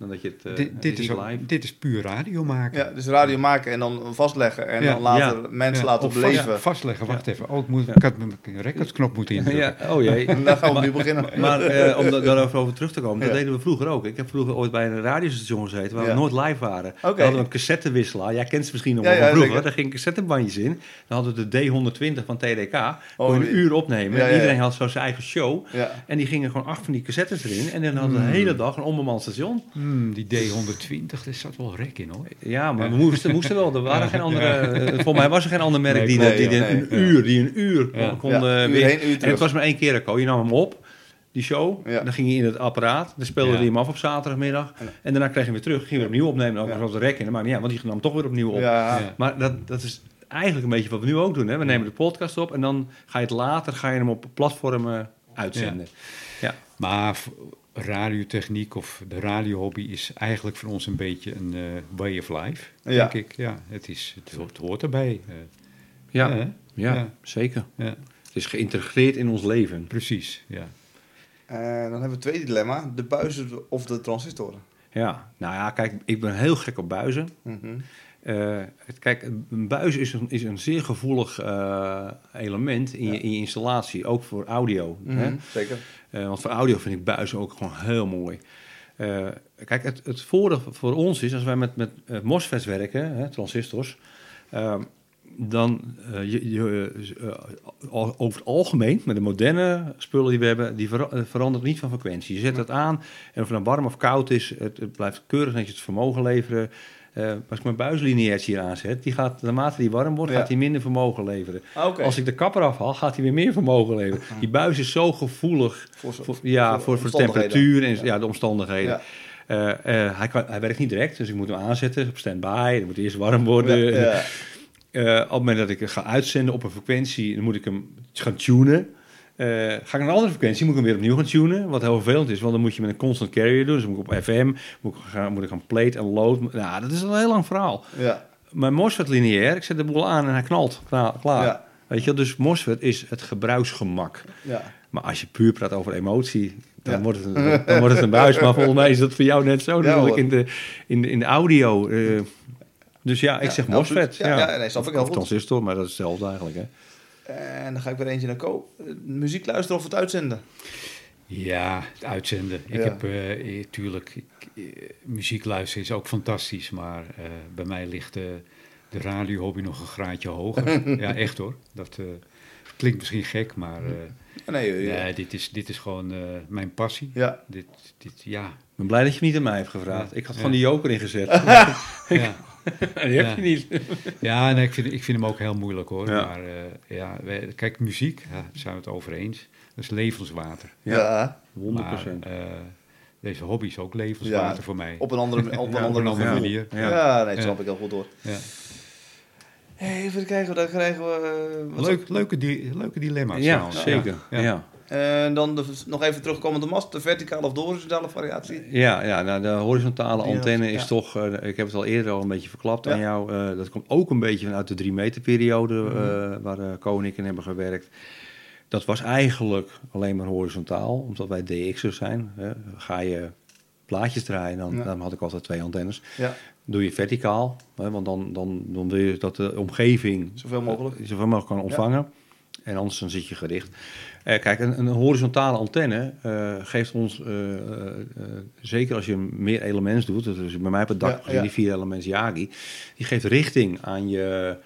dan dat je het, eh, dit, dit, is ook- live. dit is puur radio maken. Ja, dus radio maken en dan vastleggen. En Ja. dan later Ja. mensen Ja, laten of beleven. vast- vastleggen, wacht even. Oh, ik, moet, Ja. ik had mijn recordsknop moeten indrukken. Ja, oh jee. En dan gaan we nu beginnen. Maar eh, om da- daarover over terug te komen, dat deden we vroeger ook. Ik heb vroeger ooit bij een radiostation gezeten waar Ja. we nooit live waren. Oké. Dan hadden we een cassettewisselaar. Jij kent ze misschien nog wel van ja, vroeger. zeker. Daar gingen cassettebandjes in. Dan hadden we de D120 van TDK. Oh, Kon je die- een uur opnemen. Ja, En ja, iedereen had zo zijn eigen show. Ja. En die gingen gewoon acht van die cassettes erin. En dan hadden we de hele dag een onbemand station. Hmm, die D120, daar zat wel rek in hoor. Ja, maar we moesten, moesten wel. Er waren geen andere... eh, Volgens mij was er geen ander merk Nee, die, klopt, die, ja, die nee, een ja. uur, die een uur kon, Ja. kon Ja, eh, uur weer- heen, uur En het was maar één keer, Ko. Je nam hem op, die show. Ja. Dan ging je in het apparaat. Dan speelde Ja. hij hem af op zaterdagmiddag. En daarna kreeg je hem weer terug. Ging weer opnieuw opnemen. Ook Ja. nog op de rek in. Dat maakt niet uit, want die nam toch weer opnieuw op. Ja. Ja. Maar dat, dat is eigenlijk een beetje wat we nu ook doen. Hè? We nemen de podcast op en dan ga je het later ga je hem op platformen uitzenden. Ja. Maar radiotechniek of de radiohobby is eigenlijk voor ons een beetje een eh, way of life, Ja. denk ik. Ja, het, is, het, hoort- het hoort erbij. eh. Ja, ja, Ja. zeker. ja, Het is geïntegreerd in ons leven. precies. Ja. En dan hebben we het tweede dilemma. De buizen of de transistoren. Ja, nou ja, kijk, ik ben heel gek op buizen. Mhm. Het- kijk, een buis is een, is een zeer gevoelig eh, element in, je, in je installatie, ook voor audio. hè? Mhm, Zeker. Eh, want voor audio vind ik buizen ook gewoon heel mooi. Eh, kijk, het, het voordeel voor ons is, als wij met, met eh, MOSFETs werken, hè, transistors, ehm, dan eh, je, je, eh, over het algemeen, met de moderne spullen die we hebben, die vera- eh, verandert niet van frequentie. Je zet het aan en of het nou warm of koud is, het, het blijft keurig netjes het vermogen leveren. Eh, als ik mijn buislineairtje hier aanzet, die gaat, naarmate die warm wordt, Ja. gaat die minder vermogen leveren. Ah. Als ik de kapper afhaal, gaat hij weer meer vermogen leveren. Die buis is zo gevoelig Voor, voor, ja, voor, voor, de temperatuur en Ja. ja. de omstandigheden. Eh, eh, hij, kan- hij werkt niet direct, dus ik moet hem aanzetten op standby. Dan moet hij eerst warm worden. Op het moment dat ik het ga uitzenden op een frequentie, dan moet ik hem gaan tunen. Eh, ga ik naar een andere frequentie, moet ik hem weer opnieuw gaan tunen. Wat heel vervelend is, want dan moet je met een constant carrier doen. Dus moet ik op FM, moet ik gaan, moet ik gaan plate en load. Nou, dat is een heel lang verhaal. Ja. Mijn MOSFET lineair, ik zet de boel aan en hij knalt. Klaar. klaar. Ja. Weet je, dus MOSFET is het gebruiksgemak. Ja. Maar als je puur praat over emotie, dan, Ja. wordt, het een, dan wordt het een buis. Maar volgens mij is dat voor jou net zo natuurlijk in de, in de, in de audio. eh. dus ja, ik zeg. MOSFET. Ja, ja, nee, snap ik heel goed. transistor, maar dat is hetzelfde eigenlijk. Hè? En dan ga ik weer eentje naar Co. Eh, Muziek luisteren of het uitzenden? Ja, het uitzenden. Ik Ja. heb, tuurlijk, ik, eh, muziek luisteren is ook fantastisch, maar eh, bij mij ligt de radiohobby nog een graadje hoger. ja, echt hoor. Dat eh, klinkt misschien gek, maar eh, Nee, Nee, dit is, dit is gewoon eh, mijn passie. Ja. Dit, dit, ja. Ik ben blij dat je niet aan mij hebt gevraagd. Ja. Ik had Ja. gewoon die joker ingezet. ja. Die heb Ja. je niet. Ja, nee, ik, vind, ik vind hem ook heel moeilijk hoor. Ja. Maar eh, ja, wij- kijk, muziek, ja, daar zijn we het over eens. Dat is levenswater. Ja. Ja. 100 Maar procent. eh, deze hobby is ook levenswater Ja, voor mij. Op een andere, op een Ja, op andere, een andere gevoel. manier. Ja, Ja. nee, dat snap ik heel goed door. Ja. Hey, even kijken, dan krijgen we... eh, Leuk, leuke, di leuke dilemma's. Ja, zeker. Ja. En dan de, nog even terugkomen de mast, de verticale of de horizontale variatie. Ja, ja nou, de horizontale antenne is ja. toch, eh, ik heb het al eerder al een beetje verklapt Ja. aan jou. eh, dat komt ook een beetje vanuit de drie meter periode Mhm. eh, waar uh, Ko en ik in hebben gewerkt. Dat was eigenlijk alleen maar horizontaal, omdat wij DX'ers zijn. Hè. Ga je plaatjes draaien, dan, Ja. dan had ik altijd twee antennes. Doe je verticaal, hè, want dan, dan, dan wil je dat de omgeving zoveel mogelijk. zoveel mogelijk kan ontvangen. En anders dan zit je gericht. Eh, kijk, een, een horizontale antenne eh, geeft ons, eh, zeker als je meer elements doet, is bij mij op het dak, Ja, die vier elements Yagi, die geeft richting aan je,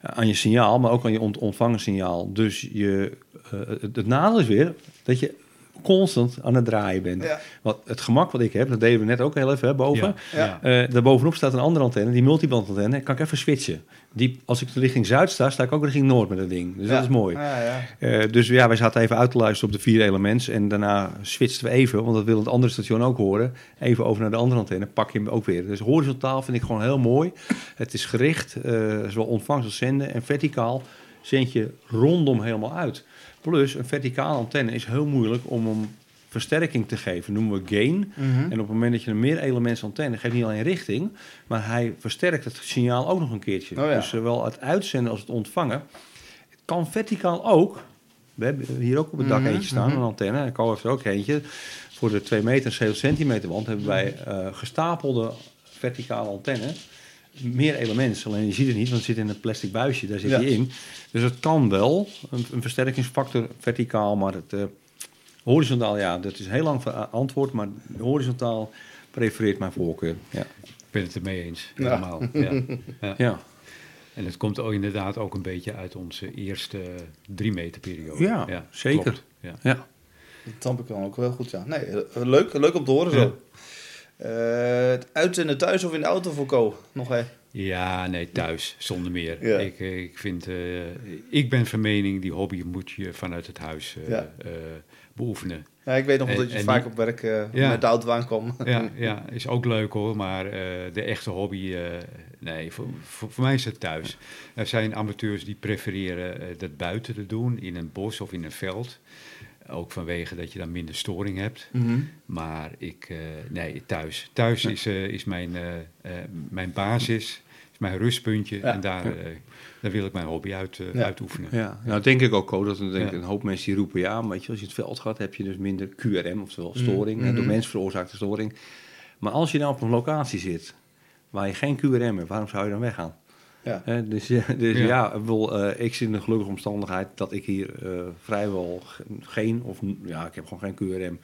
aan je signaal, maar ook aan je ont ontvangen signaal. Dus je, het, het nadeel is weer dat je constant aan het draaien bent. Ja, Wat, het gemak wat ik heb, dat deden we net ook heel even hè, boven. Ja. Ja. Eh daarbovenop staat een andere antenne, die multiband antenne. Kan ik even switchen. Die, als ik richting zuid sta, sta ik ook richting noord met dat ding. Dus Ja. dat is mooi. Ja, ja. Eh, dus ja, wij zaten even uit te luisteren op de vier elements. En daarna switchten we even, want dat wil het andere station ook horen. Even over naar de andere antenne, pak je hem ook weer. Dus horizontaal vind ik gewoon heel mooi. Het is gericht, eh, zowel ontvangst als zenden. En verticaal zend je rondom helemaal uit. Plus, een verticale antenne is heel moeilijk om hem versterking te geven. Noemen we gain. Mhm. En op het moment dat je een meer elements antenne geeft niet alleen richting, maar hij versterkt het signaal ook nog een keertje. Oh ja. Dus zowel het uitzenden als het ontvangen. Het kan verticaal ook. We hebben hier ook op het dak Mhm, eentje staan, mhm. een antenne. En Ko heeft er ook eentje. Voor de 2 meter en 7 centimeter wand hebben wij eh, gestapelde verticale antenne. Meer elements, alleen je ziet het niet, want het zit in een plastic buisje, daar zit Ja. hij in. Dus het kan wel, een, een versterkingsfactor verticaal, maar het eh, horizontaal, ja, dat is heel lang verantwoord, maar horizontaal prefereert mijn voorkeur. Ja. Ik ben het ermee eens. Ja. Helemaal. Ja. Ja. Ja. En het komt ook inderdaad ook een beetje uit onze eerste drie meter periode. Ja, zeker. klopt. Ja. Ja. Dat dan ook wel goed, ja. Nee, eh, leuk, leuk om te horen zo. Eh, het uitzenden thuis of in de auto voor Co? Nog hè? Ja, nee, thuis, zonder meer. Ja. Ik, ik, vind, eh, ik ben van mening, die hobby moet je vanuit het huis Ja. eh, beoefenen. Ja, ik weet nog En- dat je en vaak die- op werk Ja. met de auto aankwam. Ja, ja, is ook leuk hoor, maar de echte hobby, nee, voor, voor, voor mij is het thuis. Er zijn amateurs die prefereren dat buiten te doen, in een bos of in een veld. Ook vanwege dat je dan minder storing hebt. Mhm. Maar ik, eh, nee, thuis. Thuis is, eh, is mijn, eh, mijn basis, is mijn rustpuntje. Ja. En daar, daar wil ik mijn hobby uit, Ja. uitoefenen. Ja, nou denk ik ook, dat er denk ik Ja. een hoop mensen die roepen, ja, maar weet je, als je het veld gaat, heb je dus minder QRM, oftewel Mm, storing, door mhm. mens veroorzaakte storing. Maar als je nou op een locatie zit waar je geen QRM hebt, waarom zou je dan weggaan? Ja. Hè, dus ja, dus Ja. ja. ik bedoel, eh, ik zit in de gelukkige omstandigheid dat ik hier eh, vrijwel ge- geen, of ja, ik heb gewoon geen QRM.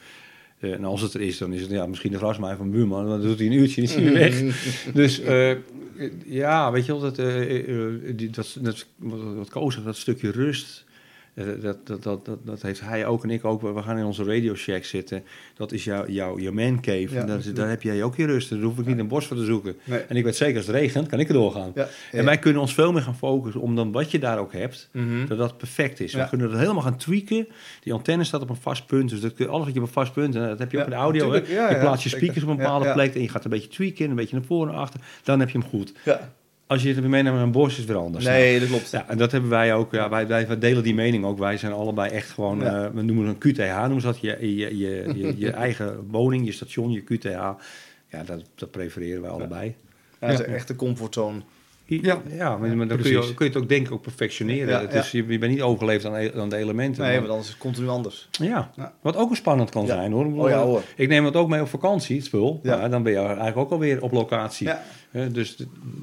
Eh, en als het er is, dan is het ja, misschien de grasmaai van buurman. Dan doet hij een uurtje en is hij weer weg. Dus eh, ja, weet je wel, dat, eh, eh, die, dat, dat, wat, wat Koos zegt, dat stukje rust. Eh, Dat, dat, dat, dat, heeft hij ook en ik ook. We gaan in onze Radio Shack zitten. Dat is jouw jou, jouw man cave. Ja. Daar, daar heb jij ook je rust. Daar hoef ik niet een bos voor te zoeken. Nee. En ik weet zeker, als het regent, kan ik er doorgaan. Ja. En wij kunnen ons veel meer gaan focussen om dan wat je daar ook hebt, Mhm. dat dat perfect is. We kunnen dat helemaal gaan tweaken. Die antenne staat op een vast punt, dus dat kun, alles wat je op een vast punt, en dat heb je ook in de audio. je plaatst je speakers op een bepaalde plek en je gaat een beetje tweaken, een beetje naar voren en achter, dan heb je hem goed. Als je het meeneemt een bos, is het weer anders. Nee, dat klopt. Ja, en dat hebben wij ook. Ja, wij, wij, delen die mening ook. Wij zijn allebei echt gewoon, Ja. eh, we noemen het een QTH, noemen ze dat. Je, je, je, je, je eigen woning, je station, je QTH. Ja, dat, dat prefereren wij allebei. Ja, dat is echt de comfortzone. Ja, ja maar, maar dan kun je, Precies. kun je het ook denk ik ook perfectioneren. Ja, het is, je, je bent niet overgeleefd aan, e- aan de elementen. Nee, maar- want anders is het continu anders. ja. Ja. wat ook spannend kan Ja. zijn hoor. Ik bedoel, Oh ja, hoor. Ik neem het ook mee op vakantie, het spul. Ja. Ja. dan ben je eigenlijk ook alweer op locatie. Ja, Hè, dus,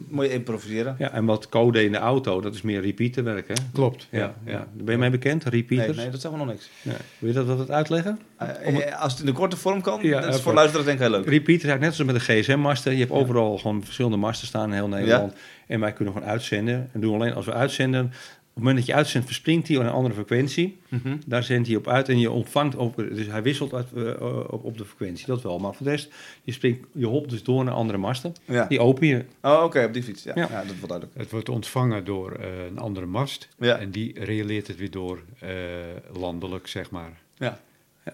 moet je improviseren. ja, en wat code in de auto, dat is meer repeaterwerk. Hè? Klopt. Ja, Ja, ja. ja. Ben je mee bekend, Nee, repeaters? nee, dat zeggen we nog niks. Ja. Wil je dat wat uitleggen? Eh, eh, als het in de korte vorm kan, Ja, dat is voor luisteraars denk ik heel leuk. Repeater is eigenlijk net zoals met de gsm-masten. Je hebt overal gewoon verschillende masten staan in heel Nederland. En wij kunnen gewoon uitzenden. En doen alleen als we uitzenden, het moment dat je uitzendt, verspringt hij op een andere frequentie. Mhm. Daar zendt hij op uit en je ontvangt ook, dus hij wisselt uit, eh, op, op de frequentie, dat wel. Maar voor de rest, je, springt, je hopt dus door naar andere masten. Ja. Die open je. Oh, oké, op die fiets. Ja. Ja. Ja. dat wordt duidelijk. Het wordt ontvangen door eh, een andere mast. Ja. En die reëleert het weer door eh, landelijk, zeg maar. Ja. Eh,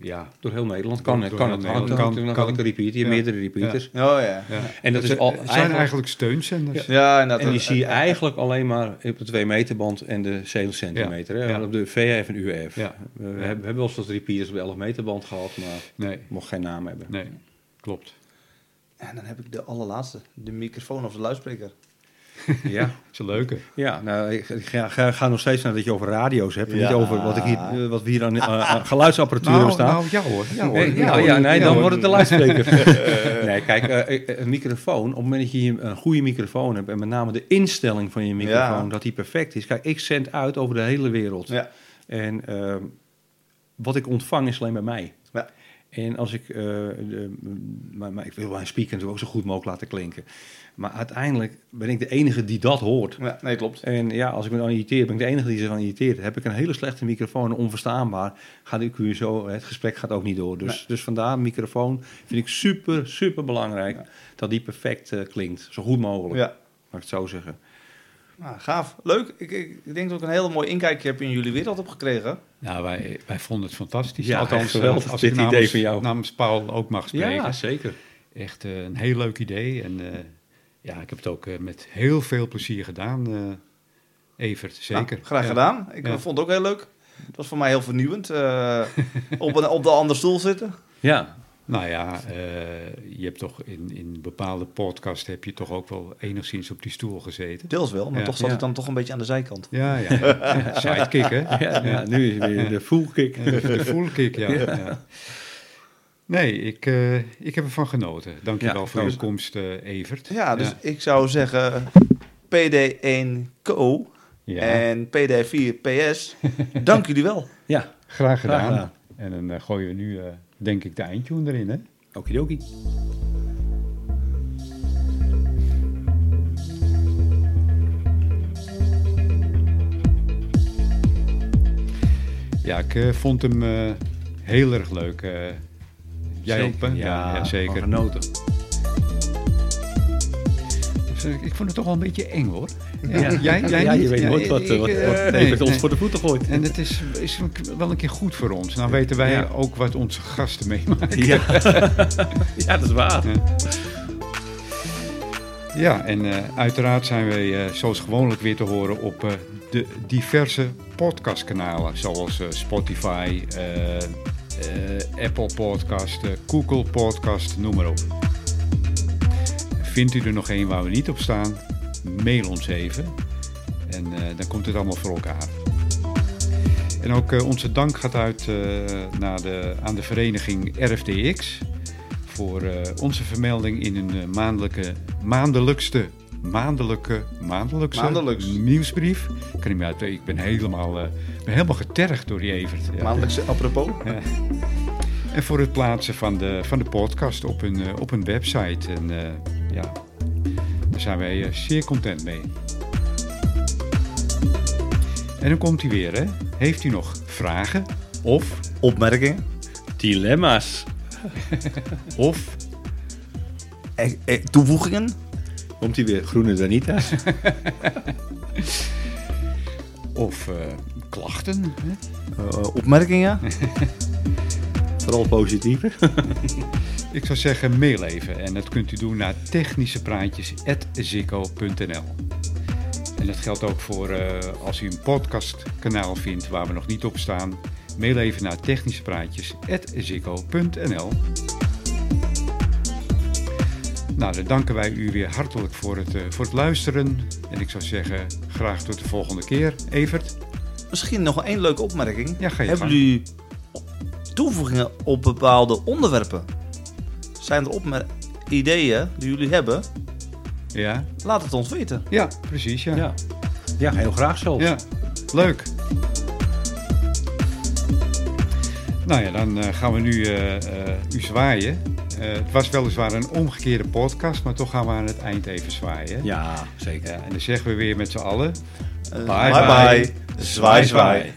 ja. Door heel Nederland kan, Door- kan heel het. Nederland. Kan, Kan- kan, kan. kan, repeater. Je Ja. meerdere repeaters. Oh ja. Ja. Ja, En dat Het is al het zijn eigenlijk, eigenlijk steunzenders. ja en die zie je eigenlijk alleen maar op de 2 meter band en de 7 centimeter. hè. Ja. Op de VF en UF. Ja. We, we hebben, we hebben wel eens wat repeaters op de 11 meter band gehad, maar Nee, mocht geen naam hebben. nee, klopt. En dan heb ik de allerlaatste. De microfoon of de luidspreker. Ja, Dat is een leuke. ja nou, ik ga, ga, ga nog steeds naar dat je over radio's hebt. en Ja. Niet over wat, ik hier, eh, wat we hier aan, geluidsapparatuur hebben staan. nou, ja hoor. Ja, hoor. Nee, ja, nee, dan wordt het de luidspreker. nee, kijk, eh, een microfoon, op het moment dat je een goede microfoon hebt... en met name de instelling van je microfoon, dat die perfect is. Kijk, ik zend uit over de hele wereld. Ja. En ehm, wat ik ontvang is alleen bij mij. Ja. En als ik, eh, de, maar, maar ik wil mijn speaker natuurlijk ook zo goed mogelijk laten klinken. Maar uiteindelijk ben ik de enige die dat hoort. ja, nee, klopt. En ja, als ik me dan irriteer, ben ik de enige die zich aan irriteert. Heb ik een hele slechte microfoon, onverstaanbaar, gaat ik u zo, het gesprek gaat ook niet door. Dus, Nee. dus vandaar, microfoon vind ik super, super belangrijk. Ja. Dat die perfect eh, klinkt, zo goed mogelijk, Ja. mag ik het zo zeggen. Nou, gaaf. Leuk. Ik, ik, ik denk dat ik een hele mooi inkijkje heb in jullie wereld heb gekregen. Nou, wij, wij vonden het fantastisch. Ja, Althans, geweldig, eh, als dit ik namens, idee van jou. namens Paul ook mag spreken. zeker. Echt eh, een heel leuk idee. En eh, ja, ik heb het ook eh, met heel veel plezier gedaan, eh, Evert. Zeker. Nou, graag Ja. gedaan. Ik Ja. vond het ook heel leuk. Het was voor mij heel vernieuwend. eh, op, een, op de andere stoel zitten. Ja, Nou ja, eh, je hebt toch in, in bepaalde podcasts heb je toch ook wel enigszins op die stoel gezeten. Deels wel, maar Ja. toch zat Ja. ik dan toch een beetje aan de zijkant. Ja, ja. ja. Sidekick, hè? ja, ja, nu is weer de full kick. Ja, De, kick, ja. Nee, ik, eh, ik heb ervan genoten. Dankjewel Ja, voor je komst, eh, Evert. Ja, dus ik zou zeggen PD1 Co Ja, en PD4 PS. Dank jullie wel. Ja, graag gedaan. Graag gedaan. En dan eh, gooien we nu, eh, denk ik, de eindtune erin, hè? okidoki. Ja, ik vond hem eh, heel erg leuk. Eh. jij ook, hè? Ja, zeker. van genoten. Dus, eh, ik vond het toch wel een beetje eng, hoor. Ja, Ja, jij, jij ja, je weet Ja, nooit wat, ik, eh, wat, eh, wat nee, Evert ons nee. voor de voeten gooit. En het is, is wel een keer goed voor ons. Nou weten wij Ja. ook wat onze gasten meemaken. Ja. ja, dat is waar. Ja, en eh, uiteraard zijn wij eh, zoals gewoonlijk weer te horen op eh, de diverse podcastkanalen. Zoals eh, Spotify, eh, Apple Podcast, eh, Google Podcast, noem maar op. Vindt u er nog een waar we niet op staan? Mail ons even. En eh, dan komt het allemaal voor elkaar. En ook onze dank gaat uit naar de, aan de vereniging RFDX voor onze vermelding in eh, maandelijke, maandelijkste, maandelijke, maandelijkse Maandelijks. nieuwsbrief. Ik kan niet meer uit, ik ben helemaal, eh, ben helemaal getergd door die Evert. Ja. Maandelijks apropos. En voor het plaatsen van de, van de podcast op een, eh, op een website. En eh, ja, daar zijn wij zeer content mee. En dan komt hij weer, hè? Heeft u nog vragen? Of, Opmerkingen. Dilemma's. of, toevoegingen. Komt hij weer? Groene Danita. of eh, klachten? Hè? Eh, opmerkingen. Vooral positieve. Ik zou zeggen, mail even. En dat kunt u doen naar technischepraatjes.zikko.nl En dat geldt ook voor eh, als u een podcastkanaal vindt waar we nog niet op staan. Mail even naar technischepraatjes.zikko.nl Nou, dan danken wij u weer hartelijk voor het, eh, voor het luisteren. En ik zou zeggen, graag tot de volgende keer. Evert? Misschien nog één leuke opmerking. Ja, ga je Hebben jullie toevoegingen op bepaalde onderwerpen? Zijn er opmer- ideeën die jullie hebben? Ja? Laat het ons weten. Ja, precies, ja. Ja. ja, heel graag zelfs. Ja, leuk. Nou ja, dan eh, gaan we nu eh, eh, u zwaaien. Eh, het was weliswaar een omgekeerde podcast, maar toch gaan we aan het eind even zwaaien. Ja, zeker. En dan zeggen we weer met z'n allen. Eh, Bye, bye. bye. bye. Zwaai, zwaai.